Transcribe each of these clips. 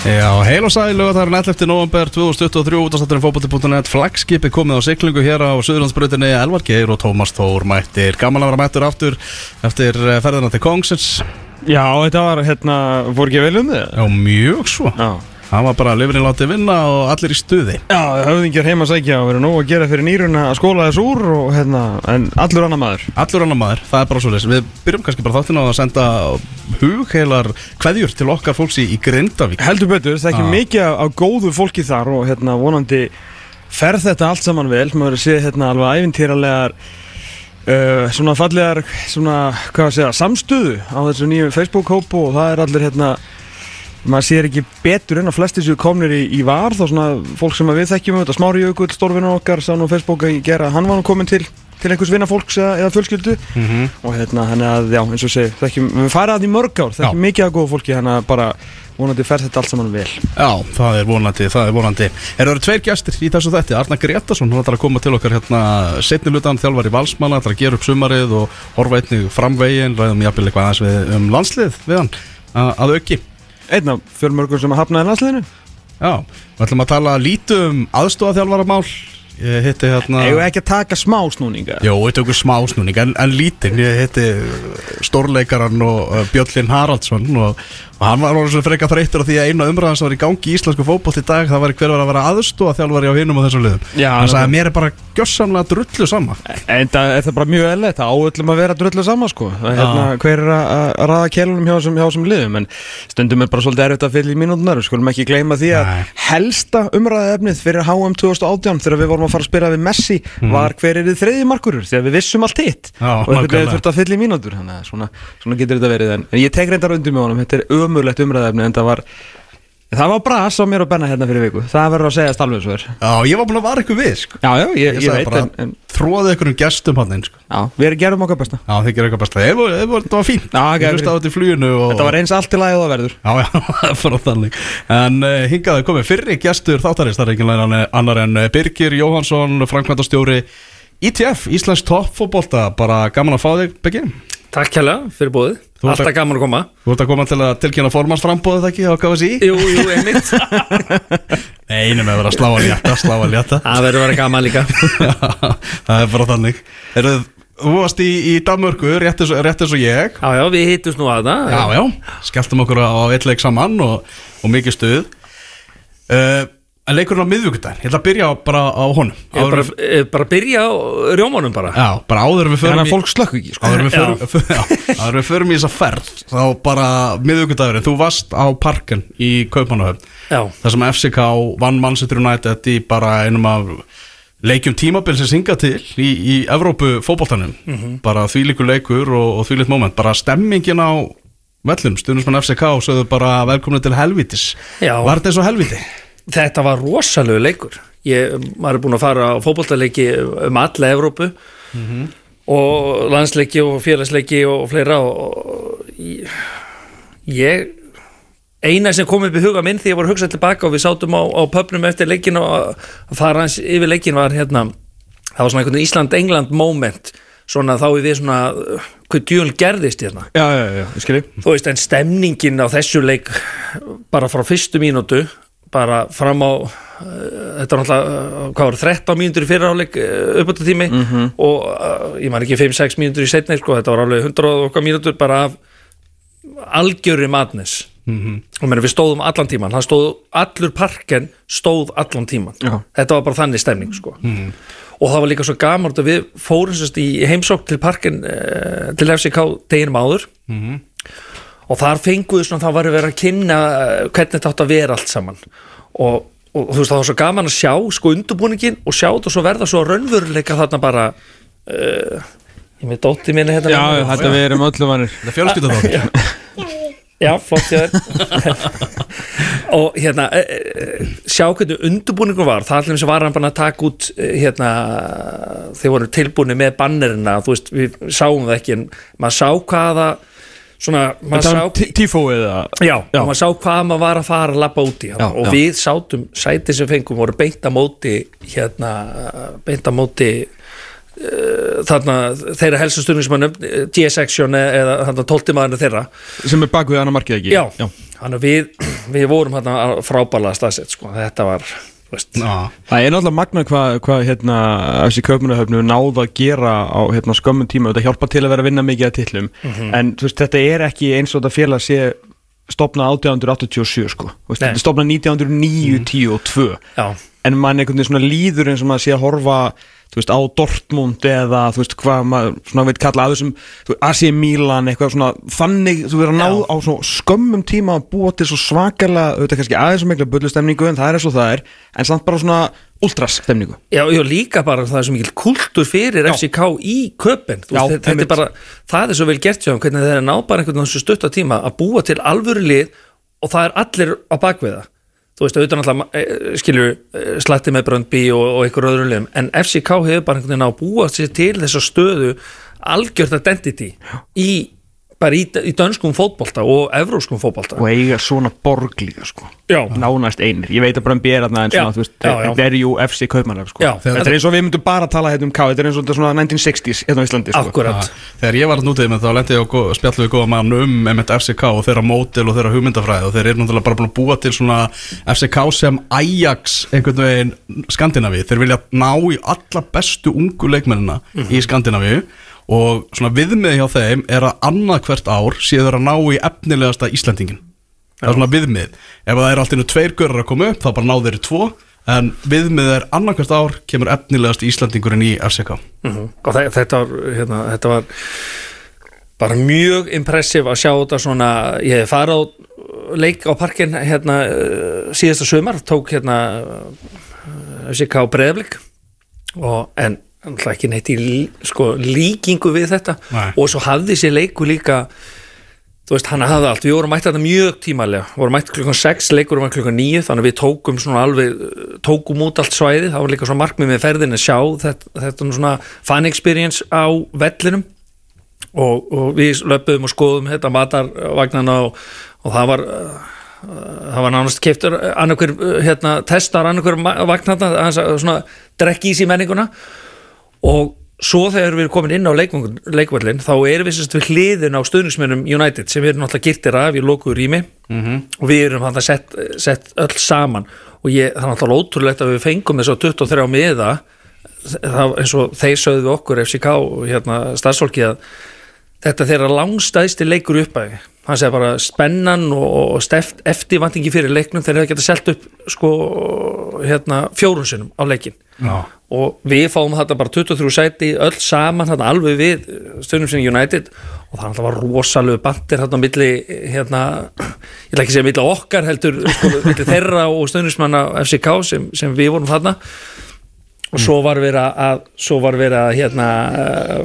Já, heil og sæl, er 11. november 2023 útastætturinn fókbóti.net flagskipið komið á siklingu hér á Suðurlandsbrutinni Elvar Geir og Tómas Þór mættir gaman að vera mættur aftur eftir eh, ferðina til Kongsins Já, þetta var, hérna, fór ekki vel um þið? Já, mjög svo Já Það var bara lifrin látið vinna og allir í stuði. Já, höfðingjar heima sækja og verið nóg að gera fyrir nýruna að skóla þess úr og hérna, en allur annar maður. Allur annar maður, það er bara svo leys Við byrjum kannski bara þáttinn á að senda hugheilar kveðjur til okkar fólks í, í Grindavík. Heldur betur, það er ekki Já. mikið af góðu fólki þar og hérna vonandi ferð þetta allt saman vel. Maður sé hérna alveg æfintýralegar uh, svona fallegar svona, hvað að segja, samstöðu á þessu nýju Facebook-hópu og það er allir hérna maður sér ekki betur en að flesti séu komnir í, í var þá svona fólk sem við þekkjum þetta Smári Jökull, stórvinna okkar sá nú á Facebook að gera, hann var komin til til einhvers vinna fólks eða, eða fjölskyldu. Mhm. og hérna hann er að, já, eins og segi þekkjum, við farið að því mörg ár, þekkjum Já. mikið að góða fólki hann að bara vonandi fer þetta allt saman vel. Já, það er vonandi, það er vonandi. Er það tveir gestir í þessu þætti? Arna Gretarsson, hún ætlar að koma til okkar hérna setni lutan þjálfar í Valsmanna, ætlar að gera upp sumarið og horfa einnig framvegin ræðum jafnvel eitthvað aðeins við, um landslið við hann að auki einn af fjölmörgum sem að hafnaði landsliðinu. Já, við ætlum að tala lítið um aðstofaþjálfaramál Ég hitti hérna við ekki að taka smá snúninga? Jó, við tökum smá snúning en, en lítinn, ég hitti stórleikaran og uh, Björlin Haraldsson og, og hann var alveg freka þreyttur á því að eina umræðan sem var í gangi í íslensku fótboll í dag það var hver var að vera aðstofa þjálfari á hinum og þessum liðum. Já, hann sagði að mér er bara gjössamlega drullu sama. En það er það bara mjög eðlilegt, það áöllum að vera drullu saman sko. Hérna, Hver er að, að raða kjælunum hjá þessum liðum? En stundum er bara svolítið erfitt að að Nei. helsta umræðaefnið fyrir 2018 Þegar við vorum að fara að spila við Messi Var hver er þið þriði markurur Þegar við vissum allt hitt. Og einhvern veginn þurfti að fylla í mínútur svona, svona getur þetta verið En, en ég tek reyndar undir með honum, þetta er ömurlegt umræðaefni En það var Það var bras á mér og Benna hérna fyrir viku. Það verður að segja alveg svo er. Já, ég var búin að vara ykkur við sko. Já, já, ég, Ég ég, veit en, en, þróði ykkur um gestum hann sko. Já, við erum gerum okkar besta. Já, þið gerir eitthvað besta. Ég var- var- var í fluginu og... Þetta var eins allt til að það verður. Já, já, það bara þannig. En uh, hingaði komið fyrri gestur þáttarins Það er ekki læna annar en eh, Birgir Jóhansson, Frankvæntastjóri ITF, Íslands toppfótbolta. Bara gaman að fá þig, Beggi Takk hérlega alltaf gaman að koma. Þú ert að koma til að tilkynna formansframbóðið ekki á KFSI Jú, jú, einmitt. Nei, nefnum að vera að slá að létta, slá að létta. Það verður að vera gaman líka. Það er bara þannig. Eru, Þú varst í, í Danmörku, rétt eins og ég. Já, já, við hittumst nú að það Já, já, skelltum okkur á eitt leik saman og, og mikið stuð. Uh, En leikurinn á miðvíkudaginn, ég ætla að byrja á, bara á honum. Ég bara, ég bara byrja á rjómanum bara. Já, bara áður en við förum Þannig í að fólk slökk ekki sko. Áður við förum, já, áður en við förum í þessa ferð Þá bara miðvíkudagurinn, þú varst á parken í Kaupmannahöfn. Já, þar sem FCK vann Manchester United í bara einum af leikjum tímabil sem singa til í, í Evrópu fótboltanum bara þvílíkur leikur og, og þvílíkt moment. Bara stemmingin á vellum stundismann FCK sögðu bara velkomni til helvitis Já. var þetta eins og helviti? Þetta var rosalegu leikur. Ég, maður er búin að fara á fótboltaleiki um alla Evrópu og landsleiki og félagsleiki og fleira og, ég, eina sem kom upp í huga minn því ég var að hugsa tilbaka og við sátum á, á pöpnum eftir leikin og að fara hans yfir leikin var hérna það var svona einhvern Ísland-England moment svona þá er við svona hvað djúl gerðist hérna. Já, já, já, ég skilji þú veist en stemningin á þessu leik bara frá fyrstu mínútu bara fram á uh, þetta var náttúrulega, uh, hvað var 13 mínútur í fyrra áleik uh, uppbúttu tími og uh, ég man ekki 5-6 mínútur í setni sko, þetta var alveg 100 og okkar mínútur bara af algjöri madness. Og meni, við stóðum allan tíman hann stóð, allur parken stóð allan tíman Já. þetta var bara þannig stemning sko. og það var líka svo gaman að við fórum sérst í heimsókn til parken til FCK deginum áður og þar fenguðu svona þá varum við að kynna eh, hvernig þetta átt að vera allt saman. Og, og, þú veist það var svo gaman að sjá sko undurbúningin og sjá þetta og svo verða svo raunveruleika þarna bara uh, ég með dótti minni hérna. Já, mér. þetta við erum öllu vanir. Þetta er fjölskylda þá Já, flott hjá þér. Og hérna e, e, sjá hvernig undurbúningur var. Það allir sem var hann bara að taka út hérna, þeir voru tilbúinu með bannerina, þú veist, við sáum það ekki en maður sá hvaða svona, maður Þetta sá var tí- tífóið eða Já, og maður sá hvað maður var að fara að labba út í Já, og já. við sátum sæti sem fengum voru beint að móti hérna, beint að móti uh, þarna þeirra nöfn G-section eða þarna tóltimaðurinn þeirra. Sem er bak við annar markið ekki? Já, þannig að við við vorum hérna frábæla staðsett sko. þetta var Já, Það er náttúrulega magna hvað hva, hérna, þessi kaupmunahöfnu náða að gera á hérna, skömmun tíma. Þetta hjálpa til að vera að vinna mikið að tillum en þú veist, þetta er ekki eins og þetta félag sé stopnað 1887 sko. Stopnað 1909, 10 og 2 já, en mann einhvern veginn svona líður eins og maður sé að horfa veist, á Dortmund eða þú veist hvað maður svona veit kalla að þessum AC Milan eitthvað svona þannig þú verður að ná Já. á svo skömmum tíma að búa til svo svakalega auðvitað kannski aðeins og mikla bullustemningu en það er eins og það er. En samt bara svona ultras stemningu já, já, líka bara það er svo mikil kultur fyrir FCK í köpinn Já, þetta er bara, það er svo vel gert hjá þeim hvernig þeir ná bara einhvern veginn svo stutt á tíma að búa til alvöru lið og það er allir á bakviða þú veist, auðvitað náttúrulega skilur slatti með Bröndby og, og einhver öðrum liðum en FCK hefur bara einhvern veginn á að búa sér til þessa stöðu algjört identity í bara í, í dönskum fótbolta og evróskum fótbolta. Og eiga svona borg líka sko. Já. nánast einir, ég veit að Brömbi er þarna en svona, Já, þú veist, já. þetta er jú FC Kaupmannaf sko. Þetta er eins og við myndum bara að tala hérna um K þetta er eins og þetta svona 1960s hérna á Íslandi sko. Þegar ég var að nútið með þá lendi ég á spjallu við góða mann um einmitt FCK og þeirra mótil og þeirra hugmyndafræði og þeir eru náttúrulega bara búin að búa til svona FCK sem Ajax einhvern veginn Skandinavi þeir vilja ná í alla bestu ungu leikmennina í Skandinavi og svona viðmið hjá þeim er að annað hvert ár þeir að ná í efnilegasta Íslandingin það er svona viðmið. Ef það er allt innu tveir görur að koma upp þá bara ná þeir í tvo. En viðmið er annað hvert ár kemur efnilegast Íslandingurinn í FCK Mhm. og þe- þetta var, hérna, þetta var bara mjög impressiv að sjá þetta svona ég hef farið á leik á parkin hérna uh, síðasta sumar tók hérna uh, FCK breyðablik og en ekki neitt í sko, líkingu við þetta. Nei. og svo hafði sér leiku líka þú veist, hann hafði allt, við vorum mætt þetta mjög tímalega, vorum mætt klukkan 6 leikur var klukkan 9, þannig að við tókum svona alveg, tókum út allt svæðið. Það var líka svona markmið með ferðin að sjá þetta, þetta svona fan experience á vellinum. Og, og við löpum og skoðum þetta matarvagnana og, og það var uh, það var nánast keiftur annarkver hérna, testar annarkver vagnana svona drekki í sí menninguna og svo þegar við erum komin inn á leikvallin þá erum við sérst við hliðin á stöðningsmennum United sem við erum náttúrulega girtir af í lokuðu rými. -hmm. og við erum hann sett, sett öll saman. Og ég, það er náttúrulega ótrúlegt að við fengum þess að 23 miða það, eins og þeir sögðu við okkur FCK hérna starfsfólki að þetta þeirra langstæðsti leikur uppæði hann segir bara spennan og, og steft, eftirvantingi fyrir leiknum þeir hefur getað selt upp sko hérna fjórunsinum á leikin Já. og við fáum þetta bara 23 sæti öll saman þetta alveg við stundum sinni United. Og það var rosalegu bandir hérna á milli hérna, ég ætla ekki að segja milli okkar heldur sko, milli þeirra og stundismanna FCK sem, sem við vorum þarna. Og svo var verið að svo var verið að hérna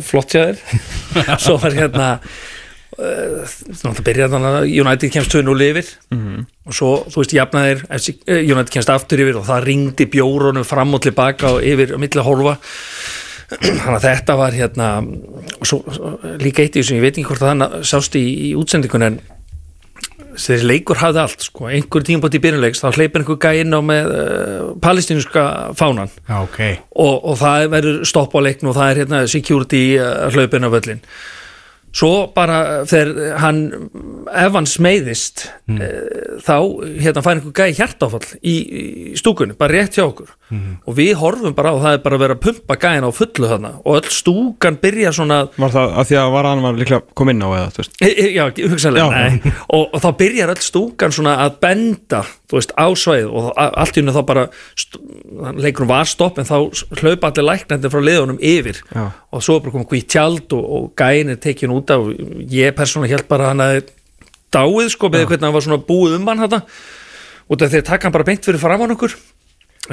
flott hjá þér. Svo var hérna uh, náttúrulega byrjaði þannig að United kemst 2-0 yfir. Og svo, þú veist, jafnaðir uh, United kemst aftur yfir og það ringdi bjórunum fram og tilbaka og yfir milli hólfa. Þannig að þetta var hérna og svo, líka eitt í þessu, ég veit ekki hvort að þannig sást í, í útsendingun en þessi leikur hafði allt sko, einhver tímpátt í byrjuleiks þá hleypir einhver gæ inn á með uh, palestinska fánan. Já, ok. Og, og það verður stopp á leikn og það er hérna security uh, hlaupin á völlin svo bara þegar hann ef hann smeyðist mm. þá hérna fær einhver gæði hjartáfall í, í stúkunni, bara rétt hjá okkur og við horfum bara á það er bara að vera að pumpa gæðin á fullu þarna. Og öll stúkan byrja svona Var það að því að var hann var líklega kom inn á eða, E- e- Já, hugsanlega, Já. nei. Og, og þá byrjar öll stúkan svona að benda þú veist, á sveið og a- allt í hennu þá bara leikurum var stopp en þá hlaupa allir læknandi frá liðunum yfir. Já. og svo er bara komið hvít tjald og, og gæin er tekin út af. Ég persónulega held bara hann að dáið sko, með hvernig hann var svona búið um hann þetta út af því að taka hann bara beint fyrir framan okkur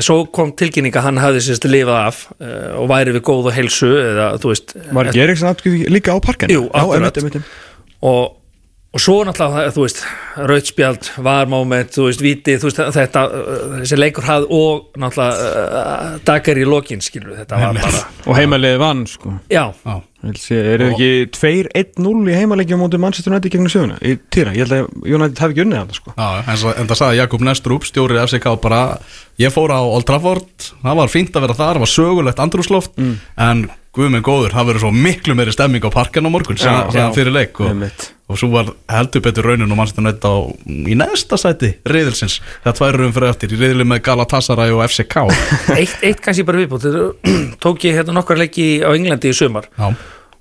svo kom tilkynning að hann hafði sérst lifað af uh, og væri við góð og heilsu eða þú veist Var Eriksson atkvæði líka á parkinu? Jú, Já, akkurat. einmitt, einmitt. og, og svo náttúrulega þú veist, rautspjald, varmoment þú veist, viti, þú veist, þetta uh, þessi leikur hafði og náttúrulega uh, dagar í lokin, skilur þetta var bara, Og heimaliði vann sko. Já, Já, Ég sé, eru þið ekki 2-1-0 í heimaleikjum mútið Manchester United gegnum söguna? Í týra, ég held að United hafi ekki unnið þetta sko. Já, en, svo, en það sagði Jakob Nestrup, stjóri FCK bara, ég fór á Old Trafford það var fínt að vera þar, það var sögulegt andrúsloft en guð minn góður, það verður svo miklu meiri stemming á parkan á morgun sem, Já, sem já. fyrir leik og, og svo var heldur betur raunin og mannstum neitt á í næsta sæti riðilsins. Það tvær raunin fyrir eftir, í riðili með Galatasaray og FCK eitt, eitt kannski bara viðbútt tók ég hérna nokkar leiki á Englandi í sumar Já,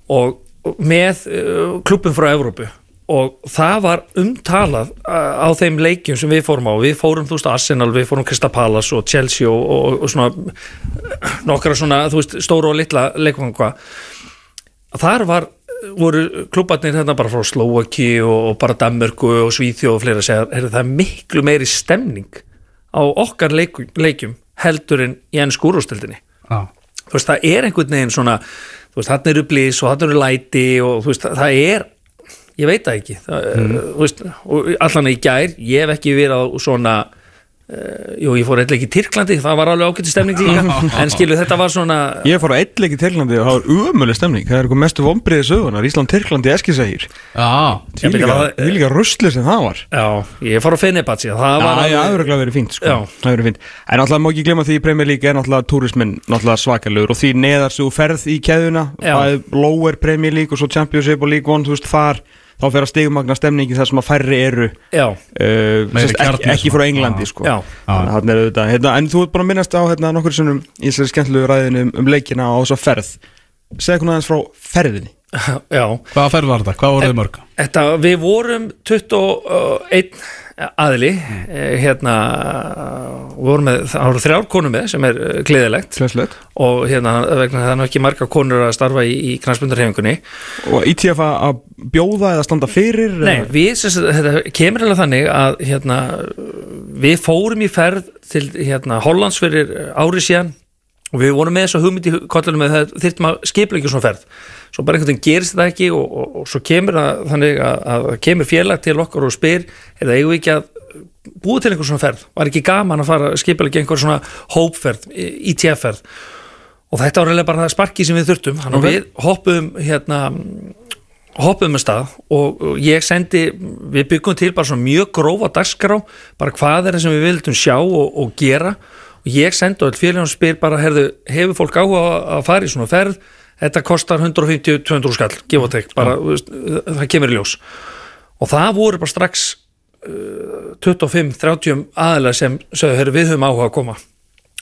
og og með uh, klubum frá Evrópu og það var umtalað uh, á þeim leikjum sem við fórum á. Við fórum þú veist Arsenal, við fórum Krista Palace og Chelsea og, og, og svona uh, nokkra svona, þú veist, stóru og litla leikum hvað þar var, voru klubarnir hérna bara frá Slovaki og, og bara Danmörku og Svíþjóð og fleira segja, heyrðu, það er miklu meiri stemning á okkar leikum, leikjum heldur en í enn skúrústildinni já, þú veist, það er einhvern veginn svona þú veist, hann eru blís og hann eru læti og þú veist, það er ég veit það ekki. Það, þú veist, og allan í gær, ég hef ekki verið á svona uh, jú, ég fór eitthvað ekki í Tyrklandi, það var alveg ágætti stemning líka, en skilu, þetta var svona Ég fór á eitt leik í Tyrklandi og það var umölu stemning. Það er eitthvað mestu vombriði sögunar Ísland-Tyrklandi eskisægir Því líka, rusli sem það var. Já, ég fór á Fenebatsi það Já, var já, það alveg, hefur örugglega verið fínt sko. En náttúrulega má ekki glemma því í Premier League er túrismin náttúrulega svakalegur og því neðar svo ferð í keðuna er lower Premier League og svo Championship og League One þú veist þar þá fer að stigmagna stemningi þar sem að færri eru já, uh, Meiri sérst, ekki, ekki frá Englandi sko. Já. Þannig er auðvitað, hérna, En þú ert bara að minnast á hérna, nokkur sinnum í þessari skemmtilegu ræðinu um, um leikina á þessa ferð. Segðu hvernig aðeins frá ferðinni. Já. Hvaða ferð var þetta, hvað voruð þið mörg? Þetta, við vorum 21 aðili eh, hérna við vorum með, það voru þrjár konur með sem er eh, gleðilegt. Klæslegt og hérna vegna það er ekki marga konur að starfa í, í knarspundurhefingunni Og ITF að að bjóða eða standa fyrir Nei, við, þetta kemur alveg þannig að hérna, við fórum í ferð til hérna, Hollands fyrir ári síðan. Og við vorum með þess að hugmyndi kollunum með það þyrftum að skipla ekki svona ferð svo bara einhvern veginn gerist þetta ekki og, og, og svo kemur það þannig að, að kemur félag til okkar og spyr er það eigum við ekki að búa til einhver svona ferð? Var ekki gaman að fara að skipla ekki einhver svona hópferð, ITF-ferð og þetta var reyðlega bara það sparki sem við þurftum. Þannig að Ok. við hoppum hérna hoppum með stað og og ég sendi, við byggum til bara svona mjög grófa dagskrá, bara hvað er það sem við vildum sjá og, og gera. Og ég sendi og félagjum spyr bara herðu, hefur fólk áhuga að fara í svona ferð þetta kostar 150-200 skall gefa og tek, bara, það kemur í ljós. Og það voru bara strax uh, 25-30 aðalega sem sögðu, við höfum áhuga að koma.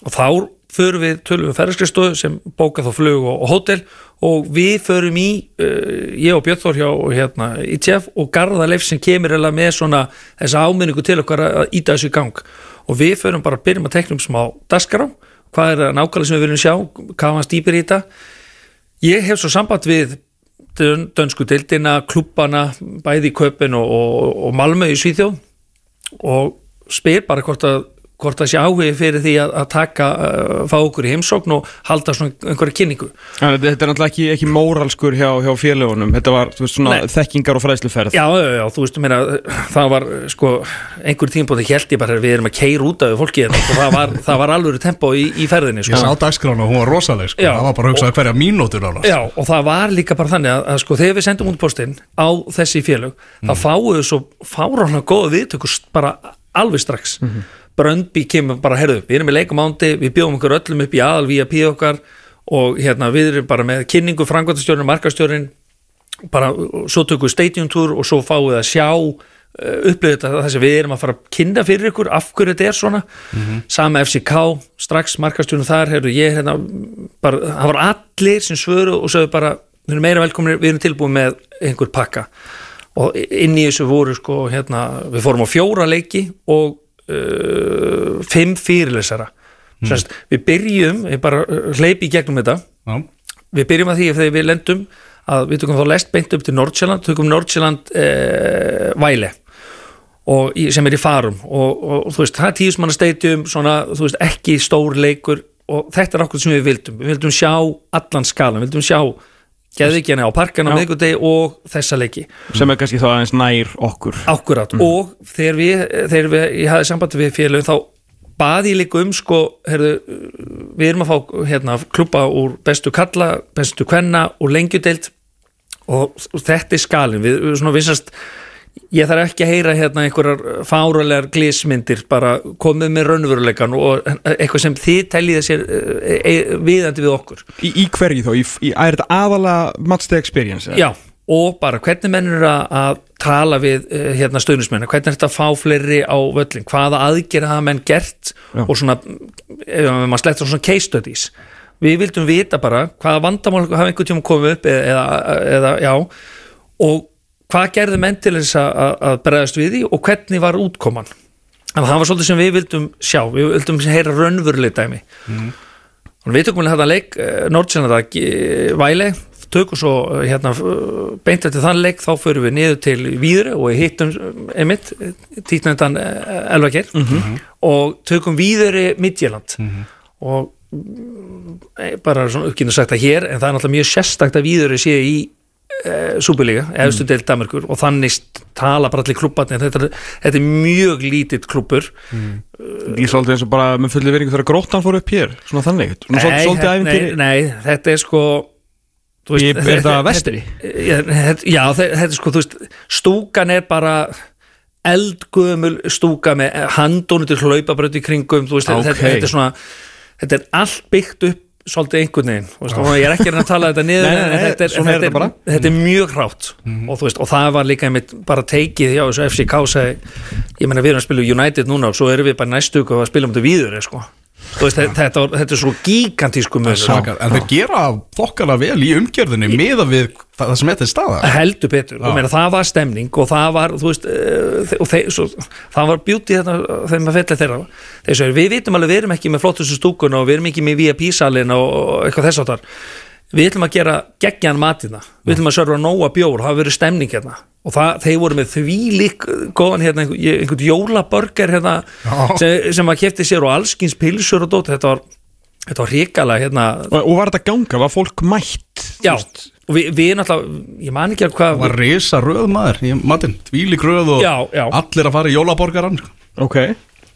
Og þá förum við tölum við ferðarskristofu sem bóka þá flug og, og hótel og við förum í uh, ég og Björn Þór hjá hérna, ITF og Garða Leif sem kemur með svona þessa áminningu til okkar að íta þessu í gang. Og við förum bara að byrjum að tekna um smá daskará, hvað er nákvæmlega sem við viljum sjá, hvað var stýpir í þetta ég hef svo samband við dön, dönsku deildina, klubbana bæði í Köpen og, og, og Malmö í Svíþjóð og spyr bara hvort að hvort það sé áhugi fyrir því að, að taka uh, fá okkur í heimsókn og halda svona einhverja kynningu að Þetta er náttúrulega ekki, ekki móralskur hjá, hjá félagunum Þetta var veist, svona Nei. þekkingar og fræðsluferð Já, já, já, þú veist, meina, það var sko, einhver tímpóti held ég bara við erum að keira út af fólki hérna, og það var, það var alveg tempo í, í ferðinni Ég sko. sá dagskrána og hún var rosaleg sko. Já. það var bara að hugsa hverja mínútur á Já, og það var líka bara þannig að, að sko, þegar við sendum út postinn á þessi félög þá fáum við svo fáránlega góða viðtökur bara alveg strax Bröndby kemur bara, herðu, við erum í leikamándi við bjóðum okkur öllum upp í aðal via pí okkar og hérna við erum bara með kynningu, frangværtastjórinn, markastjórinn bara, svo tökum við stadium tour og svo fáum við að sjá upplöðu þetta það sem við erum að fara að kynna fyrir ykkur af hverju þetta er svona. Sama FCK, strax markastjórnum þar herru, ég hérna bara, það var allir sem svöru og sögðu bara við erum meira velkominir, við erum tilbúin með einhver pakka. Og inn í þessu voru sko hérna, við fórum á fjóra leiki og uh, fimm fyrirlesara. Sest, við byrjum, ég bara uh, hleypi í gegnum þetta. Já. við byrjum að því ef við lendum að við tökum þá lest beint upp til Nordsjælland tökum Nordsjælland eh, væle og sem er í farum og, og, og þú veist, það er tíðismanna stadium svona, þú veist, ekki stór leikur og þetta er okkur sem við vildum. Við vildum sjá allan skalan, við vildum sjá geðvíkjana á parkana á Já. miðgudegi og þessa leiki. Sem er kannski þá aðeins nær okkur. Akkurat, og þegar við, þegar við ég hafði sambandi við félögum þá baði ég líka um sko, herðu, við erum að fá hérna, klubba úr bestu kalla, bestu kvenna og lengjudeild og þetta er skalin við, við svona vissast ég þarf ekki að heyra hérna einhverjar fáralegar glísmyndir bara komið með raunveruleikan og eitthvað sem þið teljiði sér e, e, viðandi við okkur Í, í hverju þá? Í, í, er þetta aðalega match day experience? Já, og bara hvernig menn eru að, að tala við hérna stöðnismenn hvernig er þetta að fá fleiri á völlin hvaða aðgerða hafa menn gert Já. og svona, ef maður slettur svona case studies við vildum vita bara hvaða vandamál hafa einhvern tíma komið upp eða, eða já og hvað gerðu menn til þess að, bregðast við því og hvernig var útkoman? Að það var svolítið sem við vildum sjá við vildum heyra raunveruleg dæmi. Og við tökum við þetta leik Nordsjönda væli tökum svo eh, hérna eh, beint eftir þann leik þá förum við niður til Víðri og hittum eh, einmitt títnendan Elvager og tökum Víðri Midtjylland. Og mm, eh, bara svona uppkynna sagt að hér en það er náttúrulega mjög sérstakt að Víðri sé í uh, Súbulíga, efstu deild Danmarkur og þannig tala bara allir klubbarnir þetta, þetta er mjög lítill klubbur Ég er svolítið eins og bara með fulli veringu þegar gróttan fór upp hér Svona þannig. Svona svolítið, svolítið nei, æfintýri nei, þetta er sko þú Ég- er þetta vestri? Já, þetta, er sko, þú veist stúkan er bara eldgömul stúka með handónu til hlaupabröð í kringum þú veist, Ok. þetta, þetta er svona þetta er allt byggt upp svolítið einhvern veginn og ég er ekki að tala þetta niður Nei, nei, nei, þetta er, er þetta er, þetta er mjög hrátt. Og, þú veist, og það var líka einmitt bara teikið hjá þessu FCK segi, ég meina við erum að spila United núna og svo erum við bara næstu ykkur að spila um þetta víður sko. Veist, þetta, þetta, er svo gigantísku Svakar, en þeir gera þokkala vel í umgjörðinni miða við það sem þetta er staða heldur betur, meina, það var stemning og það var, veist uh, og þeir, svo, það var beauty þetta þegar maður fellir þeirra. Þeir segir, við vitum alveg, við erum ekki með flottustu stúkuna og við erum ekki með VIP-salin og, og eitthvað þess áttar við ætlum að gera geggjan matina við ætlum að sörfa nóga bjór, það hafa verið stemning hérna og það, þeir voru með því lík góðan hérna, einhvern, einhvern jólabörger hérna, sem, sem að kefti sér og allskins pilsur og dót, þetta var þetta var hrikalega hérna. Og, og var þetta ganga? Var fólk mætt? já, og við, við náttúrulega ég man ekki að hvað Það var risa röð maður í matinn, tvílík röð og Já, já. allir að fara í jólaborgaran sko. Ok.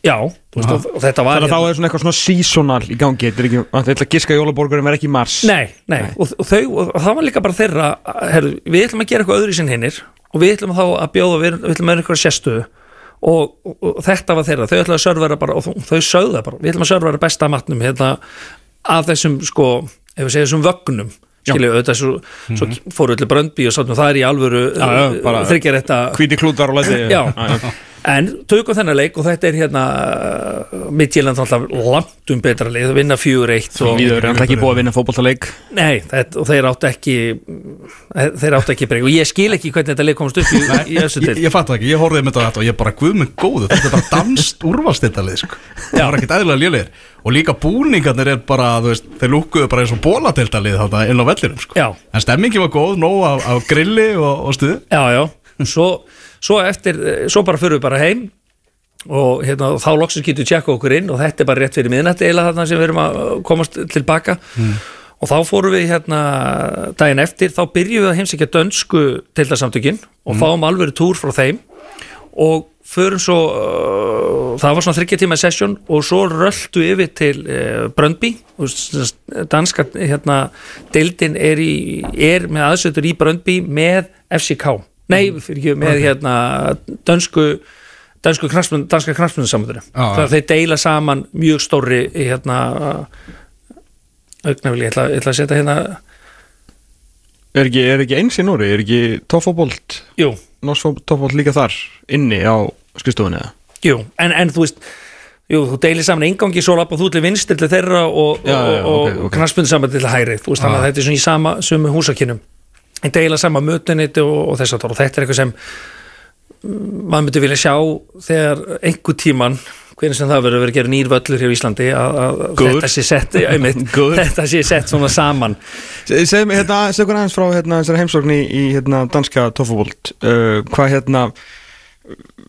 Já, veist, og, og þetta var Þannig að þá er svona eitthvað svona seasonal í gangi Þetta er ekki, þetta ætla að giska jólaborgurum er ekki í mars. Nei, nei, Og, og, þau, og það var líka bara þeirra herru, Við ætlum að gera eitthvað öðru í sinn hinnir og við ætlum þá að bjóða, við, við ætlum að vera eitthvað sérstuðu og, og, og þetta var þeirra. Þau ætlum að sörvera bara, og þau, það bara við ætlum að sörvera besta matnum hérna, af þessum, sko, ef við segjum þessum vögnum. Skilju, auðvitað svo, svo fóru allir bröndbí og svona, það er í alvöru Já, já, bara- þryggja þetta Hvíti klútar og Já, en tökum þennan leik og þetta er hérna Midtjylland alltaf langt um betra leik það vinna fjögur eitt og Víður er alltaf ekki búið að vinna fótballtaleik Nei, þetta, og þeir áttu ekki þeir áttu ekki breyk. Og ég skil ekki hvernig þetta leik komst upp í, í þessu ég, til ég fatt ekki, ég horfði með þetta og ég bara guð með góðu, þetta er bara danst úrvalstillalið sko. það var ekkert eðlilega lélegir. Og líka búningarnir er bara þú veist, þeir lúkuðu bara eins og bólatiltalið þarna inn á vellinum sko. Já. en stemmingi var góð, nóg af, af grilli og, og stuði Já, já, svo, svo eftir svo bara fyrir við bara heim og hérna, þá loksins getur tjekka okkur inn og þetta er bara rétt fyrir miðnætti eila þarna sem við erum að komast tilbaka og þá fórum við hérna daginn eftir, þá byrjum við að heimsækja dönsku tildarsamtökin og fáum alveg túr frá þeim og förum svo uh, það var svona þryggja tíma session og svo röldu yfir til uh, Bröndby s- s- danska hérna deildin er, í, er með aðsötur í Bröndby með FCK nei, fyrir ekki, með hérna dönsku dansku knarsmund, danska knarsmundarsamöndinu Já, já. það þeir deila saman mjög stóri hérna augnafili, ég ætla, ég ætla að setja hérna Er ekki, er ekki eins í Núri? Er ekki Norsfó toffóbolt líka þar inni á skristofunni eða? jú, en, en þú veist jú, þú deilir saman engangi svo lapp og þú til vinstri til þeirra og, já, og, ok, og ok. knarsmundin saman til hægri þú veist, þannig að þetta er svona í sama sumu húsakinnum deila saman mötunit og, og þess að og þetta er eitthvað sem mm, maður myndi vilja sjá þegar einhver tíman hvernig sem það verður vera að gera nýr völlur hér í Íslandi að, þetta sé sett einmitt, þetta sé sett svona saman. Se- Segðu mig, hérna, segðu hvernig aðeins frá hérna, heimsókn í, hérna, danska toffóbolt uh, Hvað hérna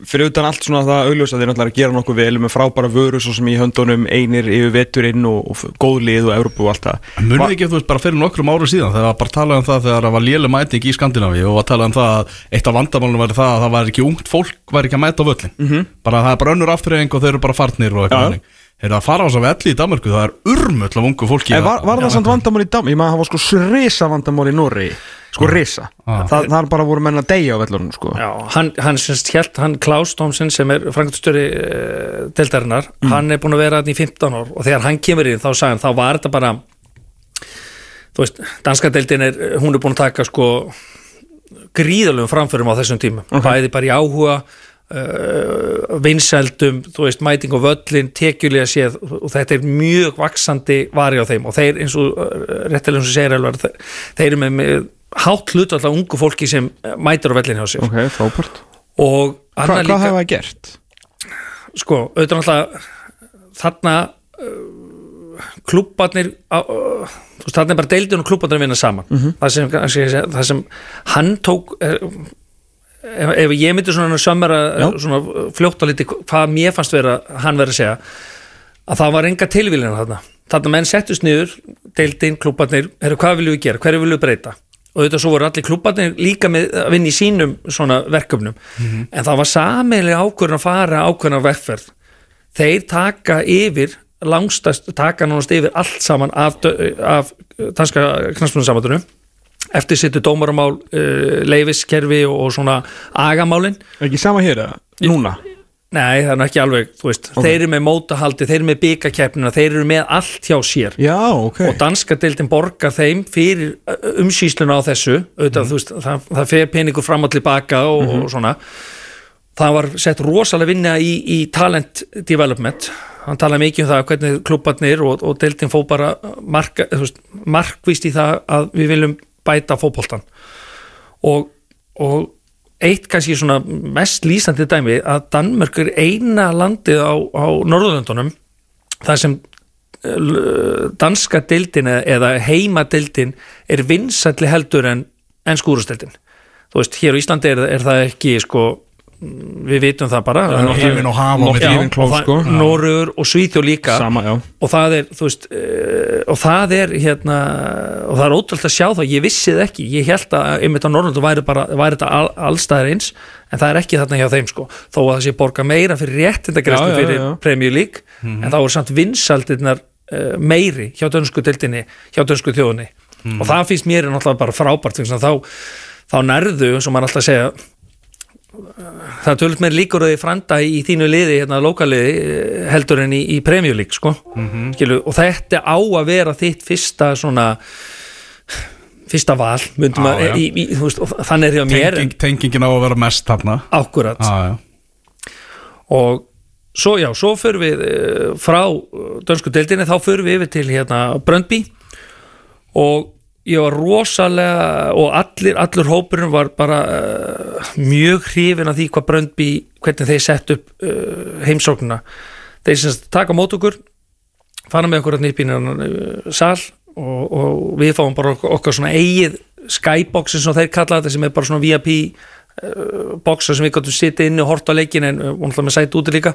fyrir utan allt svona það augljósa þeir náttúrulega að gera nokkuð vel með frábæra vöru svo sem í höndunum einir yfir veturinn og, og góð lið og Evrópu og allt það. Munið ekki, þú veist, bara fyrir nokkrum árum síðan þegar var bara talað um það þegar það var léle mæting í Skandinavi og var talað um það að eitt af vandamálunum væri það að það var ekki ungt fólk væri ekki að mæta völlin -hmm. bara það er bara önnur afturreying og þeir eru bara farnir og eitthvað hannig Þeir að fara á þess að velli í Danmarku, það er urmull af ungu fólki En að- var, var það samt vandamál í Dam? Ég maður það var sko srisa vandamál í Norri sko risa. Þa, þar bara voru menn að deyja á vellunum sko. Já, hann, hann semst hjælt, hann Klaus Thomsen sem er frangastöri uh, deltarinnar, hann er búin að vera þarna í 15 ár. Og þegar hann kemur inn þá sagði hann, þá var þetta bara þú veist, danska deildin er hún er búin að taka sko gríðalum framförum á þessum tíma bæði bara í áhuga uh, vinsældum, þú veist, mæting og völlin tekjulega séð og þetta er mjög vaksandi vari á þeim. Og þeir eins og uh, réttilega eins og segir alvar þeir, þeir eru með, með hátt hlut alltaf ungu fólki sem uh, mætir á vellin hjá sér. Ok, frábært. Og Hva, hvað hefur það gert? sko, auðvitað náttúrulega þarna uh, klúbbarnir uh, þú veist, þarna er bara deildin og klúbbarnir að vinna saman. Það, sem, það sem hann tók uh, ef, ef ég myndi svona fljótt á liti hvað mér fannst vera hann verið að segja að það var enga tilvílina þarna. Þarna menn settust niður, deildin, klúbbarnir eru hvað viljum við gera, hverju viljum við breyta og auðvitað svo voru allir klúbbarnir líka með að vinna í sínum svona verkefnum en það var samilega ákvörðin að fara ákvörðin að vegferð þeir taka yfir langstast, taka nánast yfir allt saman af, af danska knastbunarsamandunum eftir sittu dómaramál, uh, leifiskerfi og, svona agamálin Er ekki sama hér eða? Núna? Nei, það er nú ekki alveg, þú veist þeir eru með mótahaldi, þeir eru með byggakeppnina þeir eru með allt hjá sér. Já, ok. Og danska deildin borgar þeim fyrir umsýsluna á þessu. Auðvitað, þú veist, það, það fer peningur fram og tilbaka og, og svona. Það var sett rosalega vinna í, í talent development. Hann talaði mikið um það hvernig klubbarnir og, og deildin fó bara marka, veist, markvist í það að við viljum bæta fótboltan og, og eitt kannski svona mest lýsandi dæmi að Danmörk er eina landið á, á Norðurlöndunum þar sem uh, danska deildin eða- eða heimadeildin er vinsætli heldur en, en skúrusteldin þú veist, hér á Íslandi er, er það ekki sko, við vitum það bara. Hífin og það- sko. Noregur og Svíþjó líka. Sama, og það er, veist uh, og það er hérna og það er ótrúlega að sjá það, ég vissi það ekki. Ég held að einmitt á Norrlundu væri bara væri þetta all, allstæðar eins, en það er ekki þarna hjá þeim sko, þó að það sé borga meira fyrir já, fyrir. Premier League, en þá er samt vinsaldirnar uh, meiri hjá dönsku dildinni, hjá dönsku þjóðinni. Og það finnst mér náttúrulega bara frábært þá, þá nærðu, og maður alltaf segja það er tölvöld meir líkur að þið franda í þínu liði, hérna lokaliði eh, heldur en í, í Premier League sko. Skilu, og þetta á að vera þitt fyrsta svona fyrsta val myndum Já, að, í, í, veist, þannig er því að mér. Tenging, tengingin á að vera mest þarna. Ákkurat já og svo já, svo förum við eh, frá eh, dönsku deildinni þá förum við yfir til hérna Bröndby og ég var rosalega og allir, allur hópurinn var bara uh, mjög hrifin af því hvað Bröndby, hvernig þeir sett upp uh, heimsóknuna þeir sem sagt taka mót okkur fara með okkur að nýpínu uh, sal og, og við fáum bara okkar, okkar svona eigið skyboxin sem þeir kalla þetta sem er bara svona VIP uh, boxa sem við gáttum sitja inn og horta á leikin en uh, náttúrulega með sæti úti líka.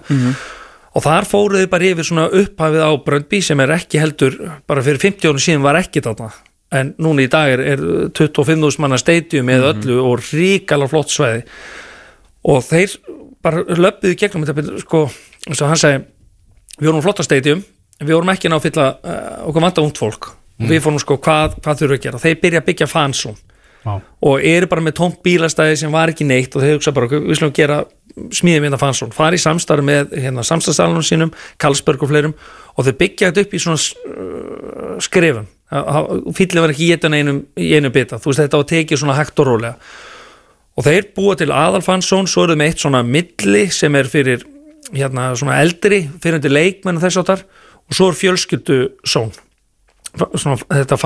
Og þar fóruðu bara yfir svona upphafið á Bröndby sem er ekki heldur bara fyrir 50 árum síðan var ekki þarna en núna í dag er, er 25.000 manna stadium með öllu og ríkala flott svæði. Og þeir bara löppuðu í gegnum þetta sko, eins og hann segi við vorum flotta stadium við vorum ekki að ná að fylla uh, okkur vanta ungt fólk. Og við fórum sko hvað, hvað þurfum við að gera? Þeir byrja að byggja fansum Já. og eru bara með tómt bílastæði sem var ekki neitt og þeir hugsa bara, "Ok, við slum gera smíðum hérna fansón, fara í samstarf með hérna, samstarfstælunum sínum, Karlsberg og fleirum og þeir byggja þetta upp í svona uh, skrifum fýllið var ekki einu, einum, einu bita. Þú veist þetta var tekið svona hægt og rólega. Og þeir búa til aðalfansón svo eru þeir með eitt svona milli sem er fyrir hérna svona eldri fyrir undir leikmenn og þess áttar og svo er fjölskyldu són svona, þetta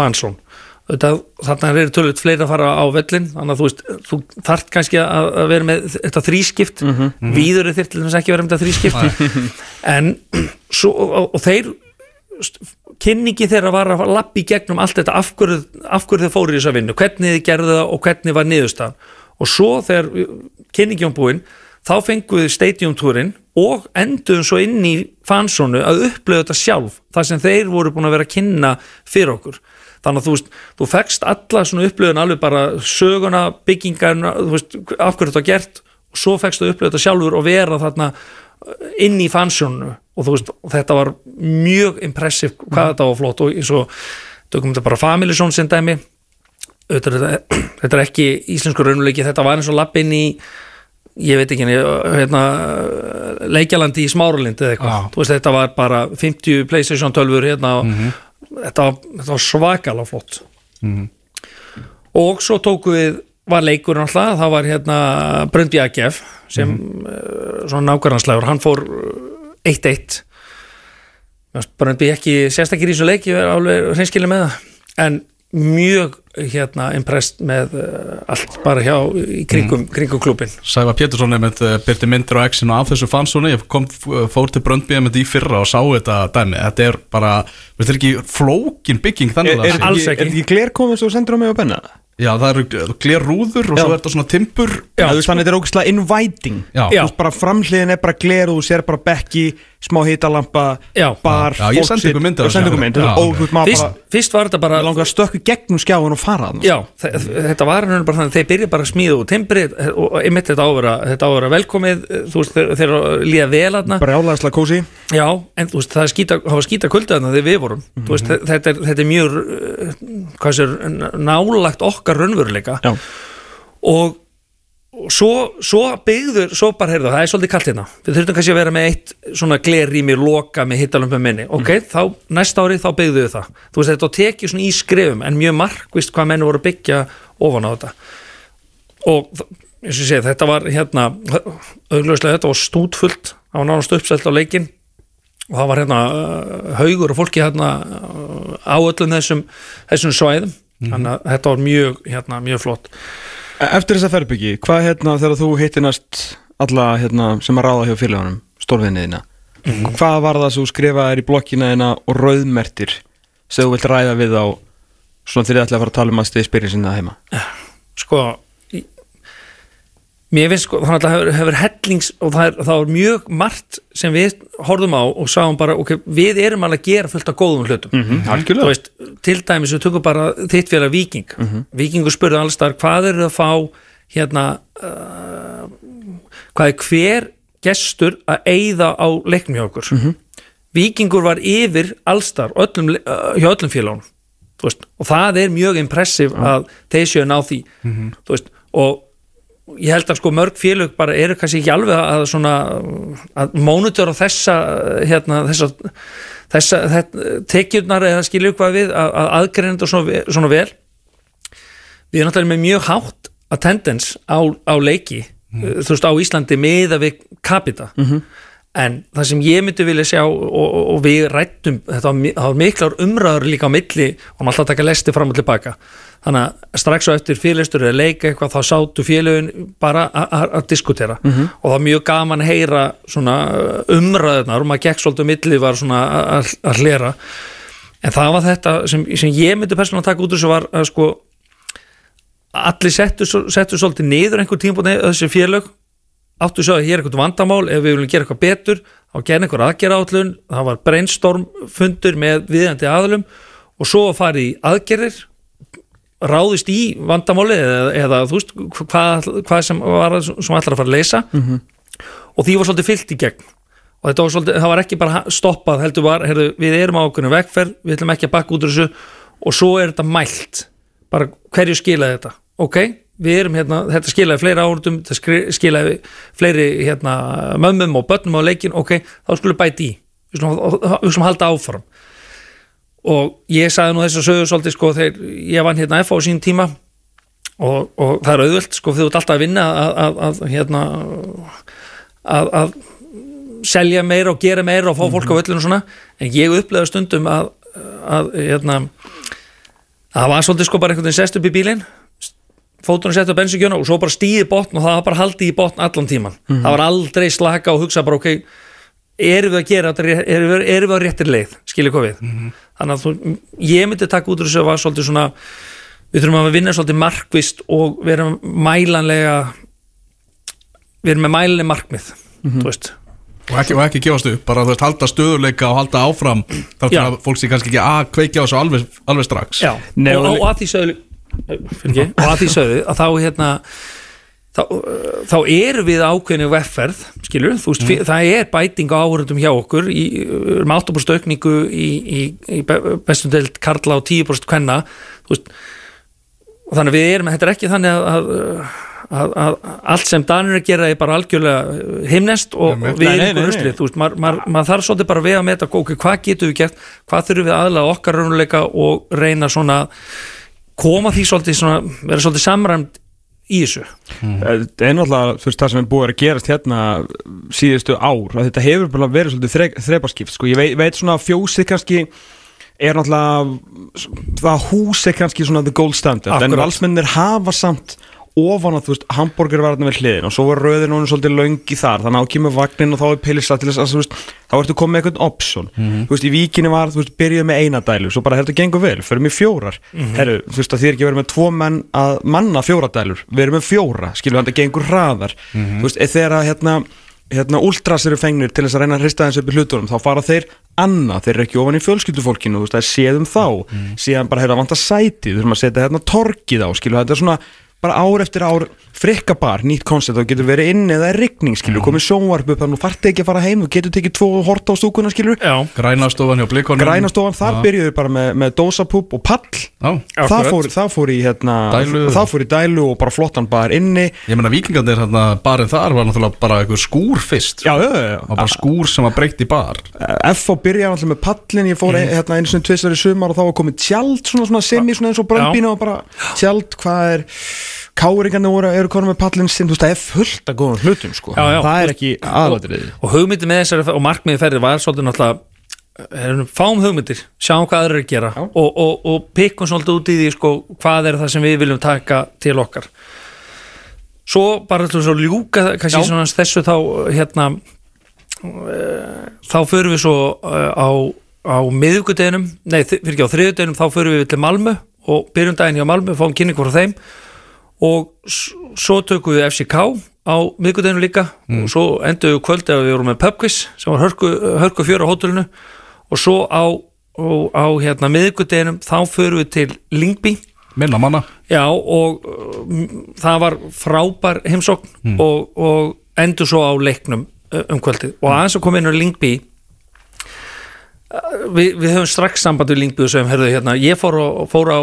að það eru tölvöld fleiri að fara á völlin þannig að þú veist, þú þart kannski að, að vera með þetta þrískipt. Mm -hmm. víður er þér til þess ekki að vera með þetta þrískipt. En svo, og, og þeir kynningi þeirra var að lappi gegnum allt þetta af hverju, af hverju þeir fóru í þessa vinnu hvernig þið gerðu það og hvernig var niðurstað og svo þegar kynningi um búinn þá fenguðu stadiumtúrin og enduðum svo inn í fansónu að upplöðu þetta sjálf þar sem þeir voru búin að vera að kynna fyrir okkur. Þannig að þú veist, þú fekst alla svona upplöðun alveg bara söguna, byggingarna þú veist, af hverju þetta var gert? Og svo fekst þú upplöðu þetta sjálfur og vera þarna inn í fansjónu og þú veist, þetta var mjög impressiv hvað þetta var flott og eins og tökum þetta bara Family Zone sem dæmi þetta, þetta er ekki íslensku raunuleiki, þetta var eins og lappinn í ég veit ekki, hérna leikjalandi í Smáralind eða eitthvað, þú veist, þetta var bara 50 Playstation 12 hérna. Og þetta, var, þetta var svakalega flott. Og svo tóku við var leikur náttúrulega, það var hérna Bröndi Akef sem mm svona nákvæmnanslegur, hann fór uh, 1-1 Bröndi ekki sérstakir í þessu leik ég er alveg hreinskilið með það. En mjög hérna impressed með uh, allt bara hjá í kringum, kringum klubin Sæfa Pétursson uh, byrti myndir á exinu af þessu fansónu, ég kom, fór til Bröndby einmitt í fyrra og sá þetta dæmi. Þetta er bara, þetta er ekki flókin bygging þannig að Alls er, ekki. er ekki gler komið svo sendur á mig á benna? Já, það eru gler rúður og Já. svo er þetta svona timpur Já, þannig þetta er ógæslega inviting Já. Þú veist bara framhliðin er bara gler og þú sér bara bekki, smá hitalampa Já. bar, Já, ég fólk sendi sitt- ykkur mynd af Já, sendi ykkur mynd, og fyrst, bara fyrst var þetta bara langar að stökku gegnum skjáin og fara Já, þe- þetta var henni bara þannig þeir byrja bara að smíða úr timbri og einmitt þetta ávera, þetta ávera velkomið þú veist, þeir, þeir líða vel aðna Brjálæðislega kósi já, en þú veist, það, skýta, var skýta kulda þarna þegar við vorum. Þú veist, þetta, er, þetta er mjög hvað sér, nálagt okkar raunveruleika. Já, og, og svo, svo byggður, svo bara heyrðu, það er svolítið kallt hérna. Við þurfum kannski að vera með eitt svona glerrými loka með hittalömpum minni. Ok, þá næsta ári þá byggðu við það. Þú veist, þetta tekið svona í skrifum en mjög markvist hvað menn voru byggja ofan á þetta. Og eins og ég segi, þetta var hérna augljóslega þetta var stútfullt. Það var nánast uppselt á leikinn. Og það var hérna uh, haugur og fólki hérna uh, á öllum þessum, þessum svæðum. Þannig að þetta var mjög, hérna, mjög flott Eftir þessa ferbyggi, hvað hérna þegar þú hittinast alla hérna sem að ráða hjá félagunum, stórvinniðina hvað var það sem þú skrifaðir í blokkina þina og rauðmertir sem þú vilt ræða við á svona þegar þið ætla að fara að tala um að stið spyrir sinna heima? Sko mér finnst sko, þannig að það hefur, hellings og það er, það er mjög margt sem við horfum á og sáum bara ok, við erum alveg að gera fullt af góðum hlutum. Mm þú Algjörlega. veist, til dæmis við tökum bara þitt félag Viking Vikingur spurði alls þar hvað eru að fá hérna uh, hvað er hver gestur að eyða á leiknum hjá okkur? Vikingur var yfir allstar öllum, le- uh, hjá öllum félagunum þú og það er mjög impressiv að þeir séu að ná því. Þú veist, og ég held að sko mörg félög bara eru kannski ekki alveg að svona að mónutur á þessa hérna, þessa, þessa þetta, tekjurnar eða skilju hvað við að, að aðgreinandi svona, ve- svona vel. Við erum náttúrulega með mjög hátt attendance á, á leiki. Þú veist á Íslandi miða við kapita en það sem ég myndi vilja sjá og, og, og við rættum þetta var, miklar umræður líka á milli og maður alltaf að taka lesti fram og tilbaka þannig að strax á eftir félagstur eða leika eitthvað þá sátu félögin bara að diskutera. Og það var mjög gaman að heyra svona umræðunar og maður gekk svolítið á milli var svona að- að að hlera. En það var þetta sem, sem ég myndi persónulega taka út úr þessu var að sko allir settu, settu svolítið niður einhver tíma búin þessi félög áttu svo að hér er eitthvað vandamál ef við viljum gera eitthvað betur þá gerði einhver aðgerra átlun það var brainstorm fundur með viðjandi aðlum og svo að fara í aðgerðir. Ráðist í vandamáli eða, eða þú veist hvað, hvað sem var sem ætlar að fara að leysa. Og því var svolítið fyllt í gegn. Og þetta var svolítið, það var ekki bara stoppað heldur var, heyrðu, við erum á okkur vegferð við ætlum ekki að bakka út úr þessu. Og svo er þetta mælt. Bara hverju skilaði þetta? Ok, við erum hérna, þetta skilaði fleiri áhundum þetta skilaði fleiri hérna, mömmum og börnum á leikin ok, þá skulum bæti í. Við skulum, halda áfram. Og ég sagði nú þess að sögur svolítið sko þegar ég vann hérna F á sín tíma og, og það er auðvöld sko þú ert alltaf að vinna að, að, að hérna að, að selja meira og gera meira og fá fólk á völlinu og svona. En ég upplegaði stundum að, að hérna að það var svolítið sko bara einhvern veginn sest upp í bílinn fótunum sett upp bensinkjöna og svo bara stíði botn og það var bara haldið í botn allan tíman það var aldrei slaka og hugsa bara ok erum við að gera þetta erum við, erum við á réttir leið, skilja hvað við? Þannig að þú, ég myndi taka út úr þessu að var svolítið svona við þurfum að vinna svolítið markvist og vera mælanlega erum með mælanlega markmið þú veist. Og ekki, og ekki gefast upp, bara þú veist, halda stöðuleika og halda áfram, þá til Já. að fólk sé kannski ekki að kveikja á þessu alveg, alveg strax. Já, Nei, og, og- og, að því sögðu ekki, og að því sögðu að þá hérna þá, uh, þá erum við ákveðinu vefferð skilur, þú veist, mm. það er bæting á áhörundum hjá okkur í um 8% aukningu í, í, í be- bestum deild Karla og 10% kvenna þú veist þannig að við erum, þetta er ekki þannig að, að, að, að allt sem Danir er að gera er bara algjörlega himnest og nei. við erum ykkur ruslið, þú veist, maður, maður, maður þarf svolítið bara að vega með þetta, ok, hvað getum við gert hvað þurfum við aðlega okkar raunuleika og reyna svona koma því svolítið svona, vera svolítið samræmt í þessu Það er náttúrulega þú veist, það sem er búið að gerast hérna síðustu ár að þetta hefur bara verið svolítið þre, þrepaskipt sko. ég veit, veit svona fjósið kannski er náttúrulega það hús er kannski svona the gold standard en Akkurat. valsmennir hafa samt ofan að þú veist, hambúrgarvarðin við hliðin og svo var röðin honum svolítið löngi þar. Þannig að á kemur vagnin og þá er pilsa til þess að þú veist, þá ertu komið eitthvað option. Þú veist, í víkinni var, þú veist, byrjuð með eina dælu svo bara, þetta gengur vel, förum í fjórar. Herru, þú veist, að þið er ekki verið með tvo menn að manna fjóra dælur, við erum með fjóra skilur, þetta gengur hraðar. Þú veist, eða þegar að, hérna, hérna, ultras eru fengnir til þess að reyna að hrista þessu upp í hlutunum þá fara þeir annað, þeir eru ekki ofan í fjölskyldufólkinu þú veist, það er séðum þá. Síðan bara, heyrðu, að vanta sæti, þú þurfum að setja hérna torkið á, skilur, þetta er svona bara ár eftir ár frikka bar, nýtt koncept og getur verið inn eða er rigning skilur, komið sjónvarp upp þannig að þú þarft ekki að fara heim þú getur tekið tvo horta á stúkuna skilur. Já, Grænastofan hjá blikonum grænastofan, þar Já. byrjuðu bara með, með dósapúp og pall. Já, það Akkurat. fór, það fór í hérna Dælu. það fór í dælu og bara flottan bar inni. Ég meina vikingarnir hérna barinn þar var náttúrulega bara einhver skúr fyrst. Já, já, já, Það var bara skúr sem var breytt í bar. F.O. byrjaði alltaf með pallin ég fór mm. hérna einu sinni tvisar í sumar og þá var komið tjald svona, svona semi svona eins og bröndbínu og bara tjald hvað er káringarnir voru eru konum með pallin sinn þú veist það er fullt af góðum hlutum sko. Já, já. það er ekki aðlættriði og hugmyndi með þessari og markmiði ferði var svolítið náttúrulega erum, fáum hugmyndir, sjáum hvað aðra er að gera og, og, og pikkum svolítið út í því sko, hvað er það sem við viljum taka til okkar. Svo bara til þess að ljúka kannski þessu þá hérna uh, þá förum við svo uh, á, á miðugudeginum nei, fyrir ekki á þriðudeginum þá förum við til Malmö og byrjum daginn hjá Malmö fáum kynning frá þeim og svo tökum við FCK á miðgudeginu líka. Og svo endur við kvöldi að við vorum með pubquiz sem var hörku, hörku fjör á hótelinu. Og svo á, á hérna miðgudeginum þá förum við til Lingby Minna manna. Já og uh, það var frábær heimsókn og, og endur svo á leiknum uh, um kvöldið. Og aðeins að koma inn á Lingby við, við höfum strax samband við Lingby og segjum, herðu, hérna, ég fór, á, fór á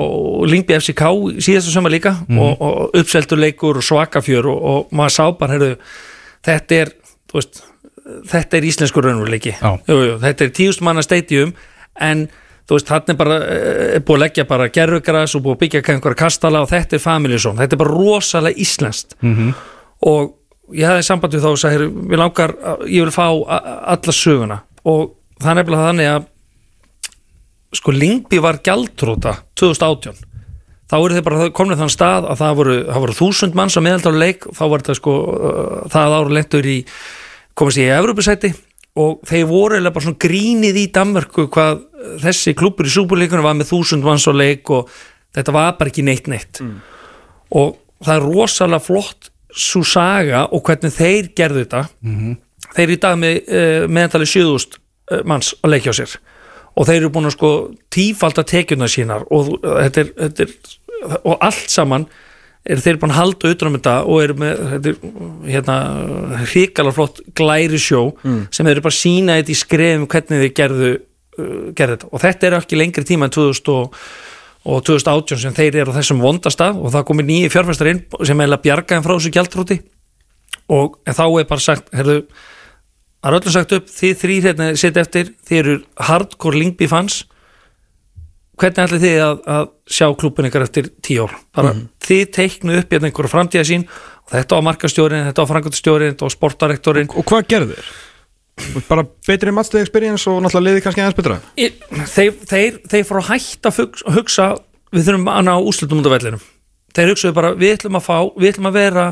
Lingby FCK síðastu sömur líka og, og uppseldur leikur og svakafjör og, og maður sá bara, herðu, þetta er veist, þetta er íslenskur raunveruleiki. Þetta er tíust manna stadium en þú veist, hann er bara eh, er búið að leggja bara gerfugras og búið að byggja einhverja kastala og þetta er family zone, þetta er bara rosalega íslenskt. -hmm. og ég hafði samband við þá og sagði, við langar ég vil fá alla söguna. Og það er nefnilega þannig að sko Lingby var gjaldróta 2018 þá eru þeir bara komin þann stað að það voru, það voru þúsund manns á meðaldar leik. Þá var þetta sko uh, það ára lentur í komast í Evropasæti og þeir voru eða bara svona grínið í Danmörku hvað þessi klubur í súbúrleikunum var með þúsund manns á leik og þetta var bara ekki neitt neitt. Og það er rosalega flott svo saga og hvernig þeir gerðu þetta. Þeir eru í dag með uh, meðantali 7000 uh, manns að leikja á sér. Og þeir eru búin að sko tífalda tekjuna sínar og þetta er, þetta er og allt saman er þeir búin að halda utan um þetta og eru með þetta hérna hrikalega flott glæri sjó sem þeir eru bara að sína þetta í skrefum hvernig þeir gerðu, uh, gerðu þetta. Og þetta er ekki lengri tíma en 2000 og, og 2018 sem þeir eru á þessum vondastaf og það komið nýju fjárfæstar inn sem er að bjarga þeim frá þessu gjaldrúti og þá er bara sagt herðu, það er öllum sagt upp þið þrýr hérna sitt eftir, þið eru hardcore Lingby fans. Hvernig ætli þið að, að sjá klúbun ykkar eftir tíu ár? Bara þið teiknu upp hérna einhverja framtíða sín og þetta á markastjórin, þetta á frangöldstjórin þetta á sportdirektorin og hvað gerðu þeir? bara betri matchday experience og náttúrulega liði kannski aðeins betra? Þeir, þeir, þeir fóru að hætta að hugsa við þurfum að ná úslutum út af vellinum. Þeir hugsaðu bara við ætlum að fá við ætlum að vera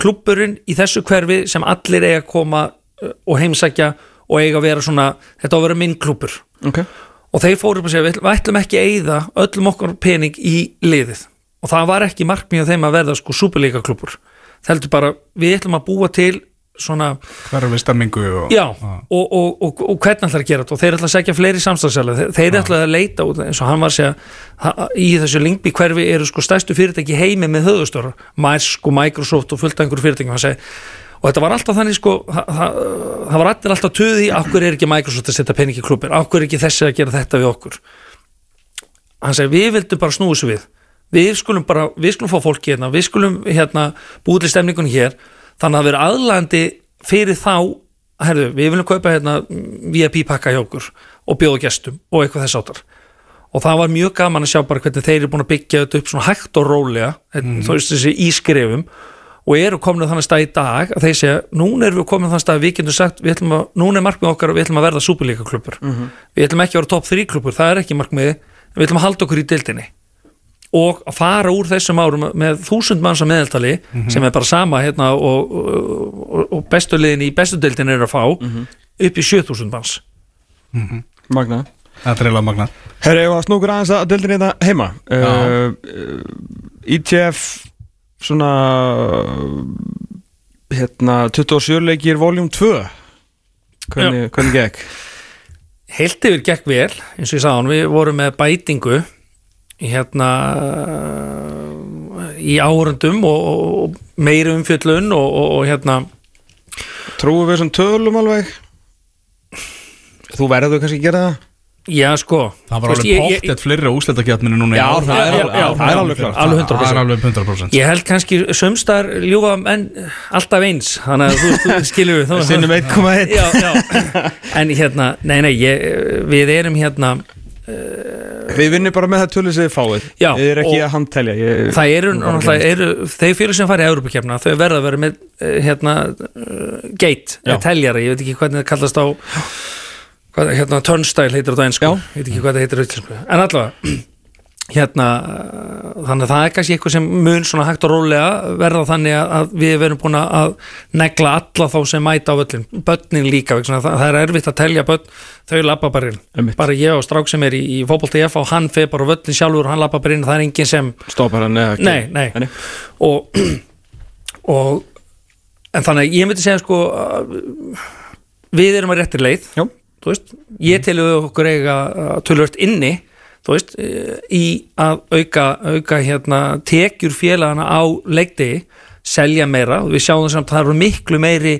klubburinn í þessu hverfi sem allir eiga að koma og heimsækja og eiga að vera svona þetta á að vera minn klubbur ok. Og þeir fóru upp að segja við ætlum, ekki að eyða öllum okkar pening í liðið. Og það var ekki markmið þeim að verða sko superleika klubbur það heldur bara við ætlum að búa til svona Hverfi stemmingu og Já, og, og, og, og hvernig ætlar að gera þetta? Og þeir ætla að segja fleiri samstagsæla þeir, ætla að leita út eins og hann var að segja í þessu Lingby hverfi eru sko stærstu fyrirtæki heimi með höfustóra Mærsk og Microsoft og fullt af einhverju fyrirtæki hann segi, og þetta var alltaf þannig sko það, það, það var alltaf töði okkur er ekki Microsoft að setja pening í klubin okkur er ekki þessi að gera þetta við okkur? Hann segi við vildum bara snúi þessu við. Við skulum bara, við skulum fá fólki hérna við skulum hérna búið til stemningunni hér. Þannig að vera aðlandi fyrir þá, herðu, við viljum kaupa hérna VIP pakka hjá okkur og bjóða gestum og eitthvað þess áttar og það var mjög gaman að sjá bara hvernig þeir eru búin að byggja þetta upp svona hægt og rólega mm. þú veist þessi ískrefum og eru komin þannig stað í dag að þeir segja, núna erum við komin þannig stað að við getum sagt, við ætlum að, núna er markmið okkar og við ætlum að verða súperlíkaklubur mm -hmm. við ætlum ekki að vera top 3 klubur, það er ekki markmið við ætlum að halda okkur í dildinni og að fara úr þessum árum með þúsund manns að meðaltali mm -hmm. sem er bara sama hérna og, og, og bestulegin í bestudildin er að fá mm -hmm. upp í 7000 manns mhm. Magna Þetta er eiginlega magna Herri, ég var snúkur aðeins að dildin hérna heima uh, uh, ITF svona hérna 27 leikir voljum 2 hvernig, hvernig gekk? Heilt yfir gekk vel eins og ég sagði hann, við vorum með bætingu hérna í árundum og, og meiri umfjöllun og, og hérna Trúum við þessum tölum alveg? Þú verður kannski að gera það? Já sko Það var alveg póttið fleiri úsletakjapninu núna Já, það er, já, já, það er alveg klart. Alveg 100%. Það er alveg 100% Ég held kannski sömstar ljúfa en alltaf eins Þannig að þú, þú skilur við Sinnum 1,1 Já, já. En hérna, nei, nei, ég, við erum hérna Við vinnum bara með það tölur sem þið fáið. Já, Þið er ekki að handtelja ég, Það eru, náttúrulega, eru þeir fyrir sem fara í Európa-kefna, þau verða að vera með eh, hérna, uh, gate Já. eða teljari, ég veit ekki hvernig það kallast á hvað, hérna, turnstile heitir þetta einsku, veit ekki hvað það heitir íslensku, en allavega hérna, uh, þannig að það er kannski eitthvað sem mun svona hægt og rólega verða þannig að- við verum búin að negla alla þá sem mæta á völlin börnin líka, það, það er erfitt að telja börn, þau labba bara inn. Bara ég og strák sem er í, í fótbolti F og hann feð bara völlin sjálfur og hann labba bara inn, það er enginn sem Stoppar hann eða ekki? Nei, nei. Og, og en þannig ég myndi segja sko við erum að réttir leið. Já. Þú veist, ég til okkur eiga tölvört inni þú veist, eh, í að auka, auka hérna, tekjur félagana á leikdegi, selja meira og við sjáum þess að það eru miklu meiri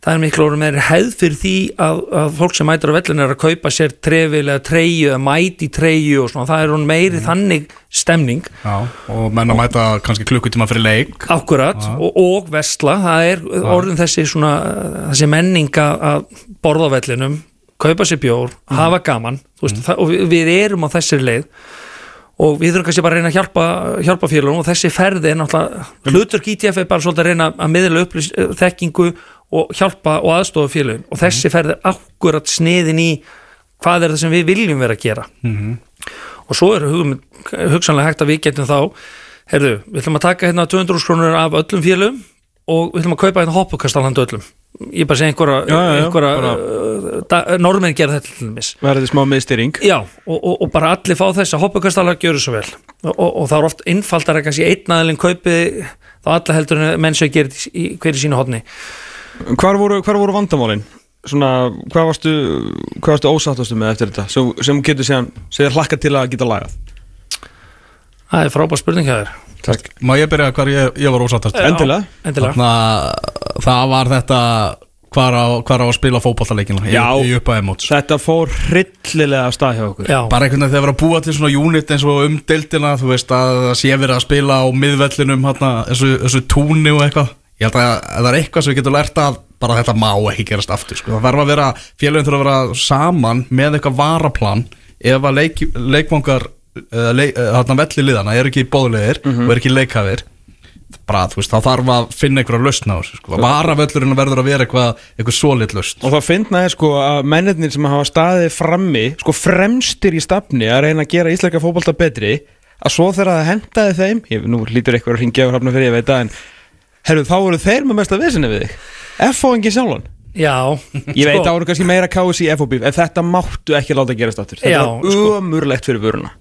það er miklu meiri hefð fyrir því að, að fólk sem mætur á vellinu er að kaupa sér trefilega treyju, að mæti treyju og svona, það er hún meiri þannig stemning. Já, og menn að mæta kannski klukkutíma fyrir leik. Akkurat, og, og vesla það er orðin þessi svona þessi menning að- að borða á vellinum kaupa sér bjór, hafa gaman veist, það, og við, við erum á þessari leið og við þurfum kannski bara að reyna að hjálpa, hjálpa félagum og þessi ferði er náttúrulega hlutur GTF er bara svolítið að reyna að miðla upplýs, þekkingu og hjálpa og aðstofa félagum og þessi ferði er akkurat sniðin í hvað er það sem við viljum vera að gera. Og svo er hugsanlega hægt að við getum þá heyrðu, við ætlum að taka hérna 200 krónur af öllum félögum og við ætlum að kaupa hérna hoppukast á landu öllum ég bara segja einhverja, Já, já, já, einhverja bara- uh, da, normenn gera þetta til dæmis. Verði smá miðstýring. Já, og, og, og bara allir fá þess að hoppukastala gjöru svo vel. Og, og, og það er oft innfaldar að kannski einn aðilinn kaupi þá alla heldur en menn sem gerir hverju sínu hodni Hvar voru, hvar voru vandamálin? Svona, hvað varstu, hvað varstu ósáttastu með eftir þetta? Sem, sem getur séðan, segir hlakka til að geta lagað. Það er frábær spurning Takk. Má ég byrja hvar ég, ég var ósáttast Endilega. Endilega. Þannig að það var þetta hvar á, hvar á að spila fótballtaleikina í, í uppaði móts. Þetta fór hryllilega af stað hjá okkur. Já, bara einhvern veginn þegar við erum að búa til svona unit eins og um deildina, þú veist að það sé verið að spila á miðvellinum hana, þessu, þessu túni og eitthvað. Ég held að, að það er eitthvað sem við getum lært að bara þetta má ekki gerast aftur sko. það verður að vera, félagin þurfa að vera saman með eitthvað varaplan ef að leik, leikvangar uh, leik, uh, hana, velli liðana er ekki bóðlegir og er ekki leikhafir bara, þú veist, þá þarf að finna einhverja lausn á þessu, sko. varavöllurinn verður að vera eitthvað, eitthvað svolit lausn Og það finnaði sko að mennirnir sem hafa staðið frammi, sko fremstir í stafni að reyna að gera íslenska fótbolta betri að svo þegar það hendaði þeim ég, nú lítur eitthvað að ringja og hrafna fyrir ég veit að en herru þá voru þeir með mesta vesinni við þig F.O. engin sjálfan já Ég veit að það voru kannski meira kási í F.O.B. en þetta máttu ekki láta gerast aftur þetta Já, var sko. umurlegt fyrir vöruna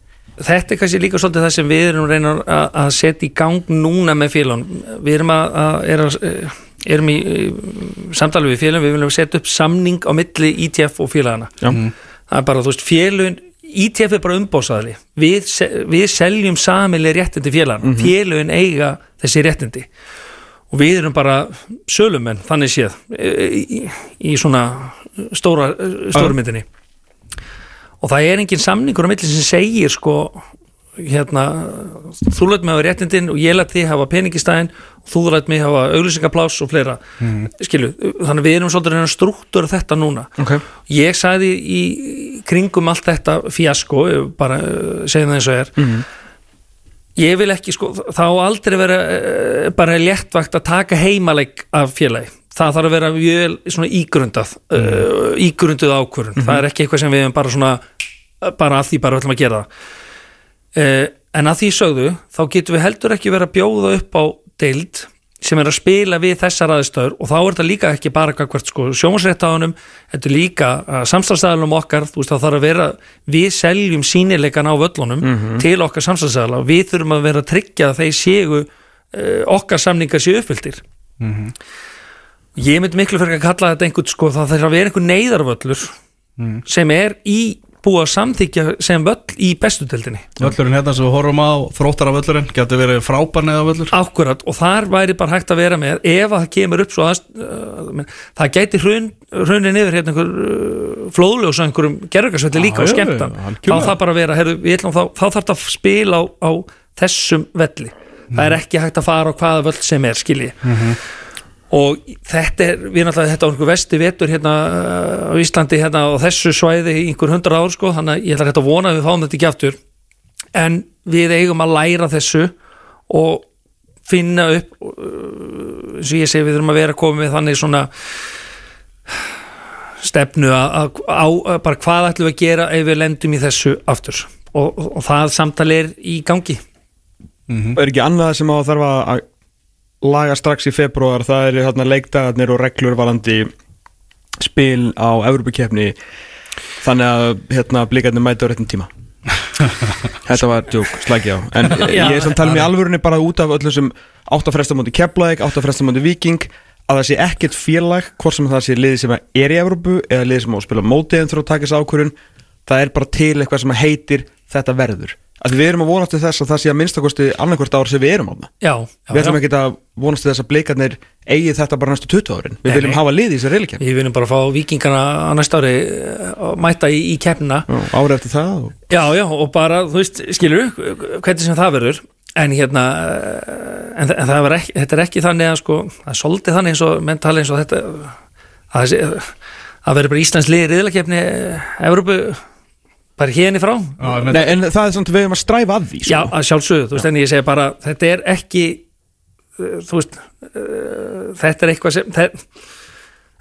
þetta er kannski líka svolítið það sem við erum reyna að, að setja í gang núna með félagum við erum að, að, er að erum í, í samtali við félagum við viljum setja upp samning á milli ITF og félagana Já. það er bara, þú veist, félagin ITF er bara umbóðsæðli við, við seljum samileg réttindi félagana félagin eiga þessi réttindi. Og við erum bara sölumenn, þannig séð í, í, í svona stóra, stóra myndinni og það er engin samningur á milli sem segir sko hérna, þú læt mig hafa réttindin og ég læt þig hafa peningistæðin og þú læt mig hafa auglýsingaplás og fleira. Skilu, þannig við erum svolítið að struktúra þetta núna. Ok. ég sagði í kringum allt þetta fjasko, bara uh, segjum það eins og er. Mhm. ég vil ekki sko, þá aldrei vera uh, bara léttvakt að taka heimaleik af félagi, það þarf að vera mjög svona ígrundað uh, ígrunduð ákvörun, það er ekki eitthvað sem við erum bara svona, bara að því bara ætlum að gera uh, en að því sögðu, þá getum við heldur ekki verið að bjóða upp á deild sem er að spila við þessar aðstöður og þá er þetta líka ekki bara hvert sko sjómasréttaðunum, þetta er líka samstafstæðalum okkar, þú veist þá þarf að vera við seljum sínileikan á völlunum til okkar samstafstæðala og við þurfum að vera að tryggja að þeir séu uh, okkar samningar séu uppfyldir ég myndi miklu fyrir að kalla þetta einhvern sko, það þarf að vera einhvern neyðarvöllur sem er í búið að samþykja sem völl í bestudeldinni Völlurinn hérna sem við horfum á þróttara völlurinn getur verið frábær neða völlur Akkurat og þar væri bara hægt að vera með ef að það kemur upp svo að uh, það gæti hrun, hrunin yfir hérna einhver uh, flóðljós og einhverjum gerðugarsvelli líka og skemmtan þá þarf bara að vera, herru, við ætlum þá, þá þarf það að spila á, á þessum velli. Það er ekki hægt að fara á hvaða völl sem er skilji og þetta er, við náttúrulega þetta á einhver vesti vetur hérna uh, á Íslandi hérna á þessu svæði í einhver hundra ár sko, þannig að ég ætla hægt að vona að við fáum þetta ekki aftur. En við eigum að læra þessu og finna upp uh, eins og ég segi við þurfum að vera komið með þannig svona stefnu að, að, á, að bara hvað ætlum við að gera ef við lendum í þessu aftur? Og, og, og það samtali er í gangi. Er ekki annað sem á að þarf að laga strax í februar það eru hérna leikdagarnir og reglur varandi spil á Evropakefni þannig að hérna blikarnir mæta á réttum tíma. Þetta var djók, slækja á. En Já. ég er samt talað með alvörunni bara út af öllum sem áttafrestamóti Keflæk, áttafrestamóti Viking að það sé ekkert félag hvort sem það sé liði sem er í Evrópu eða liði sem á að spila mótið en þurfa að taka þessu ákvörun það er bara til eitthvað sem heitir þetta verður að við erum að vonast til þess að það sé að minnstakosti annarkvort ár sem við erum á það Já, já, við ætlum ekki að vonast til þess að blikarnir eigi þetta bara næstu 20 árin. Við Nei, viljum hafa liði í þessi reylikefni Við viljum bara fá vikingana á næsta ári eh, að mæta í, í keppnina. Ári eftir það og... Já, já, og bara, þú veist, skilur hvernig sem það verður. En hérna eh, en, en það ekki, þetta er ekki þannig að sko, það er svolítið þannig eins og menn tala eins og þetta að að verður bara Íslands Evrópu bara hérni frá? Ég Nei, en það er samt við erum að stræfa að því sko. Já, að sjálfsögðu, þú veist, en ég segi bara þetta er ekki uh, þú veist uh, þetta er eitthvað sem það,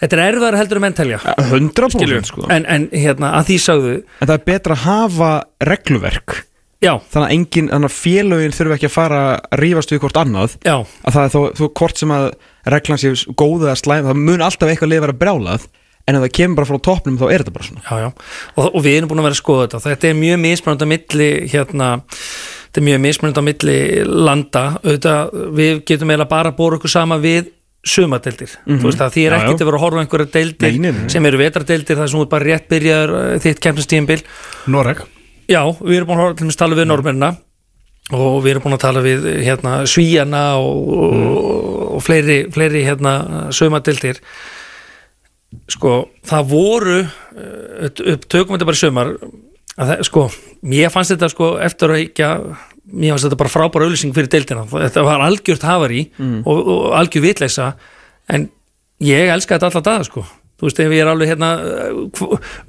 þetta er erfðar heldur en menn telja. 100% sko. en, en, hérna, að því sagðu en það er betra að hafa regluverk. Já, þannig að engin, þannig að félögin þurfa ekki að fara að rífast við hvort annað. Já, að það er þó, þó hvort sem að reglan sé góða að slæma, það mun alltaf eitthvað lið vera brjálað en ef það kemur bara frá toppnum þá er þetta bara svona. Já, já. Og, og við erum búin að vera að skoða þetta. Þetta er mjög mismunandi á milli hérna, þetta er mjög mismunandi á milli landa, auðvitað við getum eiginlega bara að bóra okkur sama við sumadeildir, þú veist það því er ekkert að vera að horfa einhverja deildir Nei, nei, nei. sem eru vetradeildir þar sem þú ert bara rétt byrjaður uh, þitt kemstistíðinbil Noreg. Já, við erum búin að horfa til að tala við normennina og við erum búin að tala við hérna, svíjana og, og, og fleiri, fleiri hérna, sömadildir sko, það voru eh, tökum þetta bara í sömar að það, sko, mér fannst þetta sko eftir að ekki mér fannst þetta bara frábæra auðlýsing fyrir deildina. Þetta var algjört hafari og, og algjör vitleisa en ég elska þetta alltaf dag sko. Þú veist, ef ég er alveg hérna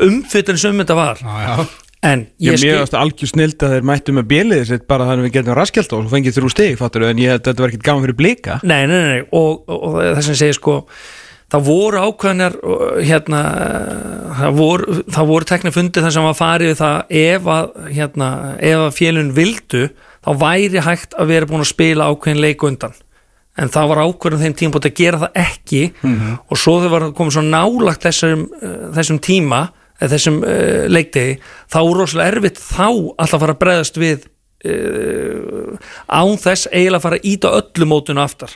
umfyllin sem þetta var. Já, já. En Ég ég mér skil varst algjör snild að þeir mættu með bjeliðið sitt bara þannig að við getum raskjald og svo fengið þrjú stig, fattur en ég held að þetta var ekkert gaman fyrir blika. Nei, nei, nei. Og, og, og þess að segja sko það voru ákveðnar hérna, það voru, það voru tekna fundið þar sem var farið það ef að, hérna, ef að félun vildu þá væri hægt að vera búin að spila ákveðin leik undan. En það var ákveðin þeim tíma búin að gera það ekki. Og svo þau var komið svo nálagt þessum, uh, þessum tíma eða þessum uh, leikdegi þá er rosalega erfitt þá alltaf að fara að bregðast við uh, án þess eiginlega að fara að íta öllu mótinu aftar.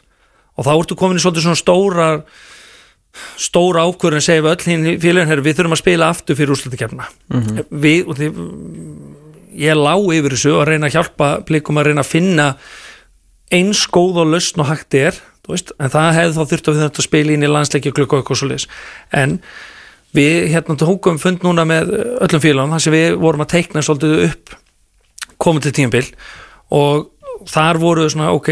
Og þá ertu komin í svolítið svona stóra stóra ákvörðin að segja við öll hinn félagin við þurfum að spila aftur fyrir úrslutakefna við, og þið, ég lá yfir þessu og reyna að hjálpa blikum að reyna að finna eins góð og lausn og hægt er veist, en það hefði þá þurft að við þetta að spila inn í landsleikja klukku og eitthvað svo leis en við hérna tókum fund núna með öllum félagum þar sem við vorum að teikna svolítið upp komið til tímabil og þar voru svona, ok,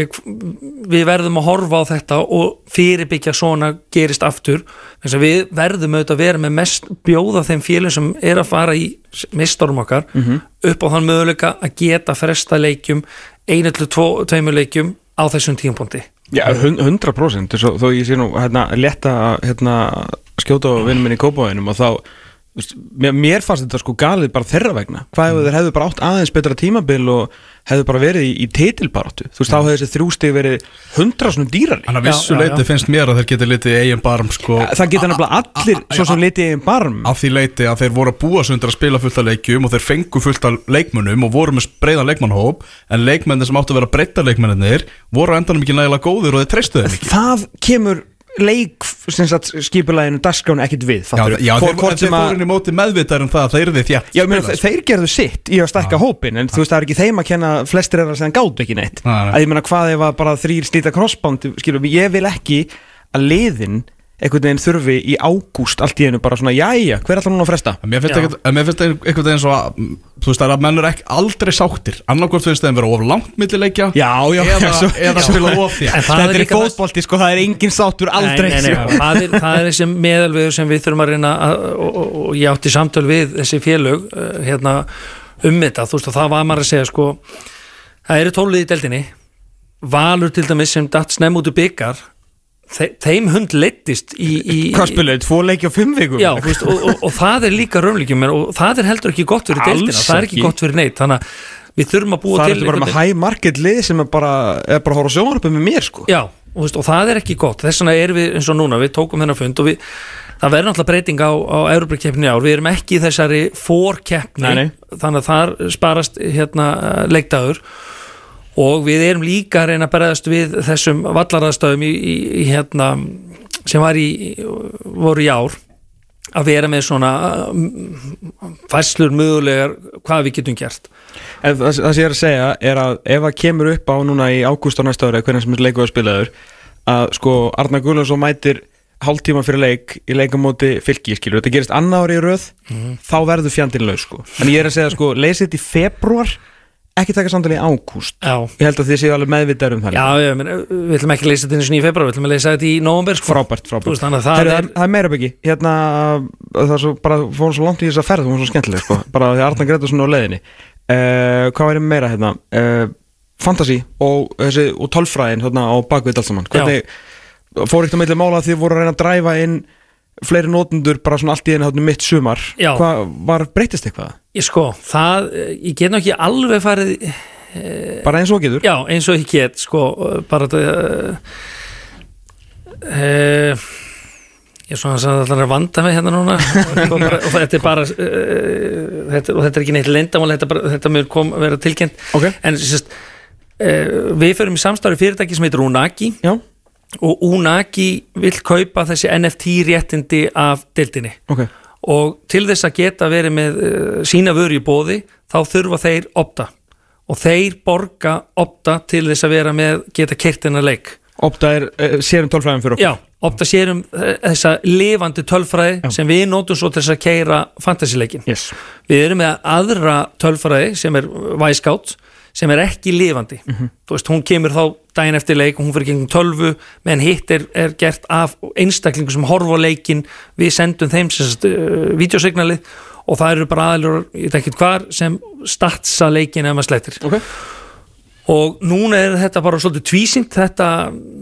við verðum að horfa á þetta og fyrirbyggja svona gerist aftur. Þess að við verðum auðvitað að vera með mest bjóða þeim félum sem er að fara í mistorum okkar upp á þann möguleika að geta fresta leikjum einu til tvo, tveimur leikjum á þessum tímapunkti. Já, hun- 100% þó, þó ég sé nú hérna, letta hérna, skjóta á vinnum minn í kópáinum og þá mér, mér fannst þetta sko galið bara þeirra vegna. Hvað ef þeir hefðu bara átt aðeins betra tímabil og hefðu bara verið í, í titilbaráttu? Þú veist, þá hefðu þessi þrjústig verið hundra svona dýrari. Þannig að Já, vissu já, leiti já. finnst mér að þeir geti litið eigin barm sko, það geta nefnilega allir svo sem litið í einn barm. Af því leiti að þeir voru að búa sig undir að spila fullt af leikjum og þeir fengu fullt af leikmönnum og voru með breiðan leikmannhóp en leikmennir sem áttu að vera breytta leikmennir það leik skipulæginu dagskránu ekkit við Já, já Hvort- þeir, þeir í móti meðvitaður um það að þeir eru því þjætt Já, meina, þeir gerðu sitt í að stækka hópin en þú veist það er ekki þeim að kenna flestir er að segja gátt ekki neitt. Nei, nei. að ég meina hvað ef að bara þrýr slíta crossband skilur, ég vil ekki að liðin einhvern veginn þurfi í ágúst allt í einu bara svona, jæja, hver ætlar hún að fresta? En Mér finnst Já. ekkert- en mér finnst einhvern veginn svo að mm, þú veist það er að menn eru ekki aldrei sáttir. Annarkvort finnst þeim vera of langt millileikja Já, já, eða, já, svo- eða spila of því Þetta er í fótbolti, sko, það er engin sáttur aldrei. nei, nei, nei, það, er, það er þessi meðalvegur sem við þurfum að reyna að, og, og, og ég átti samtöl við þessi félög uh, hérna, um þetta, þú veist og það var maður að segja sko, það eru tólið í deldinni Valur til dæmis sem datt snemm út úr byggar þeim hund leittist í, í Hvað spilaði, tvo leiki á fimm vikum? Já, veist, og, og, og það er líka raunleikjum og það er heldur ekki gott fyrir Alls deildina það er ekki ekki. gott fyrir neitt þannig að við þurfum að búa Það til er bara með high market lið sem er bara, er bara að horfa sjónarpum með mér, sko. Já, og, veist, og það er ekki gott. Þess vegna erum við eins og núna, við tókum þennan fund og við, það verður náttúrulega breyting á, á Európa-keppni ár, við erum ekki í þessari fórkeppni, þannig að þar sparast hérna leikdagur og við erum líka að reyna að berðast við þessum vallaraðstöðum í, í, í hérna sem var í, voru í ár að vera með svona mm, fæslur mögulegar hvað við getum gert. En það, það sem ég er að segja er að ef það kemur upp á núna í ágúst á næsta ári hvernig sem er leikuð að spilaður að sko Arnar Gullarsson mætir hálftíma fyrir leik í leikamóti fylki skilur, þetta gerist annar ári í röð þá verður fjandinn laus sko. En ég er að segja sko, leysið í februar ekki taka samtali í ágúst. Ég held að þið séu alveg meðvitaður um það já, já menn, við ætlum ekki að leysa þetta og nýja februar, við ætlum að leysa þetta í nóvember sko. frábært, frábært. Veist, það Heru, er það, er meira byggi hérna, það er svo, bara fórum svo langt í þess að ferð það var svo skemmtileg sko, bara því að Arnar Gretarsson á leiðinni. Uh, hvað væri meira hérna? Uh, fantasy og, þessi, og tölfræðin hérna, á bakvið allt saman. Fór ekkert að meðlega mála að þið voru að reyna að dræfa inn fleiri nótendur bara svona allt í einu hérna, mitt sumar. Já. hvað var breytist eitthvað? Ég sko, það, ég get nú ekki alveg farið bara eins og getur. Já, eins og ég get, sko, bara þetta uh, Ég er svona að það er vanda mig hérna núna. Og, bara, og þetta er bara uh, þetta, og þetta er ekki neitt lendamál þetta, þetta mjög kom að vera tilkynnt. Ok. en sérst, við förum í samstarfi fyrirtæki sem heitir Unagi já, og Unagi vill kaupa þessi NFT réttindi af deildinni. Ok. Og til þess að geta verið með uh, sína vöru í bóði þá þurfa þeir opta. Og þeir borga opta til þess að vera með geta kert hennar leik. Opta er uh, sérum tölfræðin fyrir okkur. Já, opta sér um uh, þessa lifandi tölfræði Já. sem við notum svo til þess að keira fantasyleikin yes. við erum með aðra tölfræði sem er Wisecout sem er ekki lifandi. Þú veist, hún kemur þá daginn eftir leik og hún fyrir gengum tölvu meðan hitt er, er gert af einstaklingu sem horfa leikin við sendum þeim sagt, uh, videosignalið og það eru bara aðlur, ég veit ekki hvar sem statsa leikin ef maður slettir ok. Og núna er þetta bara svolítið tvísyngt þetta,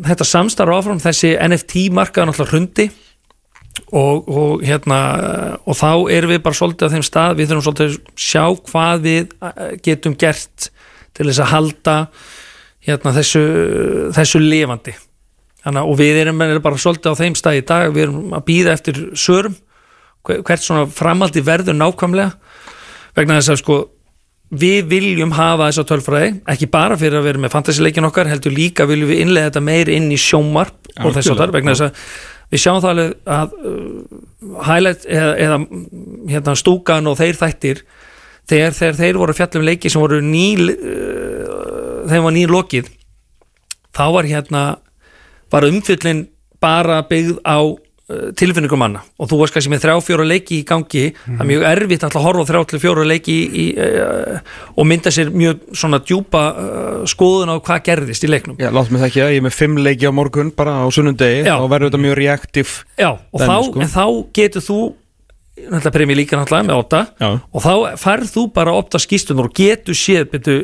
þetta samstarf áfram þessi NFT markaði náttúrulega hrundi og, og hérna og þá erum við bara svolítið á þeim stað við þurfum svolítið að sjá hvað við eh, getum gert til þess að halda hérna þessu, þessu lifandi. Þannig, og við erum erum bara svolítið á þeim stað í dag við erum að býða eftir sörum hver- hvert svona framaldi verður nákvæmlega vegna þess að sko við viljum hafa þessa tölfræði ekki bara fyrir að vera með fantasileikin okkar heldur líka viljum við innlega þetta meir inn í sjómarp og þess að Algjörlega, vegna þess að við sjáum það alveg að uh, highlight eða, eða hérna, stúkan og þeir þættir þegar, þegar þeir voru að fjalla um leiki sem voru ný uh, þeim var ný lokið þá var hérna var umfyllin bara byggð á uh, tilfinningum manna. Og þú varst kannski með þrjá fjóra leiki í gangi. Það er mjög erfitt að horfa þrjá til fjóra leiki í, uh, og mynda sér mjög svona djúpa uh, skoðun á hvað gerðist í leiknum. Já, látt mig það ekki að ég er með fimm leiki á morgun bara á sunnundegi Já. og verður þetta mjög reaktiv Já, og Dæmi, þá, sko. þá getur þú náttúrulega premjör líka náttúrulega með óta Já. og þá færð þú bara opta skýstunar og getur séð betur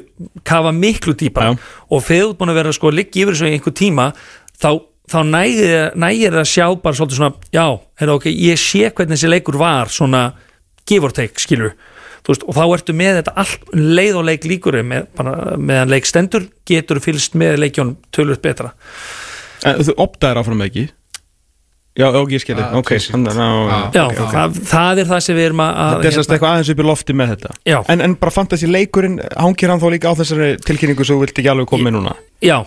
kafa miklu dýpa og þegar þú búin að vera sko að liggja yfir þessu einhver tíma þá, þá nægir, nægir að sjá bara svolítið svona, já, heyrðu ok, ég sé hvernig þessi leikur var svona give or take, skilur Veist, og þá ertu með þetta allt um leið og leik líkur með, bara, meðan leik stendur getur fylgst með leikjón tölvöld betra. En Þú optaðir áfram ekki Já, ok, ég skilði, Ah, ok þannig að- Ah. Já, ok. það, það er það sem við erum að Þetta er sérst eitthvað aðeins upp í lofti með þetta Já. en, en bara fantasi leikurinn, hangir hann þá líka á þessari tilkynningu sem þú vilt ekki alveg koma með núna Já,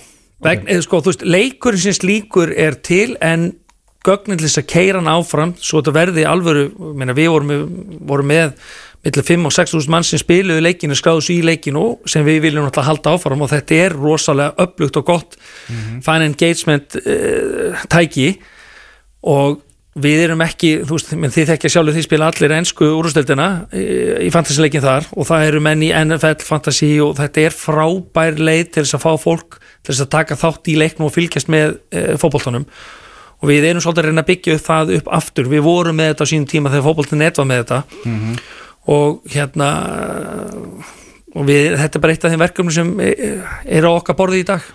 okay. sko, þú veist, leikurinn sem slíkur er til en gögnin til þess að keira hann áfram svo þetta verði alvöru, meina, við vorum, vorum með millir 5 og 6 þúsund mann sem spiluðu leikinu, skráðu svo í leikinu sem við viljum náttúrulega halda áfram og þetta er rosalega upplugt og gott fine engagement uh, tæki og við erum ekki, þú veist, menn þið þekkja sjálfur því spila allir ennsku úrústeldina í, í fantasyleikin þar. Og það eru menn í NFL fantasy og þetta er frábær leið til þess að fá fólk til þess að taka þátt í leiknum og fylgjast með e, fótboltanum. Og við erum svolítið að reyna að byggja upp það upp aftur, við vorum með þetta á sínum tíma þegar fótboltin net var með þetta. Og hérna og við, þetta er bara eitt af þeim verkefni sem e- er á okkar borði í dag.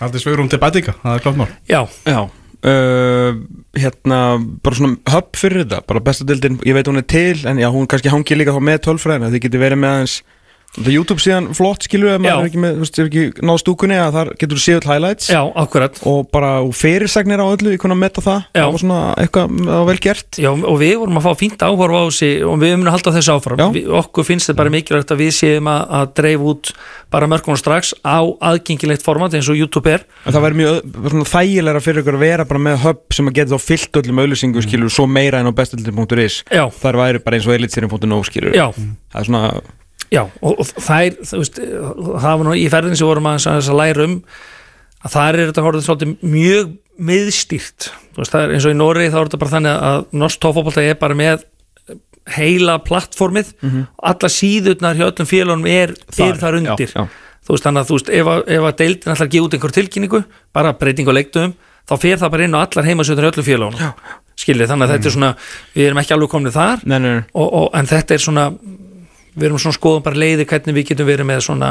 Það er sveirum til bætinga, það er klart mál. Já, Já uh, Hérna, bara svona hub fyrir þetta bara besta dildin, ég veit hún er til en já, hún kannski hangir líka þá með tölfræðina þið getur verið með aðeins YouTube síðan flott skilur ef maður er ekki, með, þú veist, er ekki náð stúkunni að þar getur þú séð all highlights. Já, akkurat. Og bara og fyrirsagnir á öllu, ég kunna metta það. Já. það var svona eitthvað vel gert. Já, og við vorum að fá fínt áhorfa á þessi og við munum að halda þessu áfram. Við, okkur finnst þetta bara mikilvægt að við séum að, að dreif út bara mörgum strax á aðgengilegt format eins og YouTube er. En það væri mjög þægilega fyrir ykkur að vera bara með hub sem að geta þá fyllt öllum auðlýsingu skilur svo meira en á bestildin.is Já. þar væri bara eins og elitserien.no skilur Já, það er svona já, og, og er þú veist, það var nú í ferðin sem vorum að, að læra um að það er þetta horfður svolítið mjög miðstýrt, þú veist, það er eins og í Nóri þá er þetta bara þannig að norsk tófóbolta er bara með heila plattformið. Og alla síðurnar hjá öllum félagum er, er þar undir. já, já. þú veist þannig að þú veist ef, að- ef að deildin ætlar að gefa út einhver tilkynningu bara breyting á leikdöfum þá fer það bara inn á allar heimasöður í öllum félagunum skiljið þannig að þetta er svona við erum ekki alveg komnið þar. Nei, nei, nei. og, og, en þetta er svona við erum svona skoðum bara leiði hvernig við getum verið með svona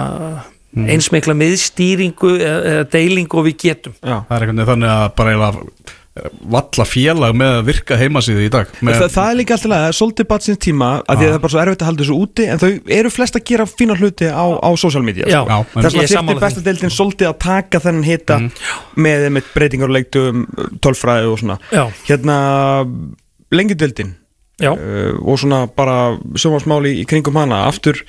einsmikla miðstýringu eða, eða deilingu og við getum. Já. Það er einhvern veginn þannig að bara eiginlega valla félag með að virka heimasíðu í dag með, Það, það er líka alltaf, það er svolítið batsins tíma að því að það er bara svo erfitt að halda þessu úti en þau eru flest að gera fína hluti á, á social media Já, sko. Já, þess að er þyrfti sammála besta deildin svolítið að taka þennan hita með, með breytingar og leiktum tölfræði og svona. Já. hérna lengjudeildin já, uh, og svona bara sjómasmáli í kringum hana aftur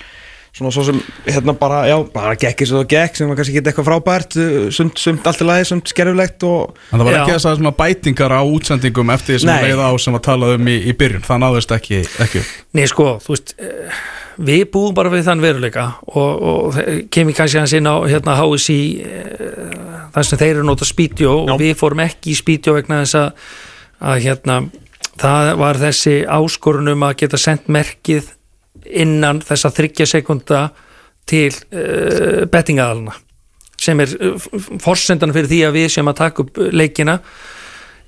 svona svo sem hérna bara, já, bara gekk eins og það gekk sem var kannski ekki eitthvað frábært uh, sumt, sumt allt í lagi, sumt skerfilegt og En það var Já. ekki þess að bætingar á útsendingum eftir því sem við leiða á sem var talað um í, í byrjun Það náðist ekki, ekki. Nei sko, þú veist eh, við búum bara við þann veruleika og, og kemur kannski hans inn á hérna HSI eh, þar sem þeir eru nota spítjó og við fórum ekki í spítjó vegna þess að, að hérna það var þessi áskorun um að geta sendt merkið innan þessa þryggja sekunda til uh, bettingaðalina sem er uh, forsendan fyrir því að við sem að taka upp leikina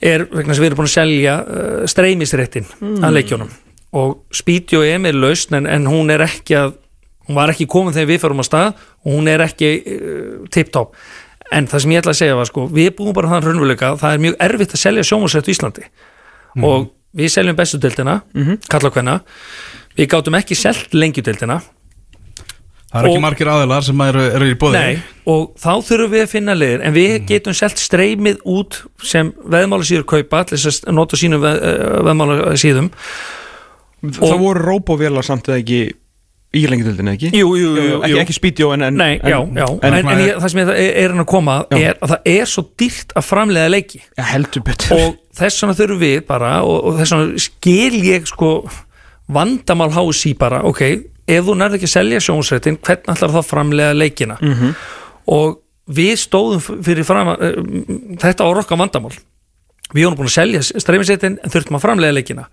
er vegna sem við erum búin að selja uh, streymisréttin að leikjónum og Speedio er með lausn en, en hún er ekki að hún var ekki komin þegar við förum á stað og hún er ekki uh, tip-top. En það sem ég ætla að segja var sko við búum bara þann raunveruleika það er mjög erfitt að selja sjónvarsrætt í Íslandi. Og við seljum bestu deildina mm -hmm. kalla hvenna við gátum ekki selt lengjudeildina Það er ekki Og- margir aðilar sem eru, eru í bóði Nei, og þá þurfum við að finna leiðir en við getum selt streymið út sem veðmála síður kaupa til þess að nota sínum veð, veðmála síðum það voru róbóvélar samt eða ekki í lengjadöldinu, ekki? Jú, jú, ekki, ekki spítjó en, en Nei, en, já, já, en, en, ég, það sem ég er, hann að koma Já. er að það er svo dýrt að framlega leiki. Ja, heldur betur. Og þess vegna þurfum við bara og, og þess vegna skil ég sko vandamál hási bara ok, ef þú nærði ekki að selja sjónsreitin hvernig ætlar þá framlega leikina? -hmm. og við stóðum fyrir fram uh, þetta á rokka vandamál. Við vorum búin að selja streymisettin en þurftum að framlega leikina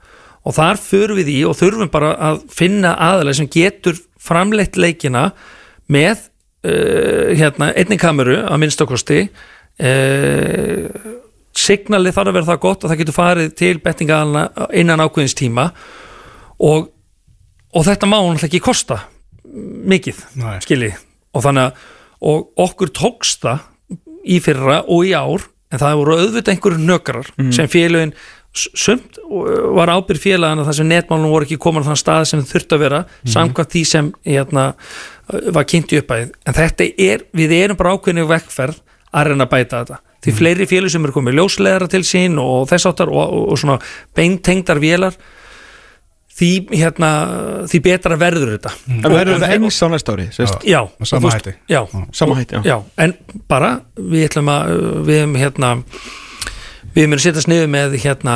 og þar förum við í og þurfum bara að finna aðalega sem getur framleitt leikina með uh, hérna, einni kameru að minnstakosti uh, signalið þarf að vera það gott og það getur farið til bettingaðalna innan ákveðins tíma. Og, og þetta má hann ekki kosta mikið, Nei. skilji. Og þannig að og okkur tókst það í fyrra og í ár en það voru auðvitað einhverjum nökrar sem félögin sumt var ábyrð félagana þar sem netmálunum voru ekki komin á þann stað sem þau þurftu að vera samkvæmt því sem hérna, var kynnt í uppæð en þetta er, við erum bara ákveðinu vekkferð að reyna að bæta þetta. Því fleiri félög sem eru komið ljósleðara til sín og þess áttar og, og, og svona beintengdar vélar því, hérna, því betra verður þetta. En verður það eins á næsta ári? Já, sama og hætti. Já, Sama hætti, já. já, en bara við ætlum að við hefum hérna við munum setjast niður með hérna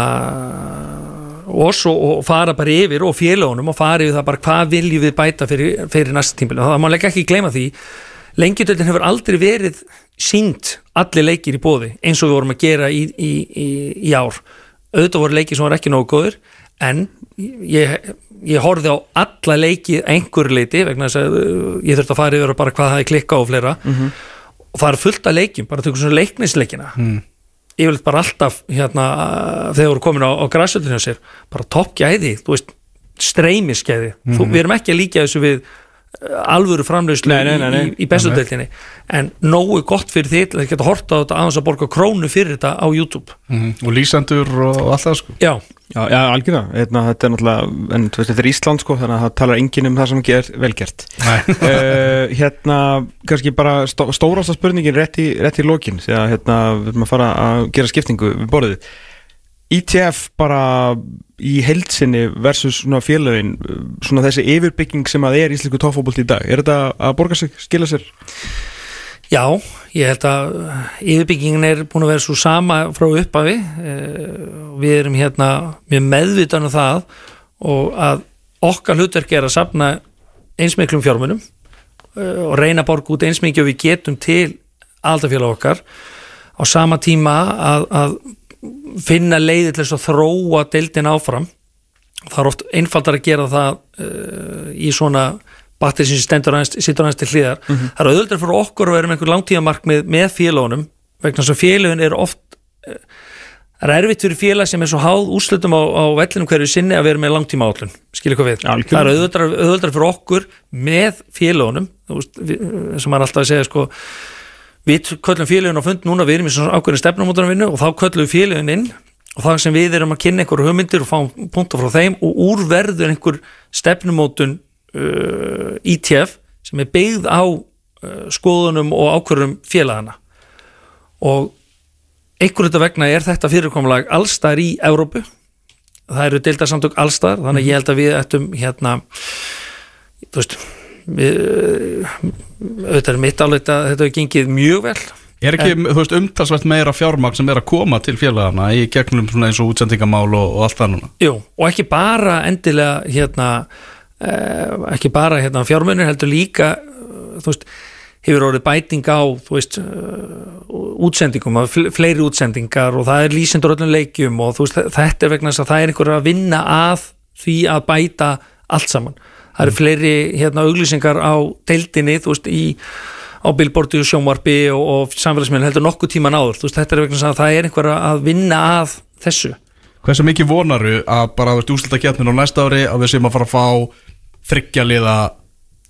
oss og, og fara bara yfir og félagunum og fara yfir það bara hvað viljum við bæta fyrir, fyrir næsta tímbil. Og það má leika ekki gleyma því lengjutöldin hefur aldrei verið sínt allir leikir í bóði eins og við vorum að gera í, í, í, í ár. Auðvitað voru leikir sem voru ekki nógu góður en ég, ég horfði á alla leiki einhver leiti vegna þess að uh, ég þurfti að fara yfir bara hvað það er klikka og fleira. Og það er fullt af leikjum, bara tökum svona leiknisleikina. Mm. Yfirleitt bara alltaf hérna, þegar þeir voru komin á, á græsöldinu sér, bara toppgæði þú veist, streymisgæði. Mm við erum ekki að líka þessu við alvöru nei. í, í bestudeldinni en nógu gott fyrir því að geta horta á þetta aðeins að borga krónu fyrir þetta á YouTube Mhm. og lýsendur og allt það sko já, Já, já, algjörða, Eitna, þetta er náttúrulega, en veist, þetta er Ísland sko, þannig að það talar enginn um það sem ekki er velgert. Nei. uh, hérna, kannski bara stó, stórasta spurningin rétt í, rétt í lokin, því að hérna, við erum að fara að gera skiptingu við borðið. ETF bara í heilsinni versus svona félögin, svona þessi yfirbygging sem að er íslensku tófóbolt í dag, er þetta að borga sig, skila sér? já, ég held að yfirbyggingin er búin að vera svo sama frá upphafi Eh, við erum hérna mjög meðvitan um það og að okkar hlutverk er að safna eins miklum fjármunum eh, og reyna að borga út eins mikið og við getum til aldafélag okkar á sama tíma að, að finna leiði til þess að þróa deildin áfram. Það er oft einfaldar að gera það uh, í svona batteri sem stendur aðeins, aðeins til hliðar. Það er auðvitað fyrir okkur að vera með einhver langtíðamarkmið með félagunum vegna þess að félagin er oft uh, það er erfitt fyrir félag sem er svo háð úrslutum á, á vellinum hverju sinni að vera með langtíma átlun skilja hvað við, Algjörlega. það er auðvitað, auðvitað fyrir okkur með félagunum veist, við, sem maður er alltaf að segja sko við köllum félagin á fund núna við erum í svona ákveðin stefnumótunarvinnu og þá köllum við félagin inn og það sem við erum að kynna einhverju hugmyndir og fáum punta frá þeim og úrverður einhver stefnumótun uh, ETF sem er byggð á uh, skoðunum og ákvörðum félagana og einhverju þetta vegna er þetta fyrirkomulag allstar í Evrópu. Það eru deildarsamtök allstar þannig að ég held að við ættum hérna þú veist auðvitað er mitt áleita að þetta hefur gengið mjög vel Er ekki, þú veist, umtalsvægt meira fjármagn sem er að koma til félagana í gegnum svona eins og útsendingamál og, og allt núna? Jú, og ekki bara endilega hérna eh, ekki bara hérna fjármunir heldur líka eh, þú veist, hefur orðið bæting á þú veist, útsendingum fleiri útsendingar og það er lýsendur öllum leikjum og þú veist, þetta er vegna þess að það er einhver að vinna að því að bæta allt saman. Það eru fleiri hérna auglýsingar á deildinni, þú veist, í á billboardi og sjónvarpi og, og samfélagsmiðlun heldur nokkuð tíman áður, þú veist, þetta er vegna þess að það er einhver að vinna að þessu. Hversu mikið vonaru að bara, þú veist, úslita keppnin á næsta ári að við séum að fara að fá þryggjaliða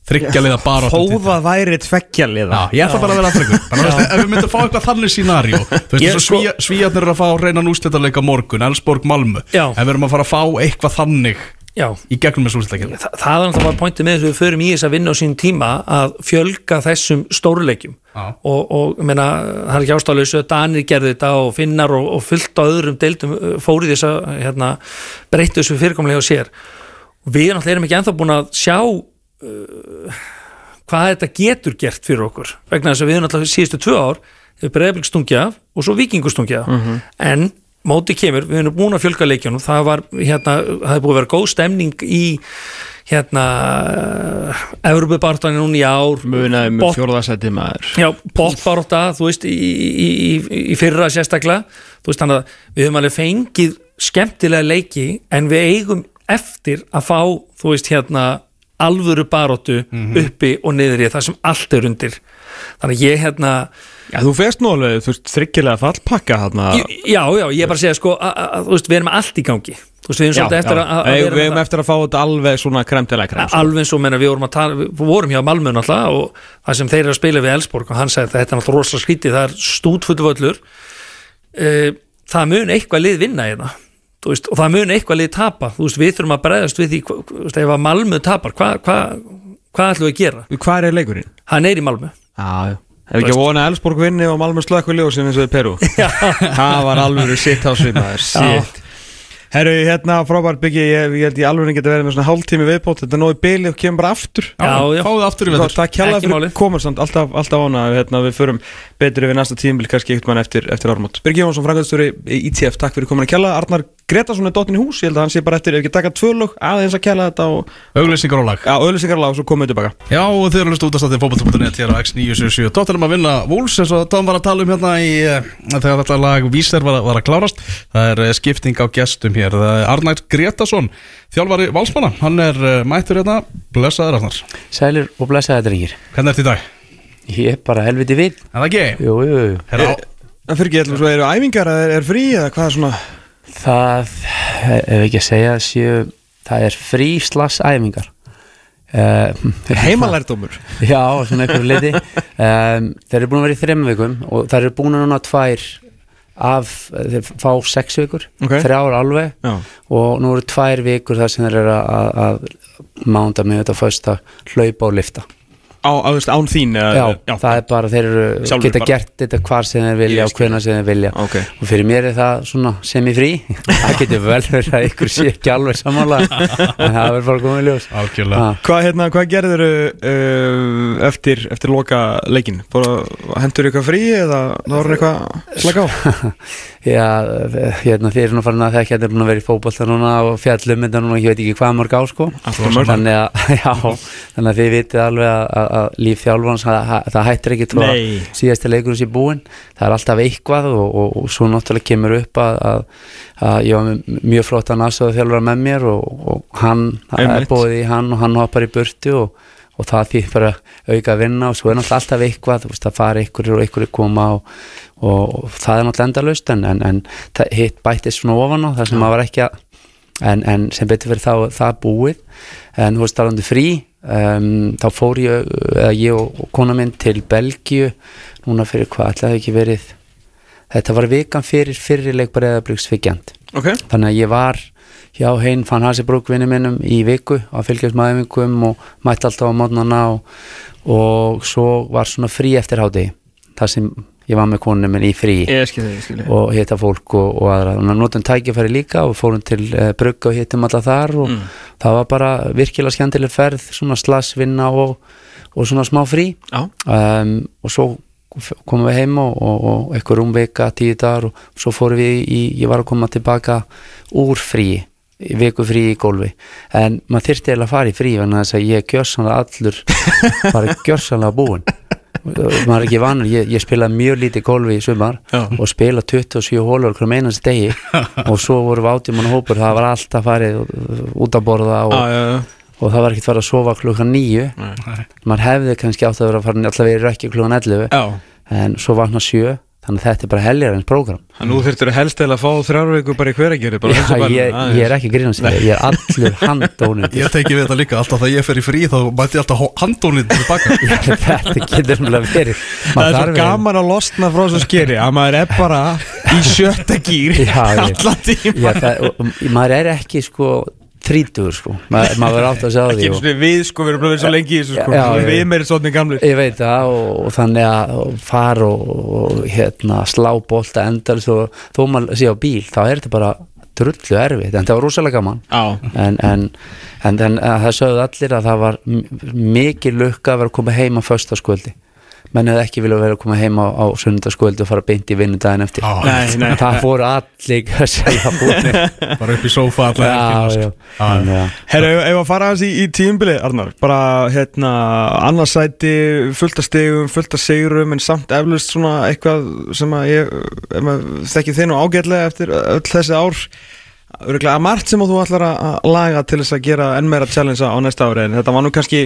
þryggjaliða bara það væri tveggjarliða. Já, ég ætla bara að vera að ef við myndum að fá eitthvað þannig og sko- svíja, svíjarnir eru að fá reyna nústættarleika morgun Elsborg Malmö. Ef við erum að fara að fá eitthvað þannig Já, í gegnum þessu úslitakeppni Þa, það er náttúrulega bara pointið með þess að við förum í þess að vinna á sín tíma að fjölga þessum stórleikjum. Já. og, og ég meina, það er ekki ástæðalösu að Danir gerði þetta og Finnar og, og fullt á öðrum deildum í þess að hérna, breyttu þessu fyrirkomlega á sér. Og við náttúrulega erum ekki ennþá búin að sjá uh, hvað þetta getur gert fyrir okkur. Vegna þess að við erum náttúrulega síðustu tvö ár hefur breyðablik stungið af og svo vikingur stungið af. En móti kemur, við erum búin að fjölga leikjónum það var, hérna, það er búin að vera góð stemning í hérna Evropabartan núna í ár. Munaði með Bot- fjórðarsæti maður. Já, bóttbaróta, þú veist, í, í, í, í fyrra sérstaklega, þú veist, þannig að við höfum alveg fengið skemmtilega leiki en við eigum eftir að fá, þú veist, hérna alvöru baróttu uppi og niður í það sem allt er undir. Þannig að ég hérna Já, þú fegst nú alveg, þú veist, þryggilega fallpakka þarna. Já, já, ég er bara að segja sko að, þú veist, við erum allt í gangi. Þú veist, við erum svolítið eftir að, vera Við erum eftir að fá þetta alveg svona kremtilega krem sko. alveg og menna, við vorum að tala, við vorum hjá Malmö náttúrulega og það sem þeir eru að spila við Elsborg og hann sagði þetta er náttúrulega rosalega skrítið það er stútfullu völlur. Uh, það mun eitthvað lið vinna hérna Þú veist, og það mun eitthvað lið tapa. Þú veist, við þurfum að bregðast við því þú veist, ef Ef ekki að vona að Elsborg vinni og Malmö slökku ljósin eins og í Peru Það var alveg sitt á svimaður Sitt Herru, hérna frábær byggi, ég, ég held ég alveg geta verið með svona hálftími viðbót Þetta er nógu bili og kemur bara aftur. Já, já. Fáðu aftur í vetur. Það kjalla Ekki fyrir málið. komur samt, alltaf, alltaf ána hérna, Við förum betur yfir næsta tímbil kannski eitthvað eftir, eftir ármót Birgir Jónsson, frangastur í ITF, takk fyrir komin að kjalla Arnar Gretarsson er dottin í hús, ég held að hann sé bara eftir Ef ekki taka tvö lög, aðeins að kjalla þetta og Auglýsingar og lag. Já, auðlýsingarlag og svo komum við tilbaka. Já, og þið eru að út að staðið fótbolta.net hér á X977 Tottenham að vinna Wolves eins og Tom var að tala um hérna í eh, þegar þetta lag Víser var, var að klárast. Það er eh, skipting á gestum hér það er Arnært Gretarsson, þjálfari Valsmanna hann er eh, mættur hérna. Blessaður Arnar, Sælir og blessaði drengir. Hvernig ert í dag? Ég er bara helviti við Er það ekki? Jú, jú, jú. En fyrir ekki, ég ætlum svo, eru æfingar, er, er frí eða hvað er svona? Það, ef ekki að segja séu, Það er frí slass æfingar. Uh, heimalærdómur. Já, svona einhverju liti um, Þeir eru búin að vera í þreim vikum og það eru búin að núna tvær af, þeir fá sex vikur Ok. þrjár alveg. Já, og nú eru tvær vikur þar sem þeir eru að, að mánda með þetta fyrsta hlaupa og lifta á, á, veist, án þín eða, já, það er bara, þeir eru, Sjálfur geta bara. gert þetta hvar sem þeir vilja og hvenær sem þeir vilja. Ok. og fyrir mér er það svona semi-frí. Það getur vel verið að ykkur sé ekki alveg samanlega en það verður bara komið í ljós. Hvað, hérna, hvað gerður uh, eftir, eftir loka leikin? Bara hendur eitthvað frí eða náður eitthvað að slaka á? Já, hérna þið eru nú farin að þekka þetta er búin að vera í fótbolta núna og fjallum þetta núna, ég veit ekki hvað mörg á sko. Þannig að, já, þannig að þið vitið alveg að, að, líf þjálfans það, það hættir ekki trú að Nei. síðasti leikur sé búinn, það er alltaf eitthvað og, og, og svo náttúrulega kemur upp að, að, að ég var mjög flott að násaðu þjálfara með mér og, og hann, það er bóðið í hann og hann hoppar í burtu og, og það því bara auka að vinna og svo er náttúrulega alltaf eitthvað, þú veist, að fara ykkur og ykkur koma og, og, og það er náttúrulega endalaust en, en, en það, hitt bættist svona ofan á það sem maður ekki að en, en sem betur fyrir þá það búið. En þú veist talandi frí. Um, þá fór ég, ég og, kona minn til Belgíu núna fyrir hvað ætlaði ekki verið. Þetta var vikan fyrir fyrirleik breyðabriks fyggjand Ok, þannig að ég var hjá hein fann hansi brúkvinni minnum í viku að fylgjast með æfingum og mætti alltaf á mótnana og, og svo var svona frí eftir háti þar sem ég var með konunum minn í frí. Ég skil þig, ég skil þig. Og hitta fólk og, og aðra. Og notum tækifæri líka og fórum til uh, brugga og hittum alla þar og það var bara virkilega skemmtileg ferð svona slagsvinna og, og svona smá frí. Já, um, og svo komum við heim og, og, og eitthvað rúmvika, tíu dagar og svo fórum við í, ég var að koma tilbaka úr frí viku frí í gólfi. En maður þyrfti eiginlega að fara í frí þess að ég er gjörsanlega allur bara gjörsanlega búinn maður er ekki vanur, ég, ég spilaði mjög lítið gólfi í sumar Já. og spila 27 hólur okkur meinast degi og svo voru við átjumann hópur það var alltaf farið út að borða og, já, já, já. og það var ekkert farið að sofa klukkan nýju maður hefði kannski átt að vera að fara allavega í rökki klukkan 11 já. en svo vakna sjö þannig að þetta er bara heljarins prógram. Þannig nú þurftur helst eða að fá þrjár viku bara í bænum, ég, ég er ekki að þetta, ég er allur handónið Ég teki við þetta líka, alltaf þegar ég fer í frí þá mæti ég alltaf tilbaka þetta getur umlega verið. Það er svo gaman að losna frá svo skeri að maður er bara í sjötta gýr allan tíma. Já, það, og, og, maður er ekki sko þrítugur sko, Ma, maður átt að segja því og, við sko, við erum bara verið svo lengi í þessu sko. Já, já, Við já. meiri svona gamlir. Ég veit það og, og þannig að fara og, hérna slá bolta endal þó, þó maður sé á bíl þá er þetta bara drullu erfitt en það var rosalega gaman. En, en, en, en að það sögðu allir að það var m- mikil lukka að vera að koma heim á föstaskvöldi menn hefði ekki vilja vera að koma heim á, á sunnundaskvöld og fara beint í vinnudaginn eftir. Já, Nei, nei. það fóru allir að bara upp í sófa já, sko. Að- Herra, ef að fara hans í, í tíumbili, Arnar? Bara, hérna, annarsæti fullt af stegum, fullt af sigurum en samt eflust svona eitthvað sem að ég, þekki þið nú ágætlega eftir öll þessi ár. Öruglega margt sem að þú ætlar að að laga til þess að gera enn meira challenge á næsta ári en þetta var nú kannski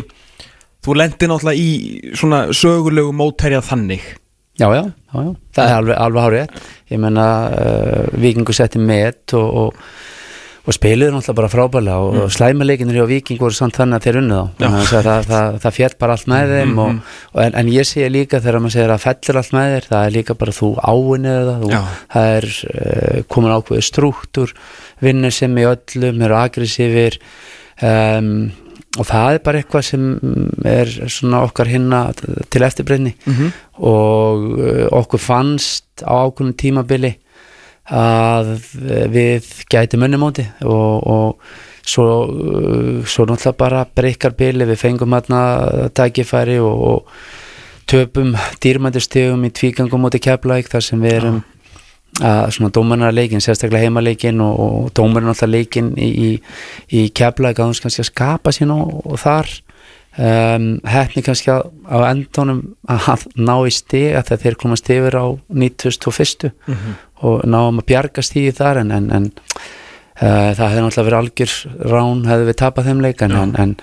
þú lendi náttúrulega í svona sögulegu mótherja þannig. Já, já, já, já, það er alveg, alveg hárið Ég menna, uh, vikingur setti met og, og, og spiluðu náttúrulega bara frábælega og, og slæmuleikinir hjá viking voru samt þannig að þeir unnu þá. Þannig að það, það, það fjall bara allt með þeim og, og en, en ég sé líka þegar maður segir að fellur allt með þér það er líka bara þú áinnið það það er uh, komin ákveður strúktur vinnur sem í öllum, eru agressífir um, og það er bara eitthvað sem er svona okkar hinna til eftirbreyðni Mhm. og uh, okkur fannst á ákveðnum tímabili að við gæti munnumóti og, og svo, uh, svo náttúrulega bara breykar bili, við fengum hérna tækifæri og, og töpum dýrmændustegum í tvígangum móti keflæk þar sem við erum að svona dómarnarleikin, sérstaklega heimaleikin og, og dómarinn alltaf leikin í, í, í keflæk að hún kannski að skapa sín og, og þar. Um, hefni kannski að, á endunum að ná í stiga þegar þeir komast yfir á 91. og náum að bjarga stíði þar en, en, en uh, það hefði náttúrulega verið algjör rán hefði við tapað þeim leik en, en,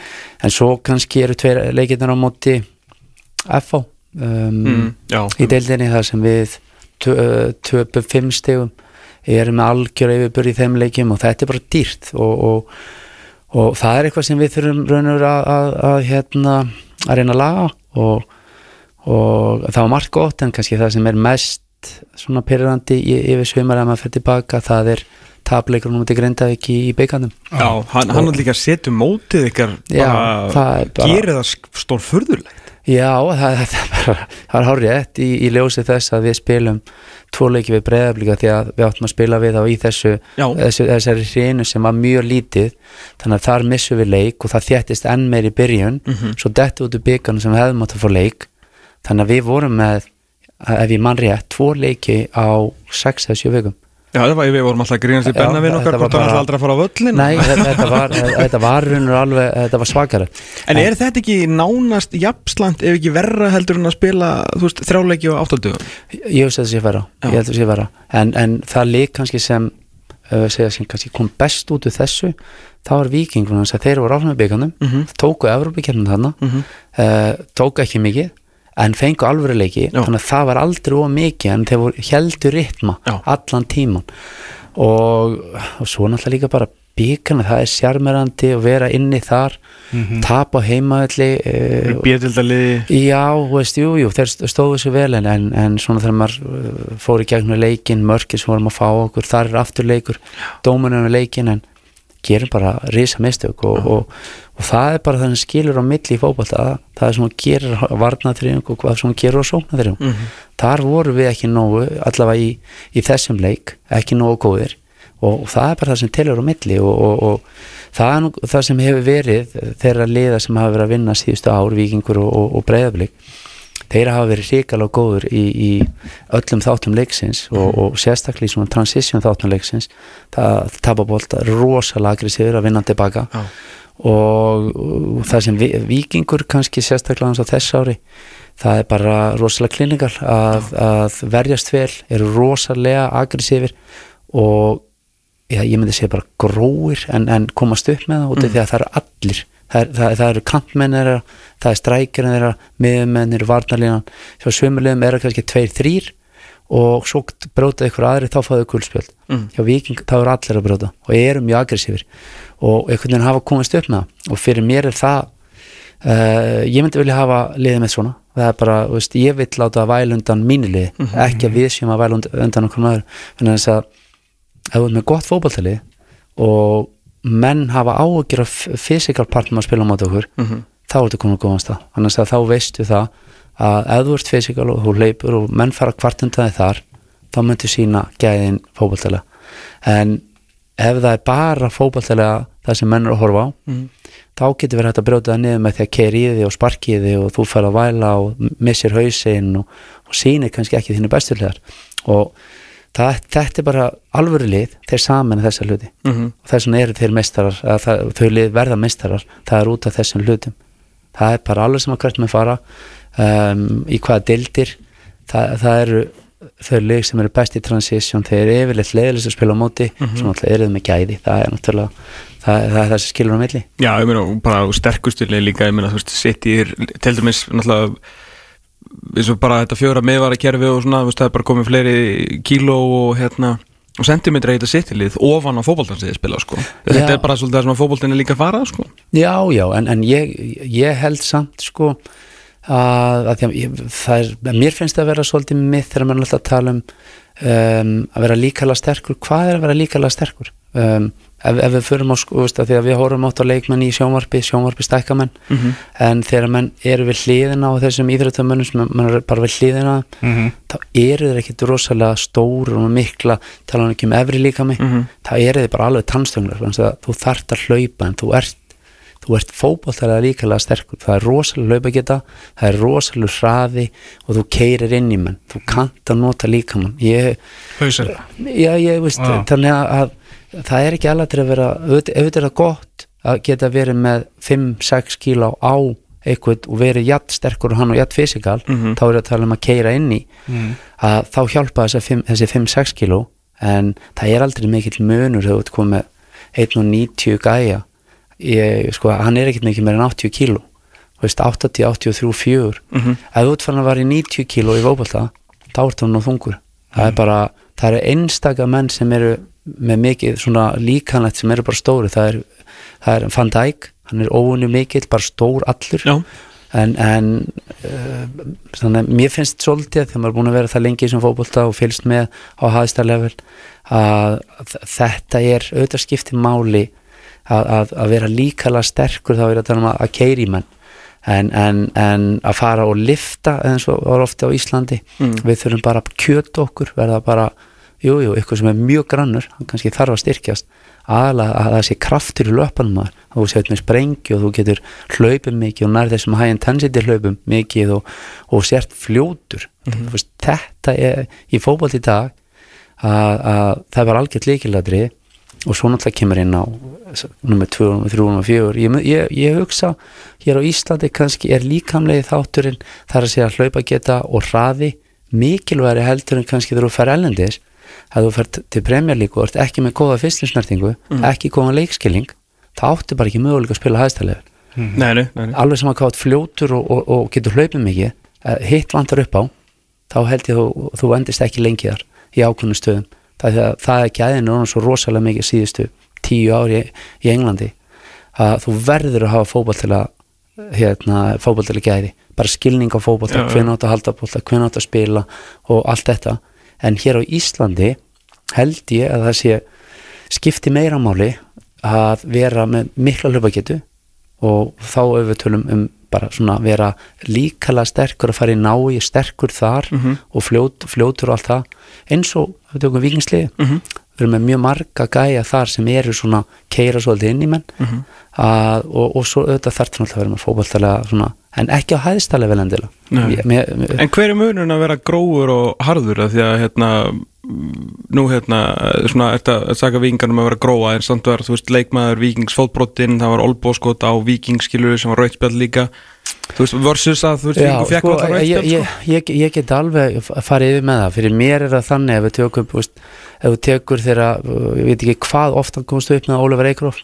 svo kannski eru tveir leikirnir á móti FH um, mm, Já, í deildinni þar sem við töpum fimm stegum erum með algjör yfirbur í þeim leikjum og þetta er bara dýrt og, og, og það er eitthvað sem við þurfum raunur að, að, að, hérna, að reyna að laga og, og það var margt gott en kannski það sem er mest svona pyrrandi yfir svimar að maður fyrir tilbaka það er tapleikurinn út í Grindavík í, í byggandum já hann, er líka að setja mótið ykkar Já, bara, er bara- gerir það stór furðulegt Já, það, það, er hárið rétt í, í ljósi þess að við spilum tvo leiki við breyðablíka því að við áttum að spila við á í þessu, þessu þessari hreinu sem var mjög lítið. Þannig að þar missum við leik og það þjættist enn meir í byrjun. Svo dettu út úr byggarnu sem hefðum átt að fá leik. Þannig að við vorum með ef ég mann rétt, tvo leiki á 6 eða 7 vikum Já, það var, við vorum alltaf grínast í benna við þetta okkar var hvort hann bara- ætla aldrei að fara á völlin Nei, þetta, var, þetta var raunur alveg, þetta var svakara En er þetta ekki nánast jafnslant ef ekki verra heldur en að spila þú veist, þrjáleiki og áttaldugum? Ég veist að það sé vera, Já. ég held að það sé vera en, en það lík kannski sem uh, segja sem kannski kom best út úr þessu það var að þeir voru áfram með byggandum Mhm. tóku Evrópikernum þarna Mhm. uh, tóku ekki mikið en fengu alvöru leiki Já. þannig að það var aldrei of mikið en þeir voru heldur rytma Já. allan tíman og, og svo náttúrulega líka bara byggarna, það er sjarmerandi að vera inni þar tapa á heimaðalli uh, Bjöldaliði Já, þú veist, jú, jú, þeir stóðu sér vel en, en, en svona þegar maður uh, fór í gegnum leikin, mörkir sem vorum að fá okkur þar er afturleikur, dómunum við leikin en gerum bara risa mistök og, og, og það er bara sem skilur á milli í fótbolta, það er svona gerir varnaþrýjung og hvað svona gerur á sóknaþrýjung Mhm. þar voru við ekki nógu allavega í, í þessum leik ekki nógu góðir og, og það er bara það sem telur á milli og, og, og það er nú það sem hefur verið þeirra liða sem hafa verið að vinna síðustu ár, vikingur og, og, og breyðablík þeir hafa verið ríkalega góður í, í öllum þáttum leiksins og, og sérstaklega í svona transition þáttum leiksins. Það tapabólta rosalega aggressíður að vinna tilbaka Já. og, og það sem vi, vikingur kannski sérstaklega hans á þess ári það er bara rosalega kliningar að, að verjast vel eru rosalega aggressífir og já, ég myndi segja bara gróir en, en komast upp með það út af því að það eru allir. Það, er, það, það eru kantmennir það er strækirinn þeirra, miðumennir varnarlínan, svo svömmulegum eru kannski tveir, þrýr og svo brótað ykkur aðri þá fáðu gulspjöld Mm. hjá Viking þá eru allir að bróta og eru mjög aggressífir og einhvern veginn hafa komist upp með það. Og fyrir mér er það uh, ég myndi vilja hafa liðið með svona. Það er bara, veist, ég vill láta að væla undan mínu liði, ekki að við séum að væla undan, okkur maður, þannig að ef þú ert með gott fótballtali og menn hafa áhugir af physical partnum að spila á móti okkur Mhm. þá ertu komin að góðan stað þannig að þá veistu það að ef þú ert physical og þú leipur og menn fara kvartundaði þar þá myndu sína gæðin fótballtalega en ef það er bara fótballtalega það sem menn eru að horfa á Mhm. þá getur verið hægt að brjóta það niður með því að keira í því og sparki í því og þú fer að væla og missir hausinn og, og sýnir kannski ekki þínu besturlegar og það, þetta er bara alvöru lið þeir saman þessar hluti. Mhm. og þess vegna eru þeir meistarar að það, þau lið verða meistarar, það er út af þessum hlutum. Það er bara alveg sem að hvert með fara um, í hvaða dildir það, það eru þau lið sem eru best í transition þeir eru yfirleitt leiðilegst að spila á móti sem alltaf eru þau með gæði. Það er náttúrulega, það, það er það sem skilur á milli. Já, ég meina, bara sterkusturlega líka, ég meina, þú veist, City er til dæmis, náttúrulega eins og bara þetta fjóra meðvara kerfi og svona, það er bara komið fleiri kíló og hérna og sentimetra í þetta sittilið ofan á fótboltansiði spila, sko. Þetta Já. er bara svolítið það sem að fótboltin er líka að fara, sko. Já, já, en, en ég, ég held samt sko að, að ég, það er, mér finnst það að vera svolítið mitt þegar maður alltaf tala um, um að vera líkala sterkur, hvað er að vera líkala sterkur? Um, ef, ef við förum á sko, því að við horfum átt á leikmenn í sjónvarpi, sjónvarpi stækkamenn Mhm. en þegar menn eru við hliðina á þessum íþróttamönnum sem mann er bara við hliðina Mhm. þá eru þeir ekkit rosalega stór og mikla, tala hann ekki um efri líka mig, Mhm. þá eru þeir bara alveg tannstönglar, þú þart að hlaupa en þú ert þú ert fótballtælega líkalega sterkur það er rosalega hlaupageta, það er rosalega hraði og þú keirir inn í menn þú kannt að nota líkamann ég, Hausar já, ég veist þannig að það er ekki alveg að vera auðvitað er það gott að geta verið með 5-6 kíló á eitthvað og verið jatt sterkur og hann og jatt fysikal, Mhm. þá er að tala um að keira inn í. Að þá hjálpa þessi 5-6 kíló en það er aldrei mikill munur þegar þú ert komið með 1,90 gæja. Ég, sko, hann er ekkert mikið meira en 80 kíló. Þú veist, 80, 83, 4 Mhm. ef þú ert fann að vera í 90 kíló í fótbolta þá ert hann nú þungur. Það er bara, það eru einstaka menn sem eru með mikið svona líkanlegt sem eru bara stóri það er, það er Van Dijk, hann er óunni mikill bara stór allur Já. en, en uh, þannig, mér finnst svolítið þegar maður er búin að vera það lengi sem fótbolta og fylgst með á hæðstæðlevel að þetta er auðvitað skipti máli að, að, að vera líkala sterkur þá er þetta um að, keiri menn en, en, en að fara og lifta eins og ofta á Íslandi Mm. við þurfum bara að kjöta okkur verða bara, jú, jú, ykkur sem er mjög grannur hann kannski þarf að styrkjast. Aðalega að það sé kraftur í löpunum maður. Að þú sétt með sprengju og þú getur hlaupið mikið og nær þessum high intensity hlaupum mikið og, og sért fljótur. Mhm. veist, þetta er í fótboll í dag að, að það var algjört líkiladri og svo náttúrulega kemur inn á nummer 2, nummer 3, nummer 4 ég, ég, ég hugsa, hér á Íslandi kannski er líkamlega þátturinn þar að segja að hlaupa geta og hraði mikilværi heldur en kannski þegar þú fer ellendis að þú fer til premjarlíku og ert ekki með góða fyrstinsnertingu, ekki góða leikskilling þá áttu bara ekki möguleika að spila hæðstæðlegur Nei, nei, nei, nei. alveg sem að hvað fljótur og, og, og getur hlaupið mikið eh, hitt vantar upp á þá held ég þú, þú endist ekki lengi þar í ákveðnum stöðum. Það er, það er ekki aðeins og svo rosalega mikið síðustu tíu ári í, í Englandi að þú verður að hafa fótball til að hérna, fótball til að gæði. Bara skilning á já. hvernig átt að halda bólla hvernig átt að spila og allt þetta. En hér á Íslandi held ég að það sé skipti meira máli að vera með mikla hlaupagetu og þá auðvitað um bara svona vera líkala sterkur að fara í nái, sterkur þar Mhm. og fljót, fljótur og allt það eins og við tökum vikingsliði Mhm. við erum með mjög marga gæja þar sem eru svona keira svolítið inn í menn Mhm. að, og, og svo auðvitað þarf náttúrulega að vera með fótballtalega svona en ekki á hæðstælega vel endilega En hver er munurinn að vera grófur og harður að því að hérna mm, nú hérna svona þetta að saka vikingarnum að vera gróa en samt var þú veist leikmaður vikings fótbrotinn það var olbóskot á vikingskilur sem var rautspjall líka. Þú veist versus að þú veist Já, vikingur fekk sko, alltaf ég, rautspjall ég, sko. ég, ég get alveg farið yfir með það. Fyrir mér er það þannig ef við tökum þú veist, ef þú tekur þeirra uh, ég veit ekki hvað ofta komst upp með Oliver Eikrof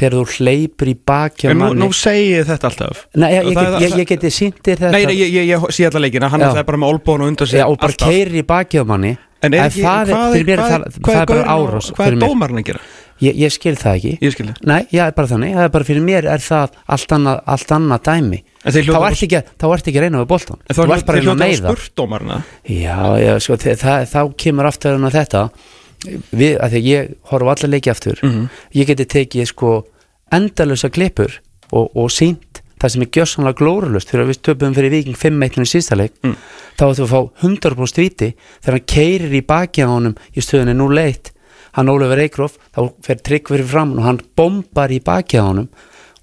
þegar þú hleypur í baki á En nú, manni- nú segi ég þetta alltaf. Nei, ég, ég, ég, ég geti sýndir þetta Nei, ég, ég, ég sé alla leikina, hann er bara með olbón og undan sig Já, og bara alltaf. keirir í baki á manni En er ekki, það er- hvað er hvað það- hvað það er og- árás Hvað er dómarinn að gera? ég, ég skil það ekki. Ég skil það. Nei, já, það er bara þannig, það er bara fyrir mér er það allt annað, allt annað dæmi. Þá ert ekki, ekki að reyna við boltan En þá ert bara að reyna að hljóta meiða. spurt dómarina Já, já, sko, það, þá kemur aftur en að þetta. Við, að því ég horf á alla leiki aftur. Mhm. ég geti tekið sko endalösa klippur og, og sínt það sem er gjössanlega glórulust fyrir að við töpum fyrir viking 5-1 í sísta leik Mm. þá ættum við að fá 100% viti þegar hann keirir í baki á honum í stöðunni nú leitt hann Ólafur Eikrof þá fer trygg fyrir fram og hann bombar í baki á honum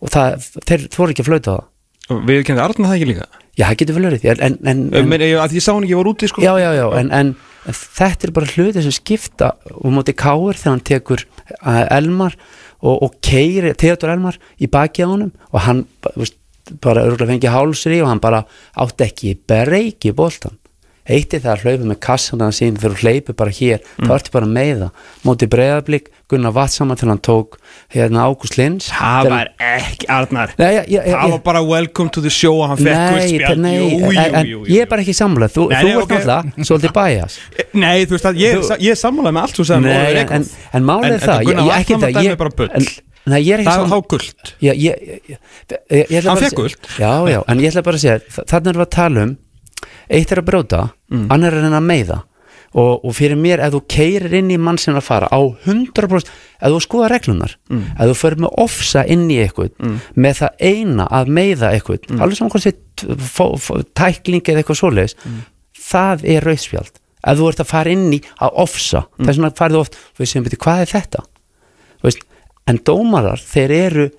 og það, þeir þóru ekki að flauta það. Og við kemum Arna það ekki líka? Já, það getur vel verið en, en, en, En, men, ég, Ég sá hann ekki, var úti sko. Já, já, já, en, þetta er bara hluti sem skipta og móti Káur þegar hann tekur uh, Elmar og, og keiri Theodor Elmar í baki á honum og hann veist, bara örgulega fengi hálsri og hann bara átti ekki breyki boltan eitt er það að hlaupa með kassana sín þegar þú hleypur bara hér, þá ertu bara með það. Móti breyðablík, Gunnar Vatsamann til hann tók hérna Ágúst Lins Það var ekki Arnar. Nei, já, já, Það var bara welcome to the show og hann fekk jú, ég er bara ekki sammála. Þú, Nei, þú nei, ert ok. náttúrulega svolítið bæjas Nei, þú veist að ég, ég sammálaði með allt þú sagði Óli en, málið er það ég, ekki það Nei, ég er ekki Það sam- var há guld Já, ég, ætla bara að segja- gult. Já, já, en ég ætla bara að segja þa- Þarna erum við að tala um Eitt er að bróta, Mm. annar er að meiða og, og fyrir mér, ef þú keirir inn í mann sem er að fara á 100% ef þú skoða reglunar Mm. ef þú fyrir með ofsa inn í eitthvað með það eina að meiða eitthvað Mm. alveg saman hvort sé tækling eða eitthvað svoleiðis það er rauðspjald ef þú ert að fara inn í að ofsa Mm. þess vegna farið oft, við segjum hvað er þetta Þú veist, en dómarar þeir eru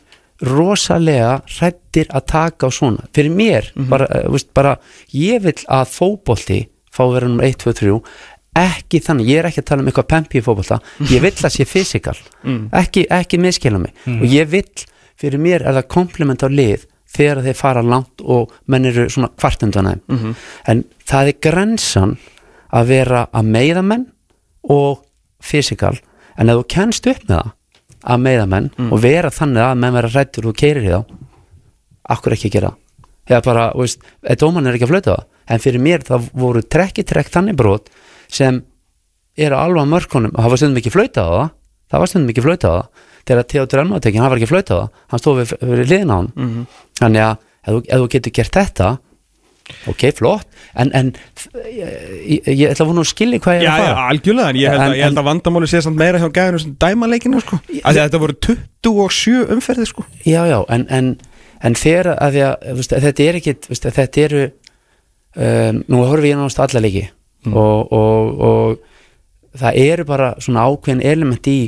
rosalega hrættir að taka á svona. Fyrir mér, Mhm. bara, uh, veist, bara ég vil að fótbolti fá vera nummer 1, 2, 3 ekki þannig, ég er ekki að tala um eitthvað pempi í fótbolta. Ég vill að sé fysikal Mm. ekki, ekki miskila mig. Og ég vill, fyrir mér er það kompliment á lið þegar þeir fara langt og menn eru svona kvartundan þeim. En það er grensan að vera að meiða menn og fysikal en ef þú kennst upp með það að meiða menn og vera þannig að menn vera rættur og keirir í þá. Akkur ekki að gera? Eða bara, veist, dóman er ekki að flauta það en fyrir mér það voru trekki trekk þannig brot sem eru alveg mörkunum það var stundum ekki flauta á það. Það var stundum ekki flauta á það. Þegar Theodor Elmatekin, hann var ekki flauta á það. Hann stóð við, við liðin á hann Mhm. þannig að ef þú getur gert þetta ok, flott en, en ég, ég, ætla að vona að skilja hvað ég er Já, að já, fara algjörlega, en ég held, En- að, ég held að vandamáli sé samt meira hjá gæðinu sem dæma leikina sko. að þetta voru 27 umferði sko. Já, já, en, en, en þegar að, að, þetta er ekki veist, að þetta eru um, nú horfum ég náttúrulega alla leiki og, og, og það eru bara svona ákveðin element í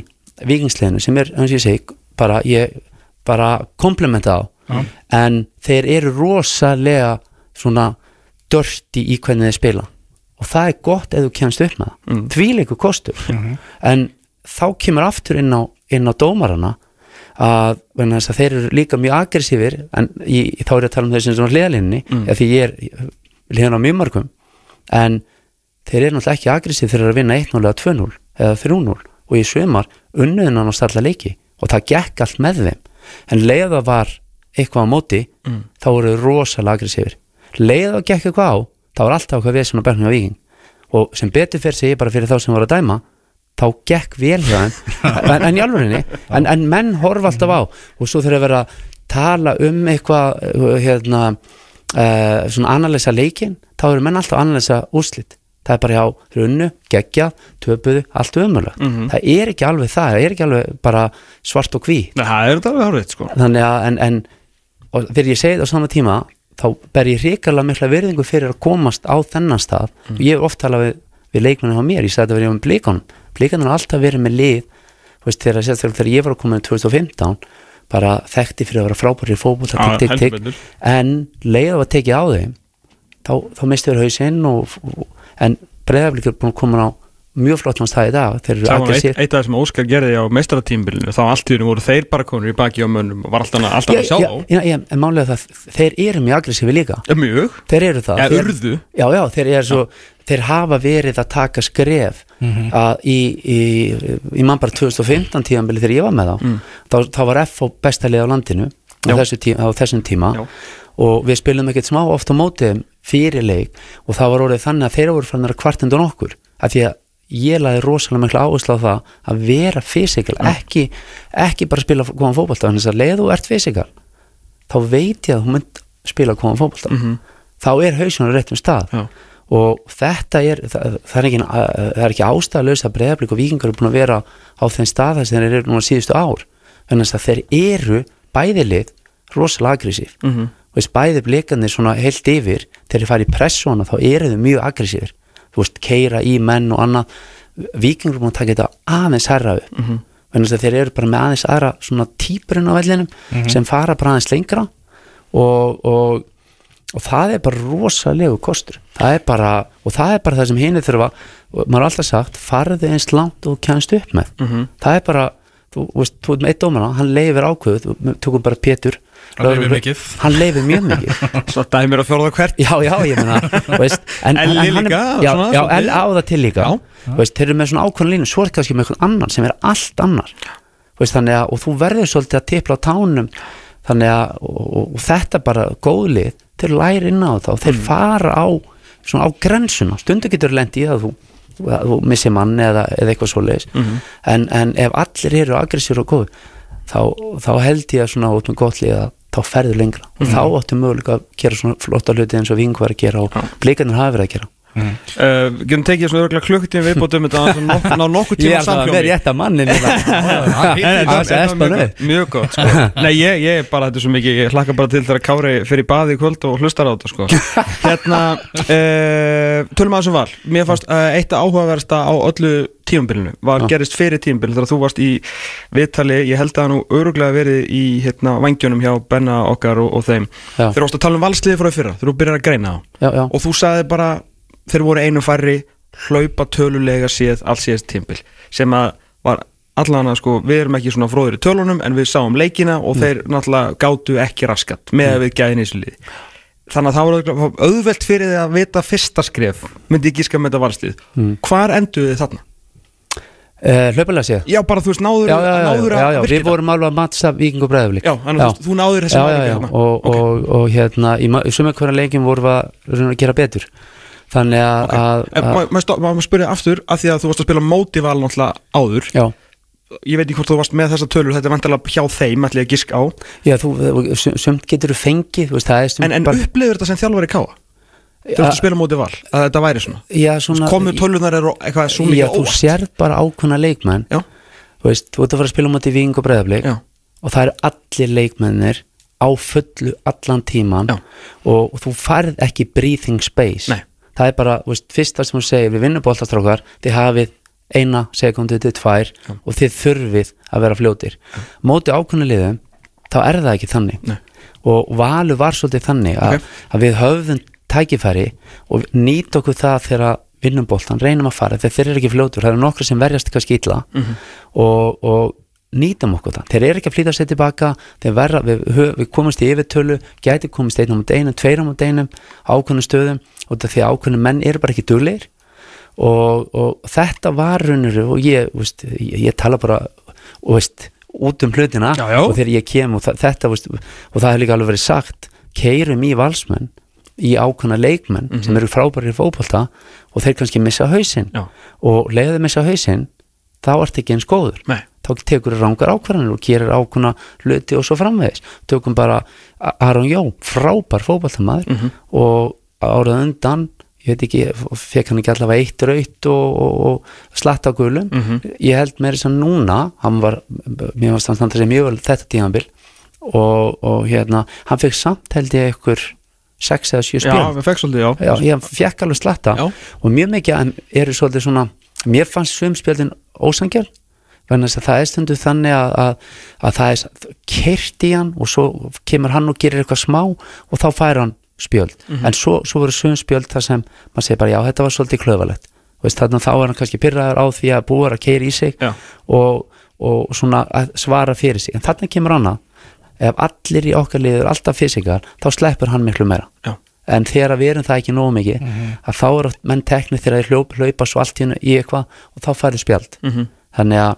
vikingsleginu sem er, eins og ég segi bara, ég, bara komplementa á en þeir eru rosalega svona dörti í hvernig þeir spila. Og það er gott ef þú kemst upp með það. Mm. því leikur kostur en þá kemur aftur inn á, inn á dómarana að, að þeir eru líka mjög aggressífir en ég, þá er ég að tala um þeir sem svona hliðalinni mm. því ég er hliðan á mjög margum en þeir eru náttúrulega ekki aggressíf þeir eru að vinna 1-0 eða 2-0 eða 3-0 og í svimar unnuðin hann á starla leiki. Og það gekk allt með þeim. En leiða var eitthvað á móti Mm. þá voru þeir rosalega aggressífir leiða gekk eitthvað á þá var alltaf eitthvað við sem á bernum á viking og sem betur fyrir sig bara fyrir þá sem voru að dæma þá gekk vel hjá þeim. En, en í alvörinni, en, en menn horfa alltaf á. Og svo þegar að vera að tala um eitthvað uh, hérna, uh, svona analýsa leikin þá eru menn alltaf að analýsa úrslit. Það er bara já, runnu, geggja töpuðu, allt umöðlega það er ekki alveg það, það er ekki alveg bara svart og hví. Það er þetta alveg hárið sko. þannig að en, en og þegar ég segi það á sama tíma þá ber ég hrikalega mikla virðingu fyrir að komast á þennan stað. Og ég hef oft talað við, við leikmennin á mér ég sagði þetta verið um blíkonum blíkonum har alltaf verið með lið veist, þegar, þegar, þegar ég var að koma í 2015 bara þekkti fyrir að vera frábæri fótbolta, Já, tikk, tikk, tikk en leið að tekið á þeim þá, þá mistu þér hausinn en breyðaflik er búin að koma á mjög flott hans það í dag þeir var eitt, eitt af það sem Óskar gerði á meistaratímbilinu þá allt í hennu voru þeir bara konur í baki á mönnum og var alltaf, alltaf að sjá já, á já, já, en málega það, þeir eru mjög aggressífi líka. Ja, Mjög, þeir eru það. Eða þeir, urðu? Já, já, þeir eru svo þeir hafa verið að taka skref að í, í, í mann bara 2015 tíðanbili þegar ég var með þá. Þá, þá var FO bestalið á landinu á, tíma, á þessum tíma. Já. og við spilum ekkert smá oft á mótið fyrir leik og það var orðið þannig að þeir voru fannar að kvartundan okkur af því að ég laði rosalega mikla áherslu á það að vera fysikal, ekki, ekki bara spila góðan fótbolta, þannig að leið þú ert fysikal þá veit ég að þú mynd spila góðan fótbolta. Þá er hausunum réttum stað. Já. og þetta er það, það er ekki, það er ekki ástæðalaus að breyðablík og vikingar eru búin að vera á þeim stað þess að þeir eru núna síðustu ár. Þannig að þeir eru bæðilið rosalega aggressív. Mm -hmm. og þess bæði blikarnir svona heilt yfir þegar þeir fara í pressuna þá eru þau mjög aggressífir þú veist, keira í menn og annað. Vikingur er búin að taka þetta aðeins herra upp. Vegna þess að þeir eru bara með aðeins aðra svona típurinn á vellinum sem fara bara aðeins lengra og, og, og það er bara rosalegu kostur. Það er bara, og það er bara það sem hinni þurfa maður har alltaf sagt, farðu eins langt og kjænst upp með. Það er bara, þú veist, þú ert með eitt dómana hann leifir ákveð, þú tökum bara Pétur Hann leyfir lögreglu- mikið. hann leifir mjög mikið Svo dæmir að fjóraða hvert Já, já, ég meina þú veist, en, Elli er- líka, Já, svona, já á það til líka Já. Þú veist, Þeir eru með svona ákveðan línu Svo er kannski með einhvern annan sem er allt annar Þú veist, að, og þú verður svolítið að tipla á tánum þannig að, og, og, og þetta bara góðlið, þeir læri inn á þetta og Mm. þeir fara á svona á grensuna, stundu getur lendi í það þú, að þú missir mann eða, eða eitthvað svoleiðis, Mhm. en, en ef allir eru aggressíur og góð þá, þá held ég að svona út með gott lið að þá ferður lengra. Og Mhm. þá áttu möguleika að gera svona flotta hluti eins og Ving var að gera og blikarnir hafa verið að gera uh, Getum tekið svona örgulega klukkutíma viðbótum þetta að ná nokkuð tíma samfjómi að mannin nei, Það. Þetta er var mjög gott, sko. Nei, ég, ég er bara, þetta er svo mikið Ég hlakka bara til þegar Kári fyrir baði í kvöld og hlustar á þetta sko. Hérna uh, Tölum aðeins um val. Mér fannst uh, eitt áhugaversta á öllu tímabilinu. Var gerist fyrir tímabilinu þegar þú varst í viðtali. Ég held að það nú öruglega verið í hérna, vangjónum hjá Benna okkar og, og þeim. Já. þegar þú varst að tala um valsliði frá í fyrra þegar þú byrjar að greina já, já, og þú sagði bara þeir voru einu færri hlaupa tölulega séð alls síðast tímbil sem að var allan að sko við erum ekki svona fróðir í tölunum en við sáum leikina og þeir náttúrulega gátu ekki raskat með að við gæðin í þessu liði þannig að það var auðvelt fyrir þið að vita fyrsta skref myndi ég gíska með þetta varslið Mm. hvar enduðu þið þarna? uh, hlaupalega séð Já bara þú veist náður, já, já, já, náður að já, virka við vorum alveg að matsa Víking og Breiðablík Já, þannig að þú, náður þessi þarna. og, Ok. og, og hérna í, í sumar hverja leikin vorum við að gera betur þannig að, Ok. að, að má- má stó- má maður spyrja aftur af því að þú varst að spila móti val náttúrulega áður. Já, ég veit ekki hvort þú varst með þessa tölur þetta er vantilega hjá þeim, ég að giska á. Já, þú, sum- sumt getur þú fengið þú veist, en, en upplifir þetta sem þjálfari káa þú ert að spila móti val, að þetta væri svona. Já, svona, komu tölunar eru eitthvað svo mikið þú óvart. sérð bara ákveðna leikmenn. Já, þú veist, þú ert að fara að spila í Víking og Breiðablík já, og það eru allir leikmennir á fullu allan tíman og, og þú færð ekki breathing space. Nei. Það er bara, veist, fyrsta sem þú segir við vinnum bóltastrákar, þið hafið eina sekundu til tvær og þið þurfið að vera fljótir móti ákveðna liðum, þá er það ekki þannig Nei. og valu var svolítið þannig að, Ok. að við höfðum tækifæri og nýtt okkur það þegar vinnum boltan, reynum að fara þegar þeir eru ekki fljótur, það eru nokkru sem verjast kannski illa Mhm. og, og nýtum okkur það, þeir eru ekki að flýta sér tilbaka þeir verða, við, við komumst í yfirtölu gæti komist einn á mútið einum, tveir á mútið einum ákveðnum stöðum og því ákveðnum menn eru bara ekki duglegir. Og, og þetta var raunur og ég, veist, ég, ég tala bara og veist, út um hlutina Já, já. og þegar ég kem og þa- þetta veist, og það hefur líka alveg verið sagt keirum í valsmenn í ákveðna leikmenn sem eru frábæri í fótbolta og þeir kannski missa hausinn. Og leiðu þeir missa hausinn þá ert ekki eins góður. Nei. Þá tekur þú rángar ákvarðanir og gerir ákveðna hluti og svo framvegis. Tökum bara Aron Jó frábær fótboltamaður og árað undan ég veit ekki, fekk hann ekki allavega eitt raut og, og, og slatta gulum. Ég held með þess að núna hann var, mér varst hann standa sér mjög vel þetta tíðanbil og, og hérna, hann fekk samt held ég ykkur sex eða sjö já, spil við fekk svolítið, já, já, ég fekk alveg slatta Já. og mjög mikið eru svolítið svona mér fannst svumspjöldin ósangjál þess að það er stundu þannig að, að, að það er kert í hann og svo kemur hann og gerir eitthvað smá og þá fær hann spjöld. Mhm. en svo, svo voru svumspjöld þar sem maður segir bara já þetta var svolítið klöfalegt Veist, þannig að þá er hann kannski pyrraður á því að búa að keira í sig og, og svona að svara fyrir sig. En þannig kemur annað. Ef allir í okkar liður alltaf fysikar þá sleppur hann miklu meira. Já, en þegar við erum það ekki nógu mikið að þá eru menn teknið þegar þeir hlaupa svo allt í í eitthvað og þá færi spjald Mhm. þannig að,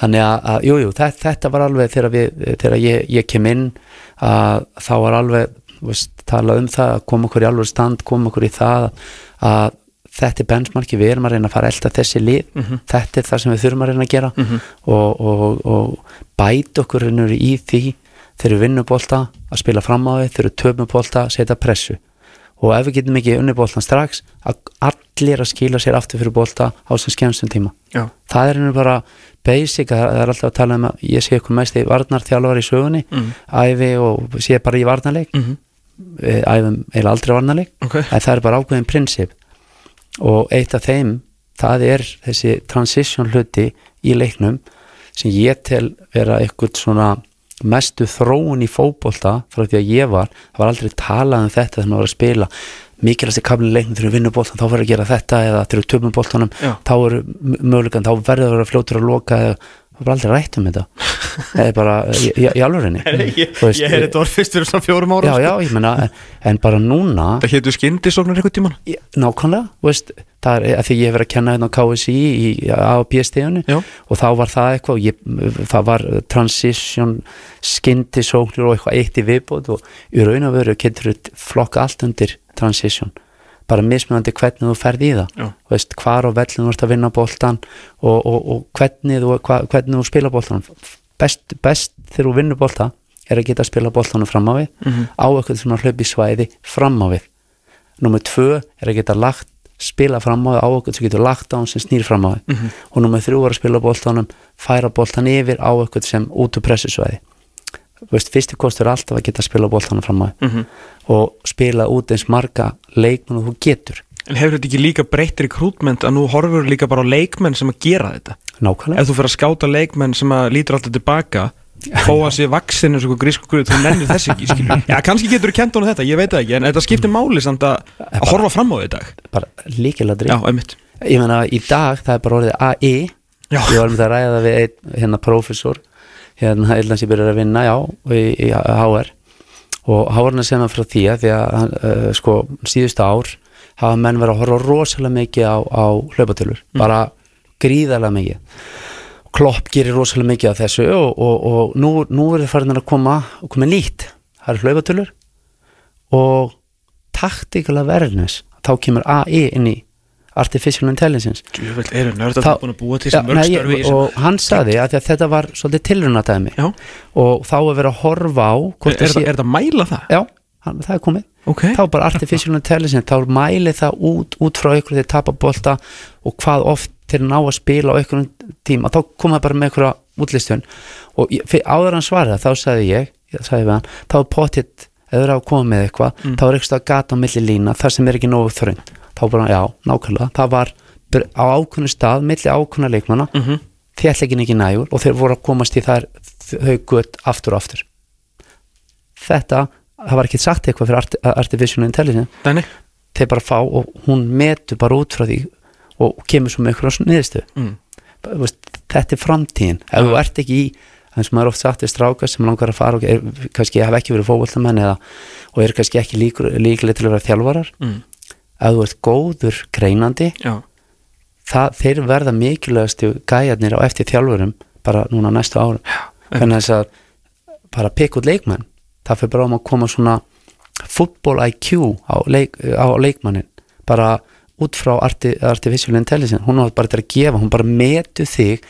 þannig að, að jú, þetta, þetta var alveg þegar, við, þegar ég, ég kem inn að þá var alveg veist, talað um það að koma okkur í alveg stand koma okkur í það að þetta er benchmarki, við erum að reyna að fara elda þessi lið, þetta er það sem við þurfum að reyna að gera. Og, og, og bæta okkur reynur í því þegar við vinnum bolta að spila fram á því, þegar við töfum bolta að setja pressu og ef við getum ekki unni boltan strax að allir að skila sér aftur fyrir bolta á sem skemmstum tíma. Já, það er henni bara basic að það er alltaf að tala um að ég sé ykkur mest í varnarþjálfar í sögunni Mm. æfi og sé bara í varnarleik. Mm æfum eiginlega aldrei varnarleik. Ok. En það er bara ákveðin prinsip. Og eitt af þeim það er þessi transition hluti í leiknum sem ég tel vera eitthvað svona mestu þróun í fótbolta frá því að ég var, það var aldrei talað um þetta þegar maður var að spila mikilvægst í kablinu leiknum þegar við vinnum boltan þá verður að gera þetta eða þegar við töfum boltanum Já. þá eru mögulegan, þá verður að vera fljótur að loka eða það var aldrei rætt um þetta. Það er bara í, alvörinni Ég, Þú veist, ég heyrði þetta var fyrst fyrir svona fjórum ára já, já, ég menna, en, en bara núna Það hétu skyndisóknar eitthvað tíman nákvæmlega, þú veist það er að því ég hef verið að kenna hérna á KSI í, á B-stíðunni Já. og þá var það eitthvað og ég, það var transition skyndisóknir og eitthvað eitt í viðbót og í raun og veru getur þú flokka allt undir transition bara mismunandi hvernig þú ferð í það. Veist, hvar á vellinu þú ert að vinna boltan og, og, og hvernig, þú, hva, hvernig þú spila boltan best, best þegar þú vinnur bolta er að geta að spila boltanum fram á við Mhm. á eitthvað svona hlaupi svæði fram á við. Númer tvö er að geta lagt spila fram á því á okkur sem getur lagt á hann sem snýr fram á því Mhm. og númer þrjú er að spila boltanum færa boltan yfir á eitthvað sem út úr pressusvæði veist, fyrsti kostur er alltaf að geta spila boltanum fram á því Mhm. og spila út eins marga leikmenn og þú getur. En hefur þetta ekki líka breyttir í krútment að nú horfur líka bara á leikmenn sem að gera þetta? Nákvæmlega. Ef þú fyrir að skáta leikmenn sem að lítur alltaf tilbaka fá að sé vaksin eins og grísku guð þú nennir þess ekki, skilur Já, kannski getur þú kent honum þetta, ég veit það ekki en þetta skiptir máli samt að, að horfa fram á þetta bara líkilega Já, einmitt. Ég meina í dag það er bara orðið AI Já. ég var með að ræða við einn hérna prófessor hérna eilans ég byrjar að vinna já í, í HR og HR er að segja maður frá því að því að hann, uh, sko síðustu ár hafa menn verið að horfa rosalega mikið á, á hlaupatölur, bara gríðarlega mikið. Klopp gerir rosalega mikið af þessu og, og, og nú, nú er það farin að koma og koma nýtt, það eru hlaupatölur og tactical awareness, þá kemur AI inn í artificial intelligence. Djúvel eru að það búin að búa til Já, sem mörg nei, störfi ég, og hann saði að, að þetta var svolítið tilrunatæmi og þá er verið að horfa á er, er, það sé, það, er það að mæla það? já, hann, það er komið. Ok, þá bara artificial intelligence, þá mæli það út, út frá ykkur þeir tapa bolta og hvað oft þeir ná að spila á ykkur tíma, þá koma það bara með ykkur útlistun. Og fyrir, áður hann svaraði þá sagði ég, ég sagði við hann þá er pottitt, ef þeir eru að koma með eitthvað þá er eitthvað gata á milli lína, þar sem er ekki nógu þrönd, þá bara, já, nákvæmlega það var á ákveðnu stað milli ákveðna leikmanna, mm. -hmm. þéttleikin ekki nægur og þeir voru að komast í þær þau gött aftur og aftur þetta, það var ekki sagt eitthvað fyrir art, artificial intelligence Dæni þeir bara fá og hún metur bara út frá því og kemur svo með eitthvað niðurstu mm. þetta er framtíðin ef þú ert ekki í eins og maður er oft sagt við strákar sem langar að fara og er, kannski hafa ekki verið fókvöldamenn og eru kannski ekki líkur, líkileg til að vera þjálfarar Mm. Ef þú ert góður greinandi Já, það, þeir verða mikilvægastu gæjarnir á eftir þjálfurum bara núna næstu árum. Þannig að þess að bara pikk út leikmenn það fyrir bara um að koma svona football IQ á, leik, á leikmannin bara út frá arti, artificial intelligence hún á bara til að gefa, hún bara metu þig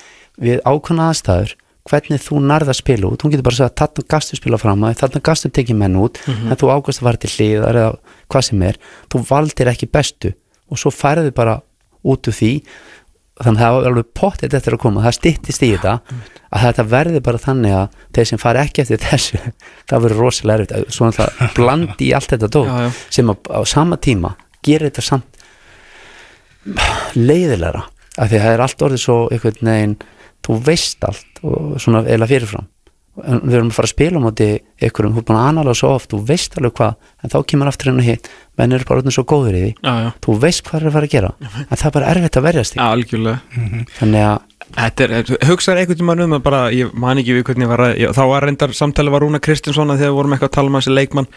við ákvæmna aðstæður hvernig þú nærða að spila út, hún getur bara að segja þarna gastu spila fram að þarna gastu tekið menn út en þú ákvæmst að fara til eða hvað sem er, þú valdir ekki bestu og svo færðu bara út úr því. Þannig að það er alveg pottið eftir að koma það styttist í þetta að þetta verði bara þannig að þeir sem fari ekki eftir þessu það verður rosalega erfitt. Svo náttúrulega blandi í allt þetta dót sem á, á sama tíma gerir þetta samt leiðilegra af því að það er allt orðið svo einhvern veginn, þú veist allt og svona eila fyrirfram við erum að fara að spila á móti einhverjum, þú er búin að anala svo oft, þú veist alveg hvað en þá kemur aftur henni hitt, menn eru bara orðin svo góður í því, já, já. Þú veist hvað er að fara að gera en það er bara erfitt að verjast því. Algjörlega. Þannig að Þetta er, hugsaður einhvern tímann um að bara, ég man ekki við hvernig ég var að, ég, þá var reyndar samtali var Rúna Kristinsson að þegar við vorum eitthvað að tala um þessi leikmann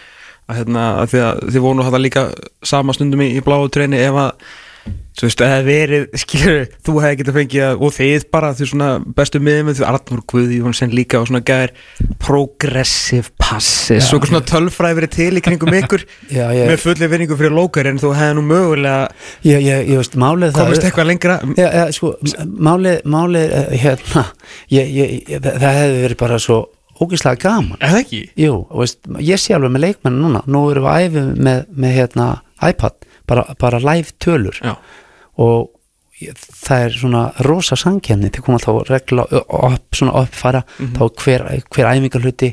að hérna, að því að þið voru nú þú veist, það verið, skilur, þú hefði fengið að, og þið bara, því svona bestu miðum því Arnur Guðjónsson líka og svona gæðir progressive passes, og svona tölfræði verið til í kringum ykkur. Já, ég- með fulli vinningu fyrir lókar en þú hefði nú mögulega ég, ég, ég veist, málið það komist eitthvað lengra. Já, já, sko, málið, málið eh, hérna, ég, ég, ég, það hefði verið bara svo ógeðslega gaman? Jú, veist, ég sé alveg með leikmenn núna. Nú erum við að æfi með, með hérna, iPad, bara, bara live tölur. Já, og það er svona rosa samkenni til koma þá regla upp, svona uppfara þá hver, hver æfingar hluti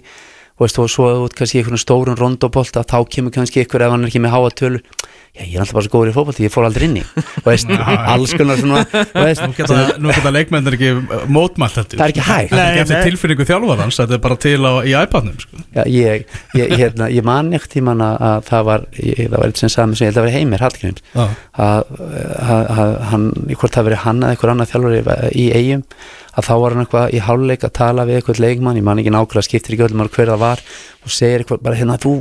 og veist, og svo út kannski einhvern stórum rondobólta þá kemur kannski ykkur ef hann er ekki með háa tölur já, ég er alltaf bara svo góður í fótbolti, ég fór aldrei inn í. Og veist, alls konar svona þú veist, Nú geta, nú geta leikmennir ekki mótmælt þetta. Það er ekki hægt. Þetta er ekki eftir tilfinningu þjálfarans Þetta er bara til á, í iPadnum sko. Já, ég, ég, hérna, ég man ekkert tíman að, að það var, ég, það var eitt sem sagði mér sem ég held að vera heimir, Hallgríms. Já. að, að, að hann, hvort það verið hann eða einhver annar þjálfur í eigum að þá var hann eitthvað í háluleik að tala við eitthvað leikmann, ég man ekki nákvæmlega skiptir ekki öllum hver það var og segir eitthvað bara hérna, þú,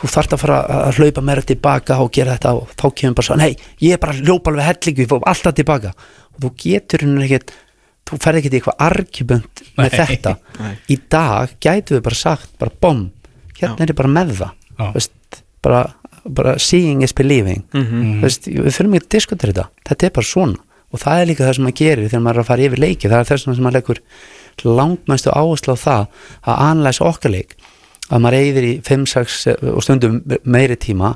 þú þarft að fara að hlaupa meira tilbaka og gera þetta og þá kemur bara svo, nei, ég er bara að hljópa alveg hellingu, ég fór alltaf tilbaka og þú getur henni ekkert þú ferð ekkert í eitthvað argument með Nei. þetta Nei. í dag gætu við bara sagt, bara bom hérna er ég bara með það Já. Veist, bara, bara seeing is believing Mhm. Veist, við þurfum ekki að diskutera þetta þetta er bara svona og það er líka það sem maður gerir þegar maður er að fara yfir leiki það er þess sem maður leggur langmæstu áherslu á það að anlæsa okkar leik. Að maður eigðir í 5-6 og stundum meiri tíma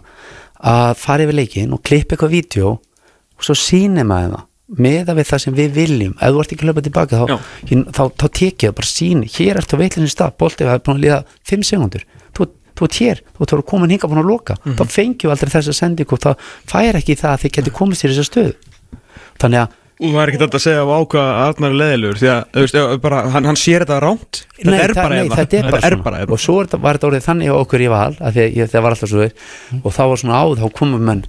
að fara yfir leikin og klippa eitthvað vídeo og svo sýnir maður það meða við það sem við viljum. Ef þú ert ekki að hlaupa tilbaka þá, ég, þá, þá tekið það bara síni hér ertu að veitlinni stað, boltið það er búin að líða 5 sekundur, þú, þú ert hér. Þú ert að komin hinga búin að loka. Þá fengjum við aldrei þessa sendingu og það fær ekki það að þið getur komist í þessa stöðu þannig að Og það er ekki þetta að segja á ákvað að Arnar er leðilegur því að þú veist, bara, hann, hann sér þetta ránt þetta Nei, er bara eða þetta er bara er svona. bara eða og svo er þetta, var þetta orðið þannig á okkur í val að því að það var alltaf svo og þá var svona á, þá komum menn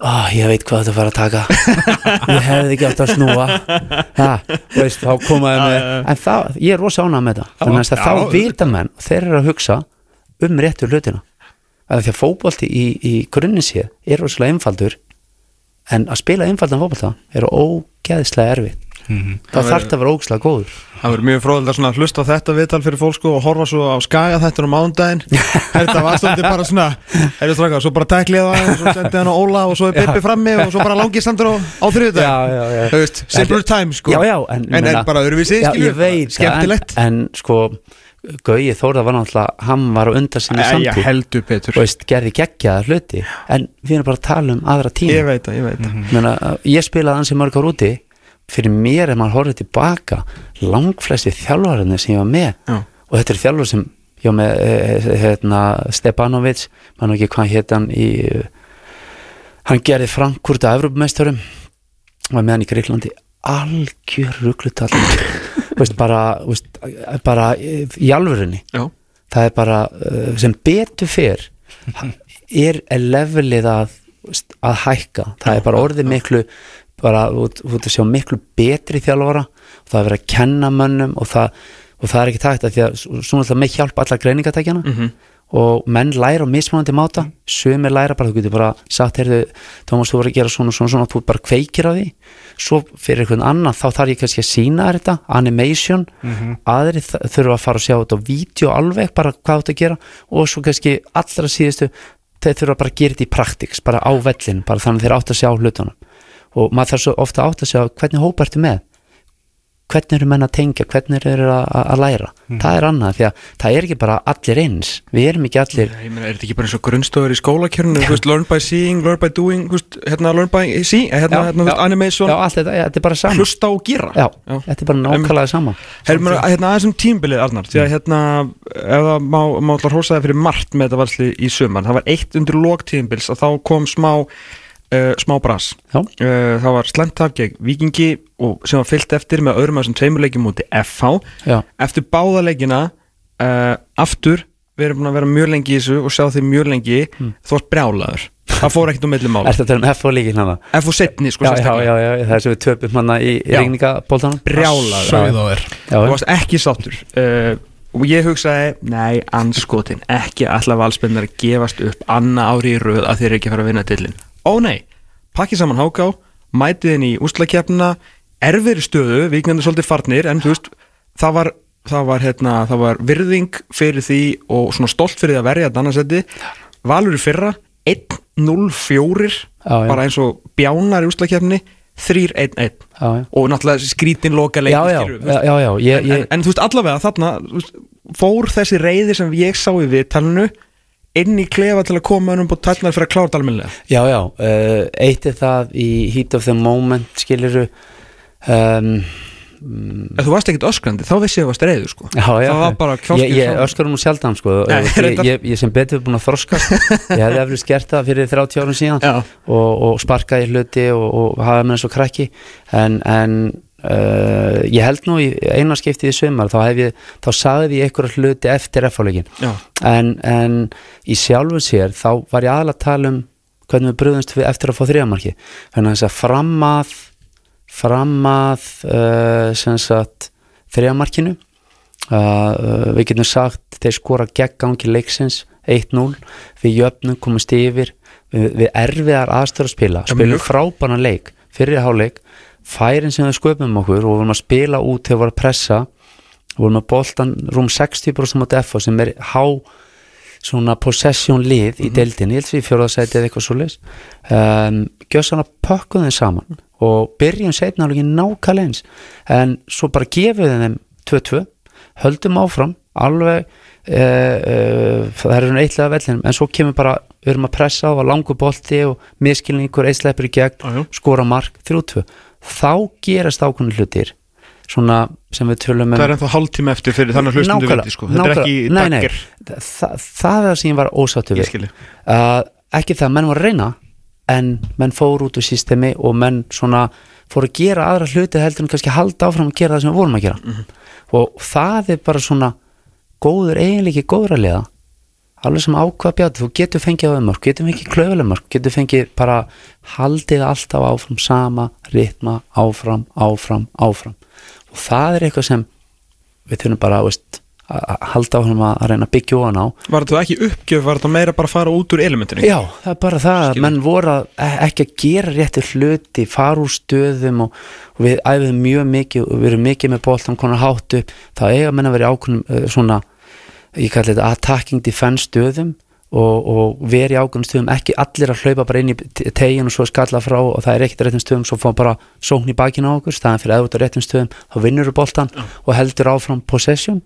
ah, ég veit hvað þetta fara að taka. Ég hefði ekki átt að snúa. Ha, veist, þá komaði með en það, ég er rosa ánað með þetta þannig að þá vita menn, þeir eru að hugsa um réttu hlutina. Að því að fótbolti í, í grunni séð er rosalega einfaldur en að spila einfaldan fótbolta er ógeðslega erfitt. Það þarf að vera ógeðslega góður. Það verður mjög fróðilegt að hlusta á þetta viðtal fyrir fólk sko og horfa svo á skaga þetta um mándaginn Þetta var stundir bara svona Heyrðu straka, svo bara tæklið það og svo sendið hann á Óla og svo er Bibbi frammi og svo bara langið standur á, á þriðudag já, já. Þú veist, simpler time sko. Já, já, en, En er bara öðruvísi, Skemmtilegt en, en sko, Gauði Þórða var náttúrulega hann var á undan sinni samtíð. og gerði geggjaða hluti. En við erum bara að tala um aðra tíma. Ég veit það, ég veit það. Meina, ég spilaði ansi mörg ár úti. Fyrir mér ef maður horfður tilbaka langflesti þjálfararnir sem ég var með. Já. og þetta er þjálfur sem ég var með eh, hérna, Stepanovic. Mann ekki hvað hétt hann í hann gerði Frankfurt að Evropameisturum var með hann í Greiklandi algjör rugglutal veist, bara, veist, bara í alvörinni Já, það er bara uh, sem betur fyrr er levelið að, að hækka. Það er bara orðið miklu bara út, út að sjá miklu betri þjálfara það er verið að kenna mönnum og það, og það er ekki takt að því að svona alltaf með hjálp allar greiningatækjana Mhm. Og menn læra á mismunandi máta. Sumir læra bara, þú getur bara sagt heyrðu, Tómas, þú voru að gera svona, svona, svona þú bara kveikir á því. Svo fyrir einhvern annan, þá þarf ég kannski að sína þér þetta animation, aðri þ- þurfa að fara að sjá þetta á vídeo alveg bara hvað þú ert að gera. Og svo kannski allra síðustu, þeir þurfa bara að gera þetta í praktiks, bara á vellin bara þannig þeir átt að sjá hlutunum. Og maður þarf svo ofta átt að sjá hvernig hópa ertu með hvernig eru menn að tengja, hvernig eru að, læra? Það er annað, því að það er ekki bara allir eins, við erum ekki allir ég meina, er þetta ekki bara eins og grunnstofur í skólakjörnum? Veist, learn by seeing, learn by doing veist, Hérna, learn by see, hérna, hérna, þú veist, animation. Já, allt þetta, ja, þetta er bara sama. Hlusta og gera. Já, þetta er bara nákvæmlega sama. Hérna aðeins um tímbilið Arnar því að hérna, ef það má, má hrósa það fyrir margt með þetta valsli í sumar. Það var eitt undir lók tímbils að þá kom smá uh, smá bras. Já. uh, það var slemtaf gegn Víkingi og sem var fyllt eftir með öðrum að þessum tveimur leikjum múti FH já, eftir báða leikina uh, aftur við erum búin að vera mjög lengi í þessu og sjá þig mjög lengi þú varst brjálaður. Það fór ekkert um milli mála. Er þetta um F og líkin hana FH setni sko já, já, já, já, það er sem við töpum hana í regningabóltanum brjálaður. Þú varst ekki sáttur. Uh, og ég hugsaði, nei, anskotin ekki allar valspennar að gefast upp anna ári í röð að þeir eru ekki að fara að vinna dillin ó nei, pakkið saman háká mætið inn í úslakefnina erfiðri stöðu, viknandi svolítið farnir en þú veist, það var það var, hérna, það var virðing fyrir því og svona stolt fyrir því að verja þetta annarsetti Valur í fyrra 1-0-4 Já, já. bara eins og bjánar í úslakefni 3-1-1 já, já. og náttúrulega skrítin loka leik já, já, já, já, já, ég, en, en þú veist allavega þarna veist, fór þessi reyði sem ég sá í viðtalinu inn í klefa til að koma um búið tætnar fyrir að klára þetta almennilega? Já, já, uh, eitt er það í heat of the moment skiliru um, mm, Ef þú varst ekkert öskrandi, þá vissi ég að þú varst reyður sko. Já, já, Það var bara kjálkið Ég, ég öskar nú sjaldan sko. Nei, ég, ég, ég sem betur búin að þroska Ég hefði eftir skert það fyrir 30 árum síðan og, og sparkaði hluti og, og hafa með og krakki. En, en uh, ég held nú í eina skiptið í sumar þá, hef ég, þá sagði ég einhverja hluti eftir F-fáleikin Já, en, en í sjálfu sér þá var ég aðalega að tala um hvernig við brúðumst við eftir að fá þriðamarki þannig að þess að fram að fram að uh, sem sagt þriðamarkinu uh, uh, við getum sagt þeir skora gegn gangi leiksins 1-0, við jöfnum komumst yfir við, við erfiðar aðstöður að spila, spilum frábæna leik fyrir háleik, færin sem við sköpum okkur og vorum að spila út þegar við vorum að pressa vorum að boltan rúm 60% mot FH sem er há svona possession lið í deildinni, ég held við fjóraðsæti eða eitthvað svo leis um, gjössan að pökkum þeim saman og byrjum setna alveg nákvæmlega eins en svo bara gefum við þeim 2-2, höldum áfram alveg uh, uh, það er svona eitlega vellinum en svo kemur bara, við erum að pressa á að langu bolti og miskilningur, einsleipur í gegn já. skora mark, 3-2 þá gerast ákveðin hlutir svona sem við tölum um það er ennþá hálftíma eftir fyrir þannig að hlustundu Nákvæmlega, viti sko. Þetta er ekki nei. dagger Þa, það er það sem ég var ósáttu við. Uh, ekki það að menn voru að reyna en menn fóru út úr systemi og menn svona fóru að gera aðra hluti heldur en kannski halda áfram að gera það sem við vorum að gera. Og það er bara svona góður eiginleiki góður að liða alveg sem ákvað bjátt, þú getur fengið öðmörk, getur fengið klöfulegmörk, getur fengið bara haldið alltaf áfram sama ritma, áfram, áfram, áfram. Og það er eitthvað sem við þurfum bara veist, að halda áfram að reyna að byggja ofan á. Var þetta ekki uppgjöf, var þetta meira bara að fara út úr elementinu? Já, það er bara það að menn voru að, e- ekki að gera rétti hluti, fara úr stöðum og, og við æfum mjög mikið og við erum mikið með boltan konar upp. Þá eiga menn að vera í ákveðnum uh, svona, ég kalli þetta attacking defense stöðum og, og veri ákveðnum stöðum, ekki allir að hlaupa bara inn í te- tegin og svo skalla frá og það er ekkert réttum stöðum, svo fá bara sókn í bakinu á okkur, staðan fyrir að út á réttum stöðum þá vinnur þú boltan og heldur áfram possession.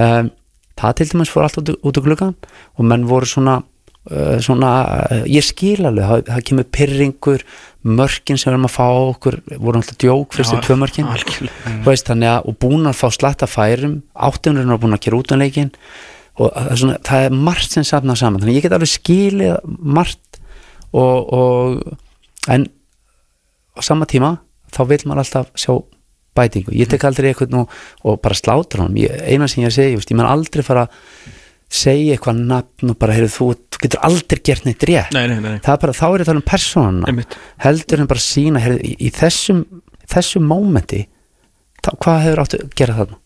Um, það til dæmis fór allt út, út á gluggan og menn voru svona uh, svona, uh, ég skil alveg það, það kemur pyrringur mörkin sem við erum að fá okkur voru alltaf djók fyrstu tvö mörkin. veist, að, og búin að fá slatta færum áttunurinn var búin að gera út um og svona, það er margt sem safna saman, þannig ég get alveg skilið margt og, og en á sama tíma þá vil maður alltaf sjá bætingu, ég tek aldrei eitthvað nú og bara slátra ég, eina sem ég segi ég, ég man aldrei fara að segja eitthvað nafn og bara, heyrðu, þú, þú getur aldrei gert neitt rétt. Nei, nei, nei, það er bara, þá er að tala um Einmitt. heldur en bara sína heyrðu, í, í þessum, þessum mómenti hvað hefur áttu að gera þarna?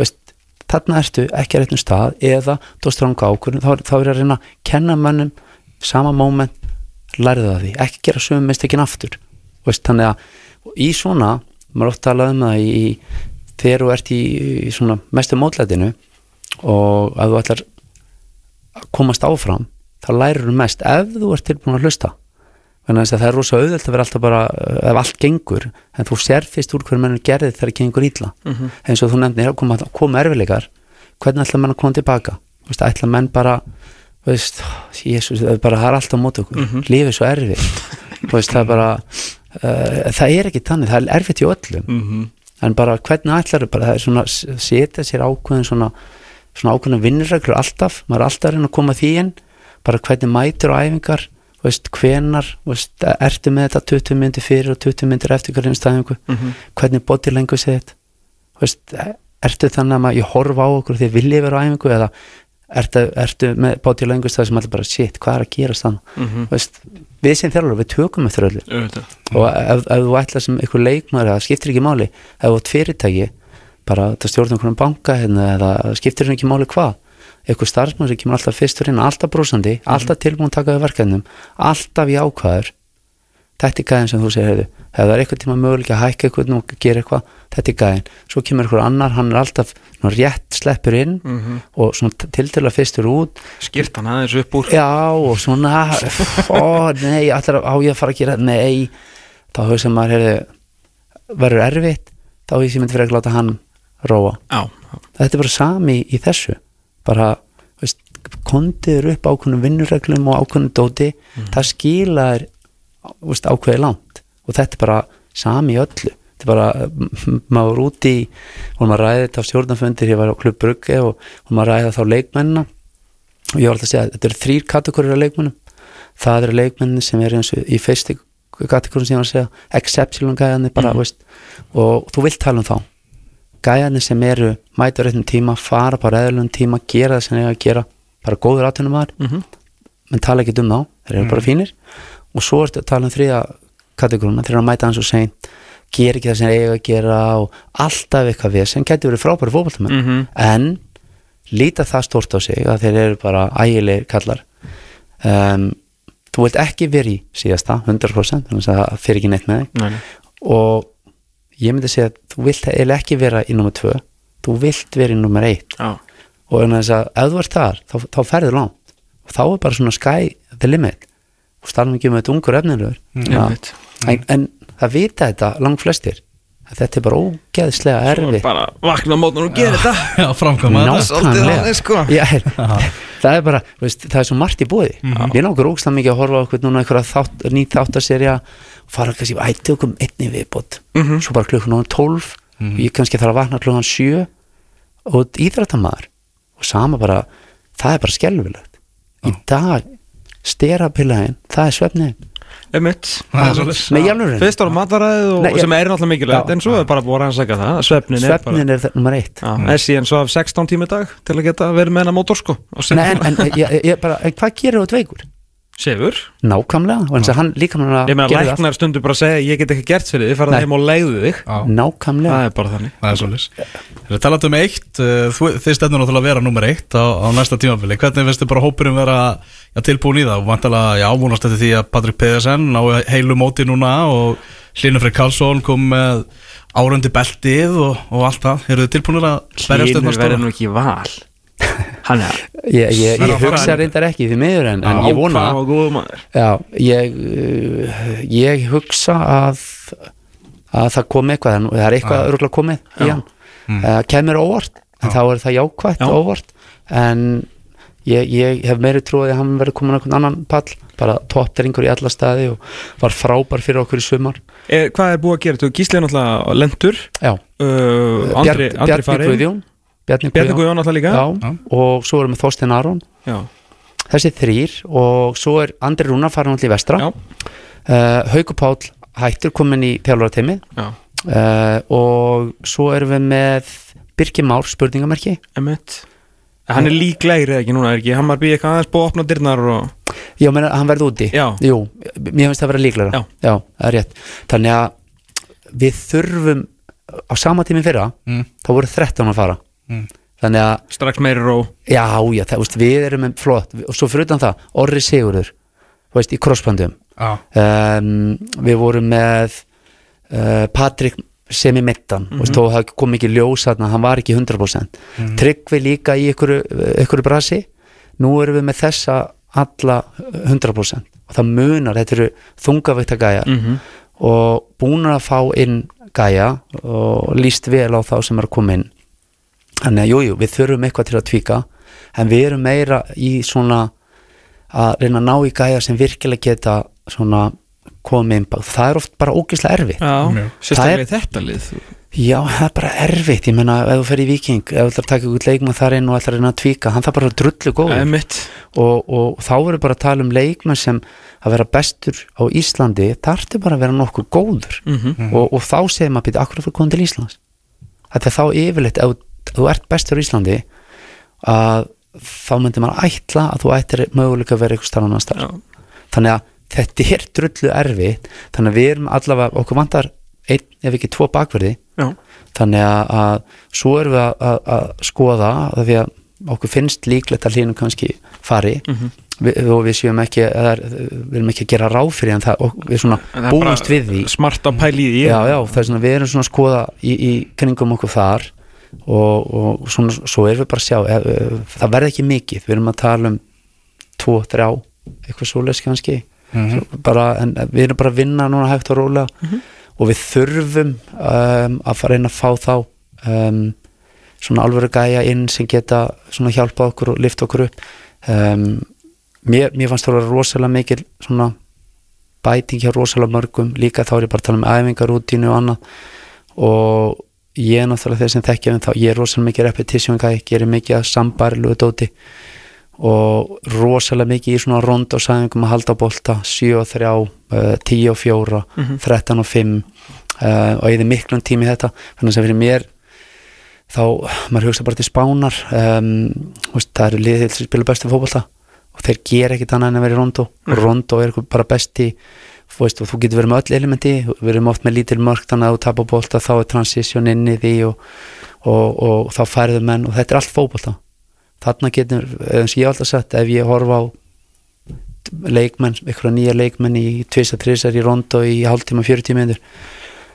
Veist, þarna ertu ekki að réttum stað eða þú stranga ákvörðun þá, þá er að reyna að kenna mönnum sama móment, lærðu það því ekki gera sögum mistökin aftur. Veist, þannig að í svona maður oft talað um það í, í þegar þú ert í, í svona mestu mótlætinu og að þú ætlar að komast áfram þá lærir þú mest ef þú ert tilbúin að hlusta þannig að það er rosa auðvelt að vera alltaf bara uh, ef allt gengur, en þú sér fyrst úr hverju mennur gerði þegar gengur ítla Mhm. eins og þú nefnir að koma, koma erfileikar hvernig ætla menn að koma tilbaka veist, ætla menn bara veist, Jesus, það bara, það er alltaf mót okkur Mhm. lífið er svo erfið veist, það er bara uh, það er ekki þannig, það er erfitt í öllum Mhm. en bara hvernig ætlar bara, það er svona setja sér ákveðin svona, svona ákveðin vinnirreglur alltaf, maður er alltaf að reyna að koma því inn. Bara hvernig mætur á æfingar veist, hvenar, veist, ertu með þetta 20 myndir fyrir og 20 myndir eftir hverjum stæðingu, Mhm. hvernig body language er þetta veist, ertu þannig að maður, ég horfa á okkur því að vilja vera á æfingu eða ertu, ertu með body language það sem allir bara, shit, hvað er að gera þannig Mhm. veist, við sem þjálfur, við tökum öllu. Auðvitað. og ef, ef þú ætlar sem einhver leikmaður það skiptir ekki máli, ef þú ert fyrirtæki bara það stjórnum einhvern banka hérna, eða skiptir ekki máli hvað. Einhver starfsmaður sem kemur alltaf fyrstur inn alltaf brúsandi, alltaf tilbúin að taka við verkefnum alltaf í ákvæður. Þetta er gæðin sem þú segir hefðu ef það er eitthvað tíma möguleik að hækka eitthvað og gera eitthvað, þetta er gæðin svo kemur einhver annar, hann er alltaf svona, rétt sleppur inn Mhm. og svona tiltöla fyrstur út. Skýrt hann aðeins upp úr. Já, og svona ó, nei, allir á ég að fara að gera nei, þá hugsa maður heyrðu, verður erfitt. Þá ég sem myndi fyrir að láta hann róa. Já, þetta er bara sami í, í þessu. Bara, veist, kondiður upp ákveðnum vinnurreglum og ákveðnum dóti. Það skilar veist, ákveði langt. Og þetta er bara sami í öllu. Þetta er bara maður úti vorum að ræða þetta á stjórnafundir, ég var á klubb Brugge og vorum að ræða þá leikmennina. Og ég var alltaf að segja þetta eru þrýr kategórir af leikmennum það eru leikmennin sem eru eins og í fyrstu kategórin sem ég var að segja exceptional gæðanir bara, veist, og þú vilt tala um þá gæðanir sem eru mæta réttum tíma, fara bara eðlum tíma, gera það sem ég að gera bara góður áttunum maður Mhm. menn tala ekki um þá, þeir eru bara fínir og svo ertu að tala um þriða kategóruna þeir eru að mæta hans og segja gera ekki það sem þeir eiga að gera og alltaf eitthvað við sem getur verið frábæri fótballtamenn Mhm. en líta það stórt á sig að þeir eru bara ægilegir kallar um, þú vilt ekki verið í síðasta 100% þannig að það fyrir ekki neitt með þig nei. og ég myndi segja að þú vilt eiginlega ekki vera í nummer 2 þú vilt vera í nummer 1 Já. og en þess að ef þú ert þar þá, þá ferður langt. Og þá er bara svona sky the limit. Og stannum ekki um þetta ungur efnilegur. Einmitt. en, en það vita þetta langt flestir þetta er bara ógeðslega erfitt. bara vakna á mótnum og gera þetta. Já, framkvæma þetta. Sko. Það er bara, veist, það er svo margt í búið ég langar ógstlega mikið að horfa á okkur núna einhverja þátt, nýtt þáttaserja og fara kannski, ætti okkur einni viðbót. Svo bara klukkan núna 12 og ég kannski þarf að vakna klukkan 7 og íþrættamæður og sama bara, það er bara skelfilegt. Í dag sterapillaðin, það er svefniðin Er svoleiðis. með jálfurinn Fyrst ára mataræðið og, sem er náttúrulega mikilvægt en svo er bara búið að rannsaka það. Svefnin er bara svefnin er það nummer eitt. En síðan svo af 16 tími dag til að geta verið með hennar mótor sko Nei, en, en, ég, ég bara, en hvað gerir þú tveikur? Sefur? Nákvæmlega, og eins að hann líka hann Ég meina læknar stundu bara að segja ég get ekki gert fyrir þig farað Nei. heim og leiðu þig. Já, Nákvæmlega. Það er bara þannig. Það er svolítið Það er talað um eitt, þú, þið stefnur náttúrulega að vera nummer eitt á, á næsta tímafili Hvernig finnst þið bara hópurinn vera já, tilbúin í það? Og vantalega, já, vonast eftir því að Patrik Pedersen á heilu móti núna og Hlynur Karlsson kom með árundi beltið og, og allt það Eru þið tilbúinir að berjast Hlynur þetta verður stóra? nú ekki í val Hann er Ég, ég, ég hugsa reyndar ekki því miður en, en ég vona. já, ég, uh, ég hugsa að að það kom eitthvað en það er eitthvað örgulega komið í hann. Það kemur óvart en þá er það jákvætt Já. óvart. En ég, ég hef meiri trúið að hann verður komin á einhvern annan pall bara toppdrengur í alla staði og var frábær fyrir okkur í sumar. E, Hvað er búið að gera? Þú gíslið náttúrulega lendur já, uh, Andri, Bjarni, Andri Bjarni Guðjón Bjarni Bjarni Guðjón. Náttúrulega líka. Já, og svo erum við Þorstein Aron. Já. þessi þrýr og svo er Andri Rúnar farin allir í vestra. Já. uh, Hauku Páll hættur komin í þjálfarateimi Já. uh, og svo erum við með Birki Már spurningamerki. Emmett Hann er líklegri eða ekki núna, er ekki? Hann var býð eitthvað aðeins búið að opna dyrnar og já, menn, hann verði úti. Já. Jú, mér finnst það að vera líklega Já. það er rétt. Þannig að við þurfum á sama tími fyrra Mm. þá voru 13 að fara Mm. þannig að strax meiri ró. Já, já, það, veist, við erum með flott og svo fyrir utan það, Orri Sigurður veist, í crossbandum. Já, um, við vorum með uh, Patrik sem í mittan mm -hmm. þó það kom ekki ljós þarna, hann var ekki 100% Tryggvi líka í ykkur, ykkur brasi. Nú erum við með þessa alla 100% og það munar, þetta eru þungavægt gæjar -hmm. og búin að fá inn gæja og líst vel á þá sem er að koma inn þannig að jújú, jú, við þurfum eitthvað til að tvíka en við erum meira í svona að reyna að ná í gæja sem virkilega geta svona komið inn. Bak, það er oft bara ógeðslega erfitt. Já, sérstaklega þetta lið. Já, það er bara erfitt, ég meina ef þú fer í Viking, ef þú ætlar að taka ykkur leikmann þar inn og ætlar að reyna að tvíka, hann það bara að drullu góð Emmett og, og þá verður bara að tala um leikmann sem að vera bestur á Íslandi. Það ertu bara að vera nokkuð góður. Mhm. og, og þá segir maður akkur er er þú ert bestur á Íslandi að þá myndir maður ætla að þú ættir möguleika að vera eitthvað starf annar starf þannig að þetta er drullu erfitt þannig að við erum allavega, okkur vantar einn ef ekki tvo bakverði. Já, þannig að, að svo erum við að, að, að skoða að því að okkur finnst líklegt að hlýnum kannski fari. Mhm. við, og við séum ekki eða, við erum ekki að gera ráð fyrir en það, við svona er búumst við því. Smart að pæli í því. Já, já, það er svona, við erum svona að skoða í, í kringum okkur þar og, og svona, svo erum við bara að sjá e, e, það verði ekki mikið, við erum að tala um tvo, þrjá, eitthvað svoleiðs kannski. Svo bara, en við erum bara að vinna núna hægt og rólega. Og við þurfum um, að fara inn að fá þá um, svona alvöru gæja inn sem geta svona hjálpa okkur og lifta okkur upp. Um, mér, mér fannst það að vera rosalega mikil svona bæting hjá rosalega mörgum. Líka þá er ég bara að tala um æfingarútínu og annað. Og ég er náttúrulega þeir sem þekkja um þá, ég er rosalega mikið repetition guy, gerir mikið að sambarilugu dóti og rosalega mikið í svona rond og sæðingum að halda á bolta 7 og 3, uh, 10 og 4 13 og 5 uh, og ég er miklum tími þetta. Þannig að fyrir mér þá, maður hugsa bara til spánar um, veist, það eru liðið sem spila bestu fótbolta og þeir gera ekkit annað en að vera í rondó og rondó er eitthvað bara besti veist, þú getur verið með öll elementi við erum oft með lítil mörg þannig að þú tapar bólta þá er transition inn í því og, og, og þá færðu menn og þetta er allt fótbolta. Þarna getur, eins og ég alltaf sagt ef ég horfa á leikmenn, eitthvað nýja leikmenn í tvisa, trisar í rondó í hálftíma, 40 minnur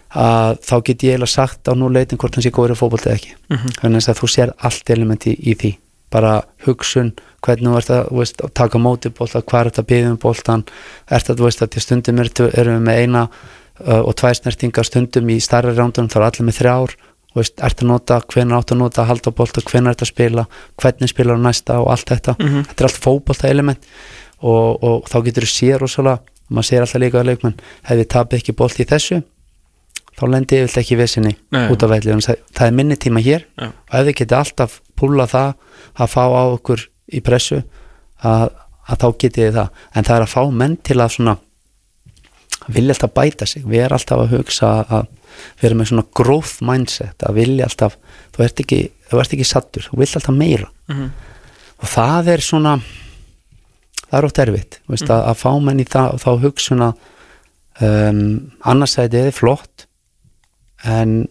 að þá get ég eiginlega sagt á núleitin hvort hann sé góður fótbolta eða ekki. Þannig að þú sér allt elementi í því bara hugsun, hvernig þú ert að, þú veist, að taka móti bólta, hvað er þetta að byggja um bóltan, ert að, þú veist, að til stundum erum við með eina uh, og tvær snertingar stundum í starra rándunum, þá er allir með þrjár, veist, ert að nota hvenær átt að nota, halda bólta, hvenær ert að spila hvernig spilar næsta og allt þetta. Þetta er allt fótbolta element og, og þá getur þú séð rosalega maður sér alltaf líka að leikmenn, hefði tapið ekki bólt í þessu þá lendi ég vilt ekki Nei. út af velli það, er minni tíma hér Já. og ef þið geti alltaf púla það að fá á okkur í pressu að, að þá getið þið það en það er að fá menn til að svona vilja alltaf bæta sig við erum alltaf að hugsa að við erum með svona growth mindset að vilja alltaf, þú ert ekki, þú ert ekki sattur, þú vilt alltaf meira Mhm. og það er svona það er ótt erfitt veist, að, að fá menn í það, þá hugsun að um, annarsæti er flott en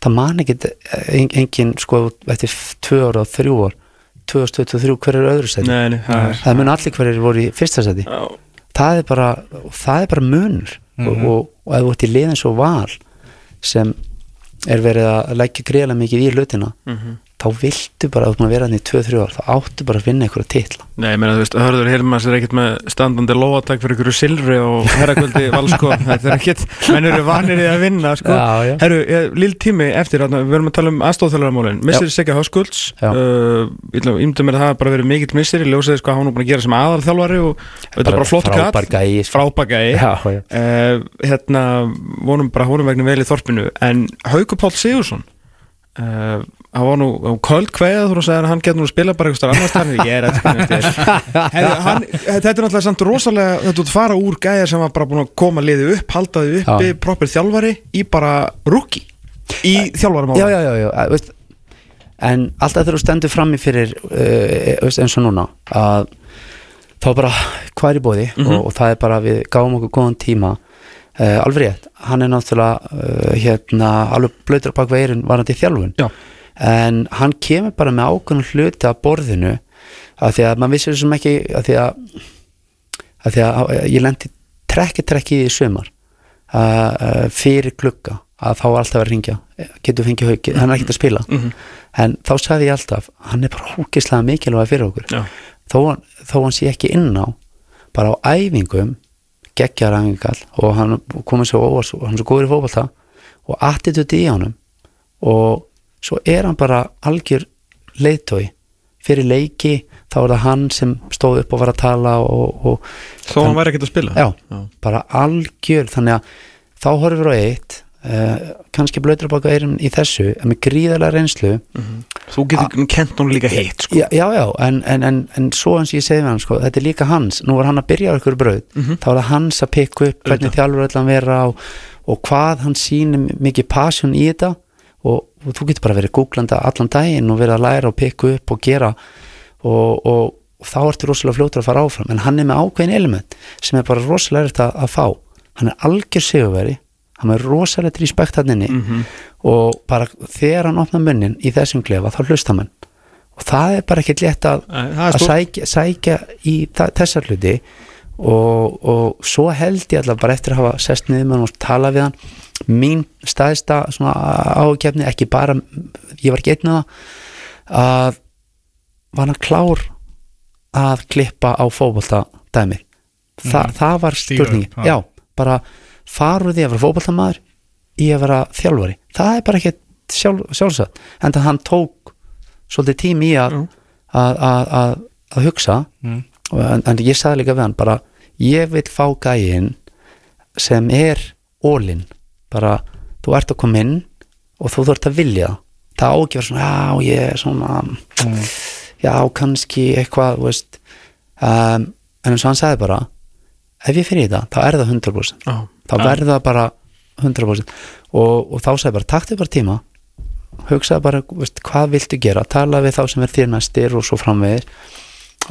það man ekki en, engin sko eftir tvö ára og þrjú ár 2023 hver er öðru sæti? Nei, nei, það er það mun allir hverjir voru í fyrsta sæti. Já. það er bara, það er bara munur. Og, og, og ef þú ert í liðin svo val sem er verið að leggja greiðlega mikið í hlutina þá viltu bara, að vera hann í 2-3 ár þá áttu bara að vinna einhverja titla. Nei, ég meina, þú veist, Hörður Hilmars er ekkert með standandi lóatak fyrir ykkur silfri og herrakvöldi valsko, þetta er ekkert menn eru vanir í að vinna, sko. Já, já. Herru, ég- lill tími eftir, þarna, við verum að tala um aðstóðþjóðlaramálin, missir Sigga Háskulds uh, mér að það bara verið mikill missir, ég ljósaði sko að hann er búin að gera sem aðalþjálfari og þetta er bara flott frábær kall. gæi frábægæi já, já. uh, hérna, vonum bara í hann var nú á köld kveða þú sagði að hann getur nú að spila bara eitthvað annars þannig ég er að hann, þetta er náttúrulega samt rosalega þetta út fara úr gæja sem var bara búin að koma liðið upp, haldaði uppi, Já. proper þjálfari í bara rookie í þjálfari já, já, já, já að, veist, en alltaf þegar þú stendur frammi fyrir uh, veist, eins og núna að þá bara hvað er í bóði og, og það er bara við gáum okkur góðan tíma. Uh, alveg rétt, hann er náttúrulega hérna alveg blöytur bak veirin varandi í þjálfun. Já. En hann kemur bara með ákveðnum hluti að borðinu af því að maður vissir þessum ekki af því að, af því að ég lendi trekki trekki í uh, fyrir klukka að þá var alltaf að að ringja getur fengið haukið, hann er ekkert að spila. En þá sagði ég alltaf hann er bara hókislega mikilvæg fyrir okkur. Þó, þó hann sé ekki inn á bara á æfingum geggjar æfingal og hann komið svo óvars og hann er svo góður í fótbolta og attitude í honum og svo er hann bara algjör leiðtói fyrir leiki þá er það hann sem stóð upp og var að tala og, og þó hann væri ekkert að spila? Já, bara algjör þannig að þá horfum við á eitt uh, kannski blöytur baka eirum í þessu en með gríðarlega reynslu. Þú getur kent hún líka heitt sko. já, já, já en, en, en, en svo eins ég segi við hann sko, þetta er líka hans, nú var hann að byrja á ykkur brauð, þá er það hans að pikka upp hvernig þjálfur ætla að vera og, og hvað hann sýnir mikið passion í þetta og, og þú getur bara verið googlanda allan daginn og verið að læra og pikka upp og gera. Og, og, og þá ertu rosalega fljótur að fara áfram. En hann er með ákveðin element sem er bara rosalega erfitt að, að fá. Hann er algjör sigurveri hann er rosalega respekt hann inni. Og bara þegar hann opna munnin í þessum klefa þá hlusta mann og það er bara ekkert létt að, að sækja, sækja í þessar hluti og, og svo held ég alltaf bara eftir að hafa sest niður með hann og tala við hann mín staðista ágefni, ekki bara ég var ekki einn að að var hann klár að klippa á fótbolta dæmi Þa, það var spurningi já. bara faruð því að vera fótboltamaður í að vera þjálfari. Það er bara ekki sjálf, sjálfsagt. En það hann tók svolítið tími í að, að, að, að, að hugsa. Mm. en, en ég sagði líka við hann bara ég vil fá gæinn sem er ólinn bara þú ert að koma inn og þú þurft að vilja. Það það á ekki að vera svona, já ég er svona já kannski eitthvað veist. Um, en eins og hann sagði bara ef ég fyrir í þetta, þá er það 100% Já. þá verður það bara 100% og, og þá sagði bara, taktu bara tíma. Hugsaði bara, veist, hvað viltu gera? Tala við þá sem er þér næstir og svo framvegis.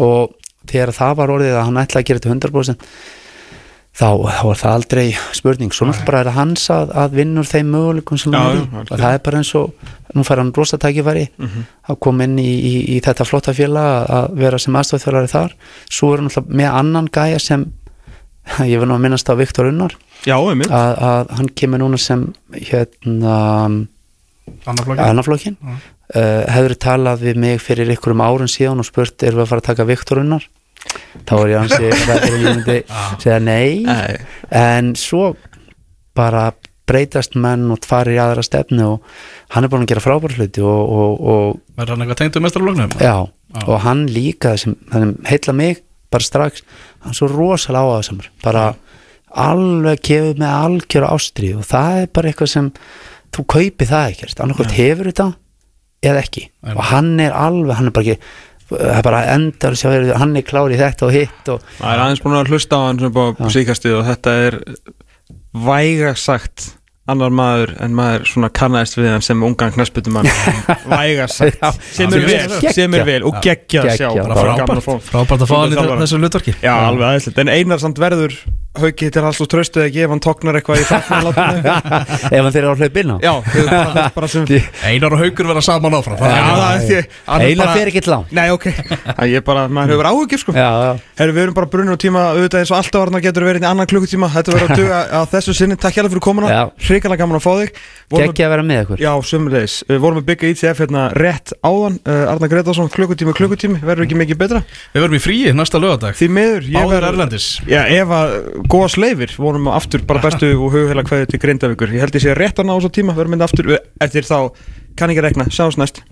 Og þegar það var orðið að hann ætlaði að gera þetta 100% þá, þá var það aldrei spurning. Svo náttúrulega bara er það hans að, að vinnur þeim möguleikum sem hann er og það er bara eins og nú fær hann rosa tækifæri að koma inn í, í, í þetta flotta félag að- að vera sem aðstofþjólari þar. Svo er hann alltaf með annan gæja sem ég vil nú að minnast á Viktor Unnar. Já, einmitt. Að, að hann kemur núna sem hérna annarflokkin uh, hefur talað við mig fyrir ykkurum árum síðan og spurt erum við að fara að taka Viktor Unnar þá er ég hansi að ég myndi segja nei. En svo bara breytast menn og farir í aðra stefnu og hann er búin að gera frábæra hluti og, og, og Verður hann eitthvað tengt um mestarfloknum? já, og hann líka sem, sem heilla mig bara strax hann er svo rosalega áhugaðsamur bara alveg kefur með algjöra ástri og það er bara eitthvað sem þú kaupir það ekkert, annarkvæmt hefur þetta eða ekki. Nei. og hann er alveg, hann er bara ekki það er bara endar sjá, hann er klár í þetta og hitt og Það er aðeins búin að hlusta á hann sem búið á síkastið og þetta er væga sagt annar maður en maður svona kannaðist við hann sem ungan knarsbyttumann væga sagt. Sem er vel, sem er vel og geggja að sjá. Geggjað. að frábært, að fá hann í þessu hlutverki. Já, alveg aðeinslega, en einar samt verður hauki til alls og tröstuð ekki ef hann tóknar eitthvað í fækna ef hann fyrir á hlaupina Já, bara, bara sem Einar og Haukur verða saman áfram er- er er bara- fyrir ekki langt. Nei, ok, það er bara, maður hefur áhugir sko. Já, já, Herru, við erum bara brunnur á tíma, auðvitað eins og alltaf varna getur verið í annan klukkutíma, þetta verður að duga á þessu sinni, takk hjálpa fyrir komuna, hrikalega gaman að fá þig. Geggja að vera með ykkur. Já, sömulegis, við vorum að byggja ITF hérna rétt áðan, uh, Arna Gretarsson, klukkutími, klukkutími, verður ekki mikið betra? Við verðum í fríi næsta lögadag Því miður, ég Báðir verð- erlendis. Já, ef að góða sleifir, vorum aftur bara bestu og hugheila kveði til Grindavíkur. Ég held ég sé rétt að ná þessu tíma, verðum mynda aftur eftir þá, kann ekki rekna, sjáumst næst